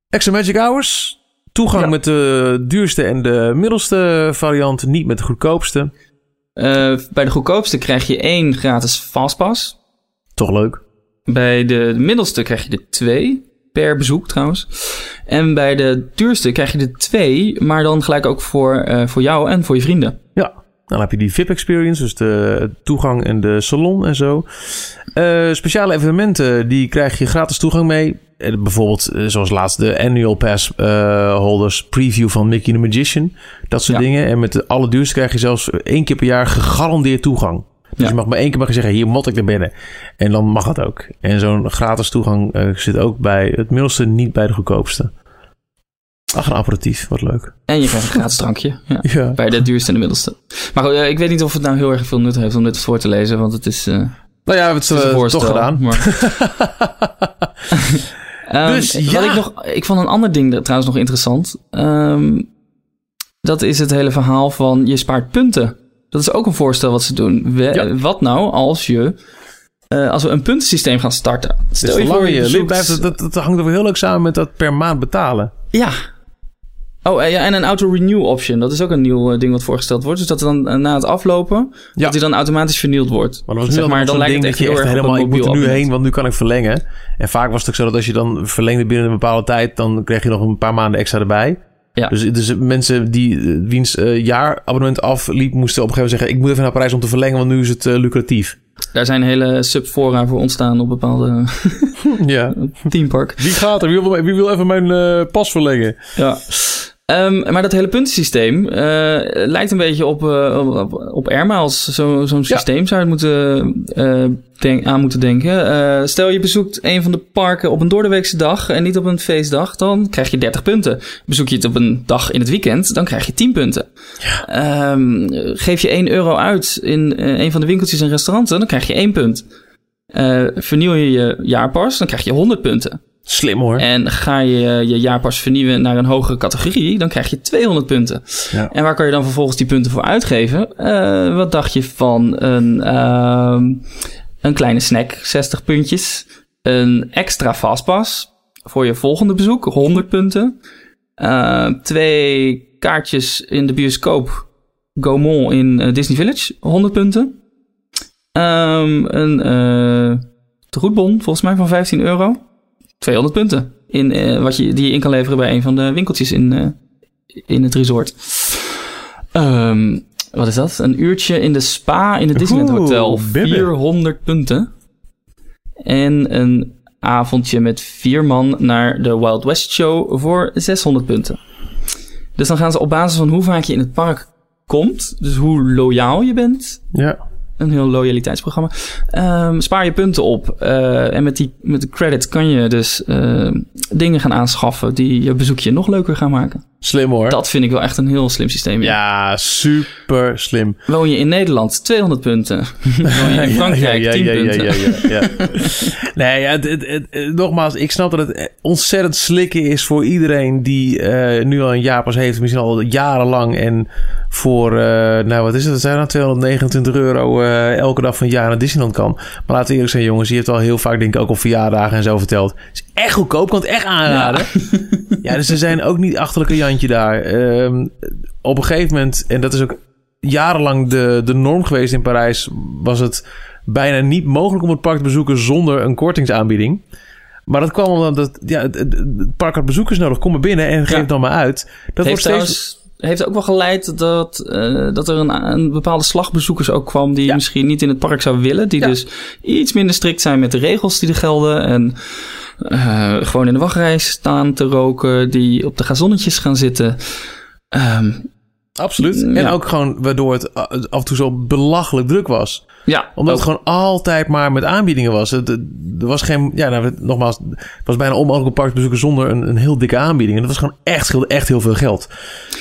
Extra Magic Hours. Toegang Ja. met de duurste en de middelste variant. Niet met de goedkoopste. eh, bij de goedkoopste krijg je één gratis fastpass. Toch leuk. Bij de middelste krijg je er twee. Per bezoek trouwens. En bij de duurste krijg je er twee. Maar dan gelijk ook voor, eh, voor jou en voor je vrienden. Ja. Dan heb je die VIP-experience, dus de toegang en de salon en zo. Eh, speciale evenementen, die krijg je gratis toegang mee. Eh, bijvoorbeeld, zoals laatst de annual pass holders preview van Mickey the Magician. Dat soort Ja. dingen. En met de allerduurste krijg je zelfs één keer per jaar gegarandeerd toegang. Dus je mag maar één keer mag je zeggen, hier moet ik naar binnen. En dan mag dat ook. En zo'n gratis toegang eh, zit ook bij het middelste, niet bij de goedkoopste. Ach, een aperitief, wat leuk. En je krijgt een gratis drankje. Ja. Ja. Bij de duurste en de middelste. Maar goed, eh, ik weet niet of het nou heel erg veel nut heeft om dit voor te lezen. Want het is, eh, Nou ja, we hebben het het is toch gedaan. Maar... Ehm, Dus ja. ik, nog, ik vond een ander ding trouwens nog interessant. Ehm, dat is het hele verhaal van je spaart punten. Dat is ook een voorstel wat ze doen. We- Ja. Wat nou als je... eh, als we een puntensysteem gaan starten. Stel Dus je voor, je je blijft, dat, dat, dat hangt er wel heel leuk samen met dat per maand betalen. Ja. Oh, eh, ja, en een auto-renew option. Dat is ook een nieuw eh, ding wat voorgesteld wordt. Dus dat er dan eh, na het aflopen, Ja. dat hij dan automatisch vernieuwd wordt. Maar dat Zeg maar, dan lijkt het dat echt je heel echt helemaal, ik moet er nu heen, want nu kan ik verlengen. En vaak was het ook zo dat als je dan verlengde binnen een bepaalde tijd, dan kreeg je nog een paar maanden extra erbij. Ja. Dus, dus mensen die eh, wiens eh, jaarabonnement afliep, moesten op een gegeven moment zeggen: Ik moet even naar Parijs om te verlengen, want nu is het eh, lucratief. Daar zijn hele subfora voor ontstaan op bepaalde ja. teampark. Wie gaat er? Wie wil, wie wil even mijn pas verlengen? Ja. Ehm, maar dat hele puntensysteem eh, lijkt een beetje op, eh, op, op airmiles. Zo, zo'n systeem zou je het moeten, eh, denk- aan moeten denken. Stel je bezoekt een van de parken op een doordeweekse dag en niet op een feestdag, dan krijg je 30 punten. Bezoek je het op een dag in het weekend, dan krijg je 10 punten. Ehm, geef je 1 euro uit in een van de winkeltjes en restauranten, dan krijg je 1 punt. Vernieuw je je jaarpas, dan krijg je 100 punten. Slim hoor. En ga je je jaarpas vernieuwen naar een hogere categorie, dan krijg je 200 punten. Ja. En waar kan je dan vervolgens die punten voor uitgeven? Eh, wat dacht je van een, ehm, een kleine snack, 60 puntjes. Een extra fastpass voor je volgende bezoek, 100 punten. Eh, twee kaartjes in de bioscoop Gaumont in eh, Disney Village, 100 punten. Ehm, een eh tegoedbon, volgens mij van 15 euro. 200 punten. In, eh, wat je, die je in kan leveren bij een van de winkeltjes in, eh, in het resort. Ehm, wat is dat? Een uurtje in de spa in het Disneyland Oeh, Hotel. bibbe. 400 punten. En een avondje met vier man naar de Wild West Show voor 600 punten. Dus dan gaan ze op basis van hoe vaak je in het park komt, dus hoe loyaal je bent, Ja. Een heel loyaliteitsprogramma. Ehm, spaar je punten op. eh, en met, die, met de credit kan je dus eh, dingen gaan aanschaffen die je bezoekje nog leuker gaan maken. Slim hoor. Dat vind ik wel echt een heel slim systeem. Ja. Ja, super slim. Woon je in Nederland, 200 punten. Woon je in Frankrijk, 10 punten. Ja, ja, ja, ja. nee, ja, het, het, het- het- nogmaals, ik snap dat het ontzettend slikken is voor iedereen die eh, nu al een jaar pas heeft, misschien al jarenlang. En voor, eh, nou wat is het, dat zijn dan 229 euro eh, elke dag van het jaar naar Disneyland kan. Maar laten we eerlijk zijn, jongens, je hebt al heel vaak, denk ik, ook op verjaardagen en zo verteld. Het is echt goedkoop, kan het echt aanraden. Ja, dus ze zijn ook niet achterlijke Daar. Ehm, op een gegeven moment, en dat is ook jarenlang de, de norm geweest in Parijs, was het bijna niet mogelijk om het park te bezoeken zonder een kortingsaanbieding. Maar dat kwam omdat het, ja, het, park had bezoekers nodig. Kom maar binnen en geef Ja. dan maar uit. Dat heeft wordt steeds... heeft ook wel geleid dat, eh, dat er een, een bepaalde slag bezoekers ook kwam die Ja. misschien niet in het park zou willen. Die Ja. dus iets minder strikt zijn met de regels die er gelden. En eh, gewoon in de wachtrij staan te roken, die op de gazonnetjes gaan zitten. Ehm, Absoluut. Ja. En ook gewoon waardoor het a- af en toe zo belachelijk druk was. ja, Omdat ook- het gewoon altijd maar met aanbiedingen was. Het, het- er was geen, ja, nou, het- nogmaals, het was bijna onmogelijk een park bezoeken zonder een, een heel dikke aanbieding. En dat was gewoon echt, scheelde echt heel veel geld.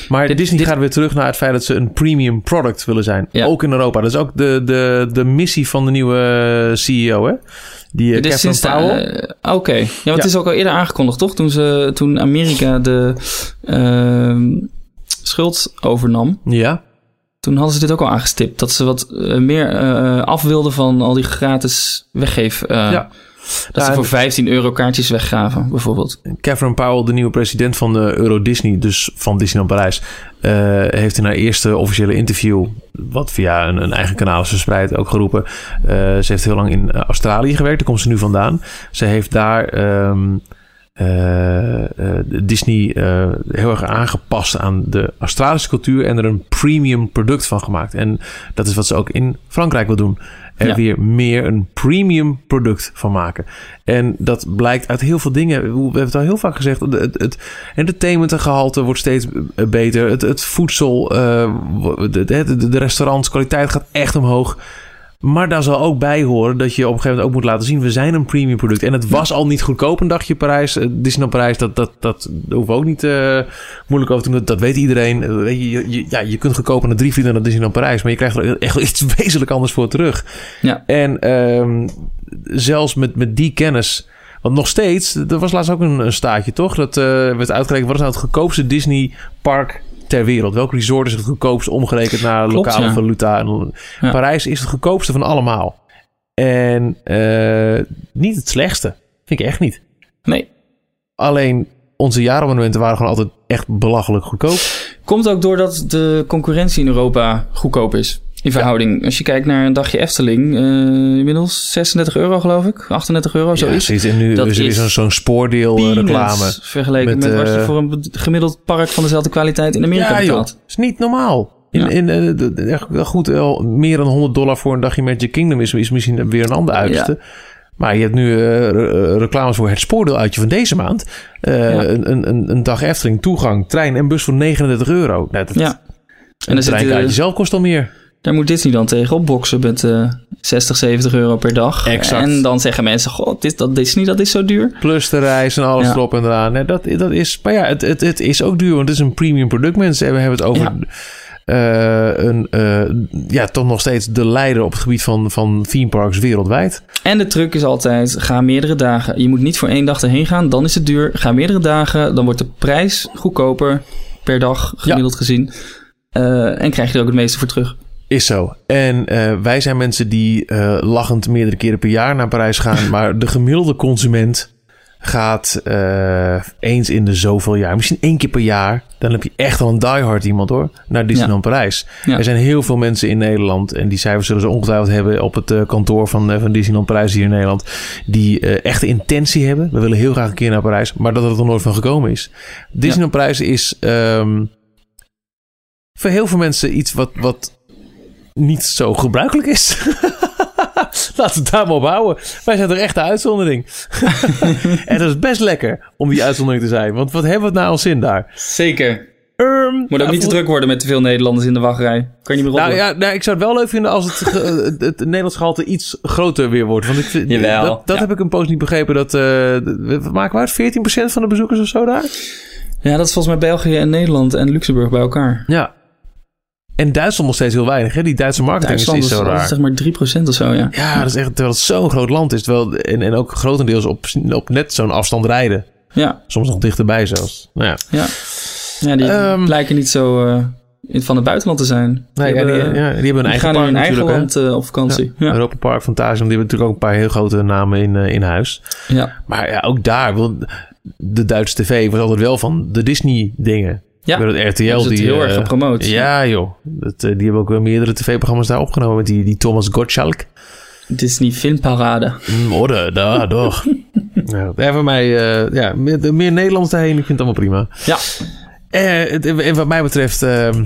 Maar Dit- Disney dit- gaat weer terug naar het feit dat ze een premium product willen zijn. Ja. Ook in Europa. Dat is ook de, de, de missie van de nieuwe CEO, hè? Die uh, sinds de- Powell. eh, Oké, ja, want Ja. het is ook al eerder aangekondigd, toch? Toen, ze, toen Amerika de ehm, schuld overnam, ja. toen hadden ze dit ook al aangestipt. Dat ze wat eh, meer af wilden van al die gratis weggeef. Ja. Dat Ja, ze voor 15 euro kaartjes weggaven, bijvoorbeeld. Catherine Powell, de nieuwe president van de Euro Disney, dus van Disneyland Parijs, eh, heeft in haar eerste officiële interview, wat via een, een eigen kanaal is verspreid, ook geroepen. eh, ze heeft heel lang in eh, Australië gewerkt, daar komt ze nu vandaan. Ze heeft daar ehm, eh, eh, Disney heel erg aangepast aan de Australische cultuur en er een premium product van gemaakt. En dat is wat ze ook in Frankrijk wil doen. Er Ja. weer meer een premium product van maken. En dat blijkt uit heel veel dingen. We hebben het al heel vaak gezegd. Het, het, entertainmentgehalte wordt steeds beter. Het, het voedsel, eh, de, de, de restaurantskwaliteit gaat echt omhoog. Maar daar zal ook bij horen dat je op een gegeven moment ook moet laten zien... we zijn een premium product. En het was al niet goedkoop een dagje Parijs. eh, Disneyland Parijs, dat, dat, dat daar hoeven we ook niet eh, moeilijk over te doen. Dat, dat weet iedereen. Eh, weet je, ja, je kunt goedkoper naar drie vliegen naar Disneyland Parijs... maar je krijgt er echt iets wezenlijk anders voor terug. Ja. En ehm, zelfs met, met die kennis... Want nog steeds, er was laatst ook een, een staatje, toch? Dat werd uitgerekend, wat is nou het goedkoopste Disney park ter wereld? Welk resort is het goedkoopste omgerekend naar Klopt, lokale ja. valuta? En Ja. Parijs is het goedkoopste van allemaal. En eh, niet het slechtste. Vind ik echt niet. Nee. Alleen onze jaarabonnementen waren gewoon altijd echt belachelijk goedkoop. Komt ook doordat de concurrentie in Europa goedkoop is. In verhouding. Als je kijkt naar een dagje Efteling, eh, inmiddels 36 euro geloof ik. 38 euro, Ja, zoiets. zoiets. en nu Dat is er zo'n spoordeel eh, reclame. Vergeleken Met, met, wat je eh, voor een gemiddeld park van dezelfde kwaliteit in Amerika Ja, joh. betaalt. is niet normaal. In, Ja. in, goed, meer dan 100 dollar voor een dagje Magic Kingdom is, is misschien weer een ander uiterste. Maar je hebt nu eh, reclames voor het spoordeeluitje van deze maand. Ja. een, een, een, dag Efteling, toegang, trein en bus voor 39 euro. Nou, dat, Ja. En dan zit, treinkaartje zelf kost al meer. Daar moet Disney dan tegen opboksen met eh 60, 70 euro per dag. Exact. En dan zeggen mensen, god, dit, dat Disney, dat is zo duur. Plus de reis en alles Ja. erop en eraan. Nee, dat, dat is, maar ja, het, het, het is ook duur. Want het is een premium product, mensen. En we hebben het over Ja. eh, een, eh, ja, toch nog steeds de leider op het gebied van, van theme parks wereldwijd. En de truc is altijd, ga meerdere dagen. Je moet niet voor één dag erheen gaan, dan is het duur. Ga meerdere dagen, dan wordt de prijs goedkoper per dag, gemiddeld gezien. Eh, en krijg je er ook het meeste voor terug. Is zo. En eh, wij zijn mensen die eh, lachend meerdere keren per jaar naar Parijs gaan. maar de gemiddelde consument gaat eh, eens in de zoveel jaar, misschien één keer per jaar. Dan heb je echt al een diehard iemand hoor, naar Disneyland Parijs. Ja. Er zijn heel veel mensen in Nederland, en die cijfers zullen ze ongetwijfeld hebben op het kantoor van, van Disneyland Parijs hier in Nederland, die echte intentie hebben. We willen heel graag een keer naar Parijs, maar dat het er nooit van gekomen is. Disneyland Parijs is ehm, voor heel veel mensen iets wat, wat niet zo gebruikelijk is. Laten we het daar maar op houden. Wij zijn er echt de uitzondering. en dat is best lekker om die uitzondering te zijn. Want wat hebben we het nou al zin daar? Zeker. Ehm, Moet ook nou, niet te voor- druk worden met te veel Nederlanders in de wachtrij. Kan je niet meer. Nou ja, nou, ik zou het wel leuk vinden als het, ge- het, het Nederlands gehalte iets groter weer wordt. Want ik Jawel, dat, dat ja. heb ik een poos niet begrepen. Dat, eh, we maken we uit 14% van de bezoekers of zo daar? Ja, dat is volgens mij België en Nederland en Luxemburg bij elkaar. Ja. En Duitsland nog steeds heel weinig. Hè? Die Duitse marketing is, Duitsland is is, zo raar. zeg maar 3% of zo, ja. Ja, dat is echt, terwijl het zo'n groot land is. Terwijl, en, en ook grotendeels op, op net zo'n afstand rijden. Ja, Soms nog dichterbij zelfs. Nou ja. ja. Ja, die Ehm. lijken niet zo eh, van het buitenland te zijn. Nee, ja, die, ja, die hebben een die eigen gaan park in hun eigen land eh, op vakantie. Ja. Europa Park, Fantasia. Die hebben natuurlijk ook een paar heel grote namen in, eh, in huis. Ja. Maar ja, ook daar. wil- De Duitse tv was altijd wel van de Disney dingen. Ja. Het RTL. Het die, heel eh, erg gepromoot. Ja, joh. Dat, eh, die hebben ook wel meerdere tv-programma's daar opgenomen. Met die, die Thomas Gottschalk. Disney Filmparade. Mm, Orde, daar, toch. ja, voor mij, eh, ja, meer, meer Nederlands daarheen. Ik vind het allemaal prima. Ja. Eh, en wat mij betreft, ehm,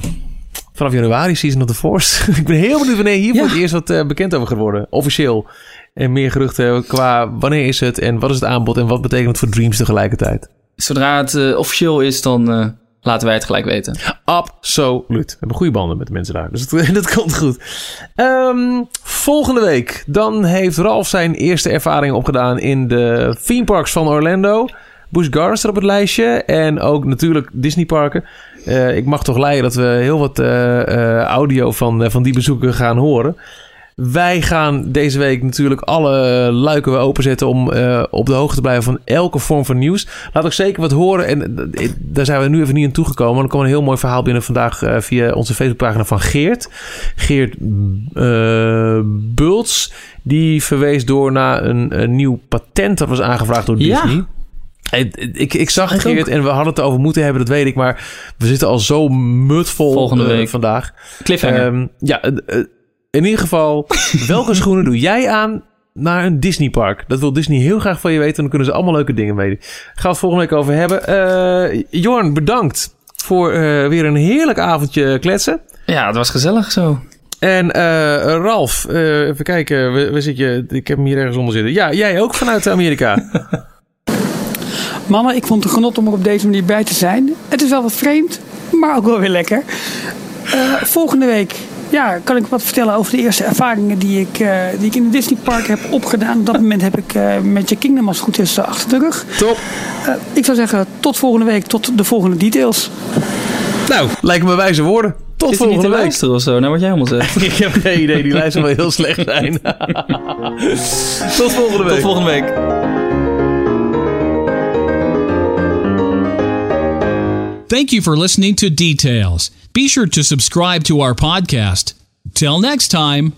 vanaf januari Season of the Force. ik ben heel benieuwd wanneer hier Ja. het eerst wat eh, bekend over gaat worden. Officieel. En meer geruchten qua wanneer is het en wat is het aanbod en wat betekent het voor Dreams tegelijkertijd. Zodra het eh, officieel is, dan eh, laten wij het gelijk weten. Absoluut. We hebben goede banden met de mensen daar. Dus dat, komt goed. Ehm, volgende week. Dan heeft Ralf zijn eerste ervaring opgedaan in de theme parks van Orlando. Busch Gardens staat op het lijstje. En ook natuurlijk Disney parken. Eh, ik mag toch leiden dat we heel wat eh, eh, audio van, van die bezoeken gaan horen. Wij gaan deze week natuurlijk alle luiken weer openzetten om eh, op de hoogte te blijven van elke vorm van nieuws. Laat ook zeker wat horen. En eh, daar zijn we nu even niet aan toegekomen. Maar er kwam een heel mooi verhaal binnen vandaag eh, via onze Facebookpagina van Geert. Geert eh Bults. Die verwees door naar een, een nieuw patent dat was aangevraagd door Ja. Disney. Ik, ik, ik zag Geert en we hadden het over moeten hebben, dat weet ik. Maar we zitten al zo mutvol Volgende eh, week. vandaag. Cliffhanger. Ehm, ja, eh, eh, in ieder geval, welke schoenen doe jij aan naar een Disneypark? Dat wil Disney heel graag van je weten. En dan kunnen ze allemaal leuke dingen weten. Gaan we het volgende week over hebben. Eh Jorn, bedankt voor eh, weer een heerlijk avondje kletsen. ja, het was gezellig zo. En eh, Ralf, eh, even kijken, waar, waar zit je? Ik heb hem hier ergens onder zitten. Ja, jij ook vanuit Amerika. Mannen, ik vond het een genot om er op deze manier bij te zijn. Het is wel wat vreemd, maar ook wel weer lekker. Eh, volgende week ja, kan ik wat vertellen over de eerste ervaringen die ik, eh, die ik in het Disney Park heb opgedaan. Op dat moment heb ik uh, Magic Kingdom als het goed is eh, achter de rug. Top. Eh, ik zou zeggen, tot volgende week, tot de volgende details. Nou, lijken me wijze woorden. Tot niet volgende te week. luisteren of zo, naar wat jij allemaal zegt. Ik heb geen idee, die lijst zal wel heel slecht zijn. Tot volgende week. Tot volgende week. Thank you for listening to Details. Be sure to subscribe to our podcast. Till next time.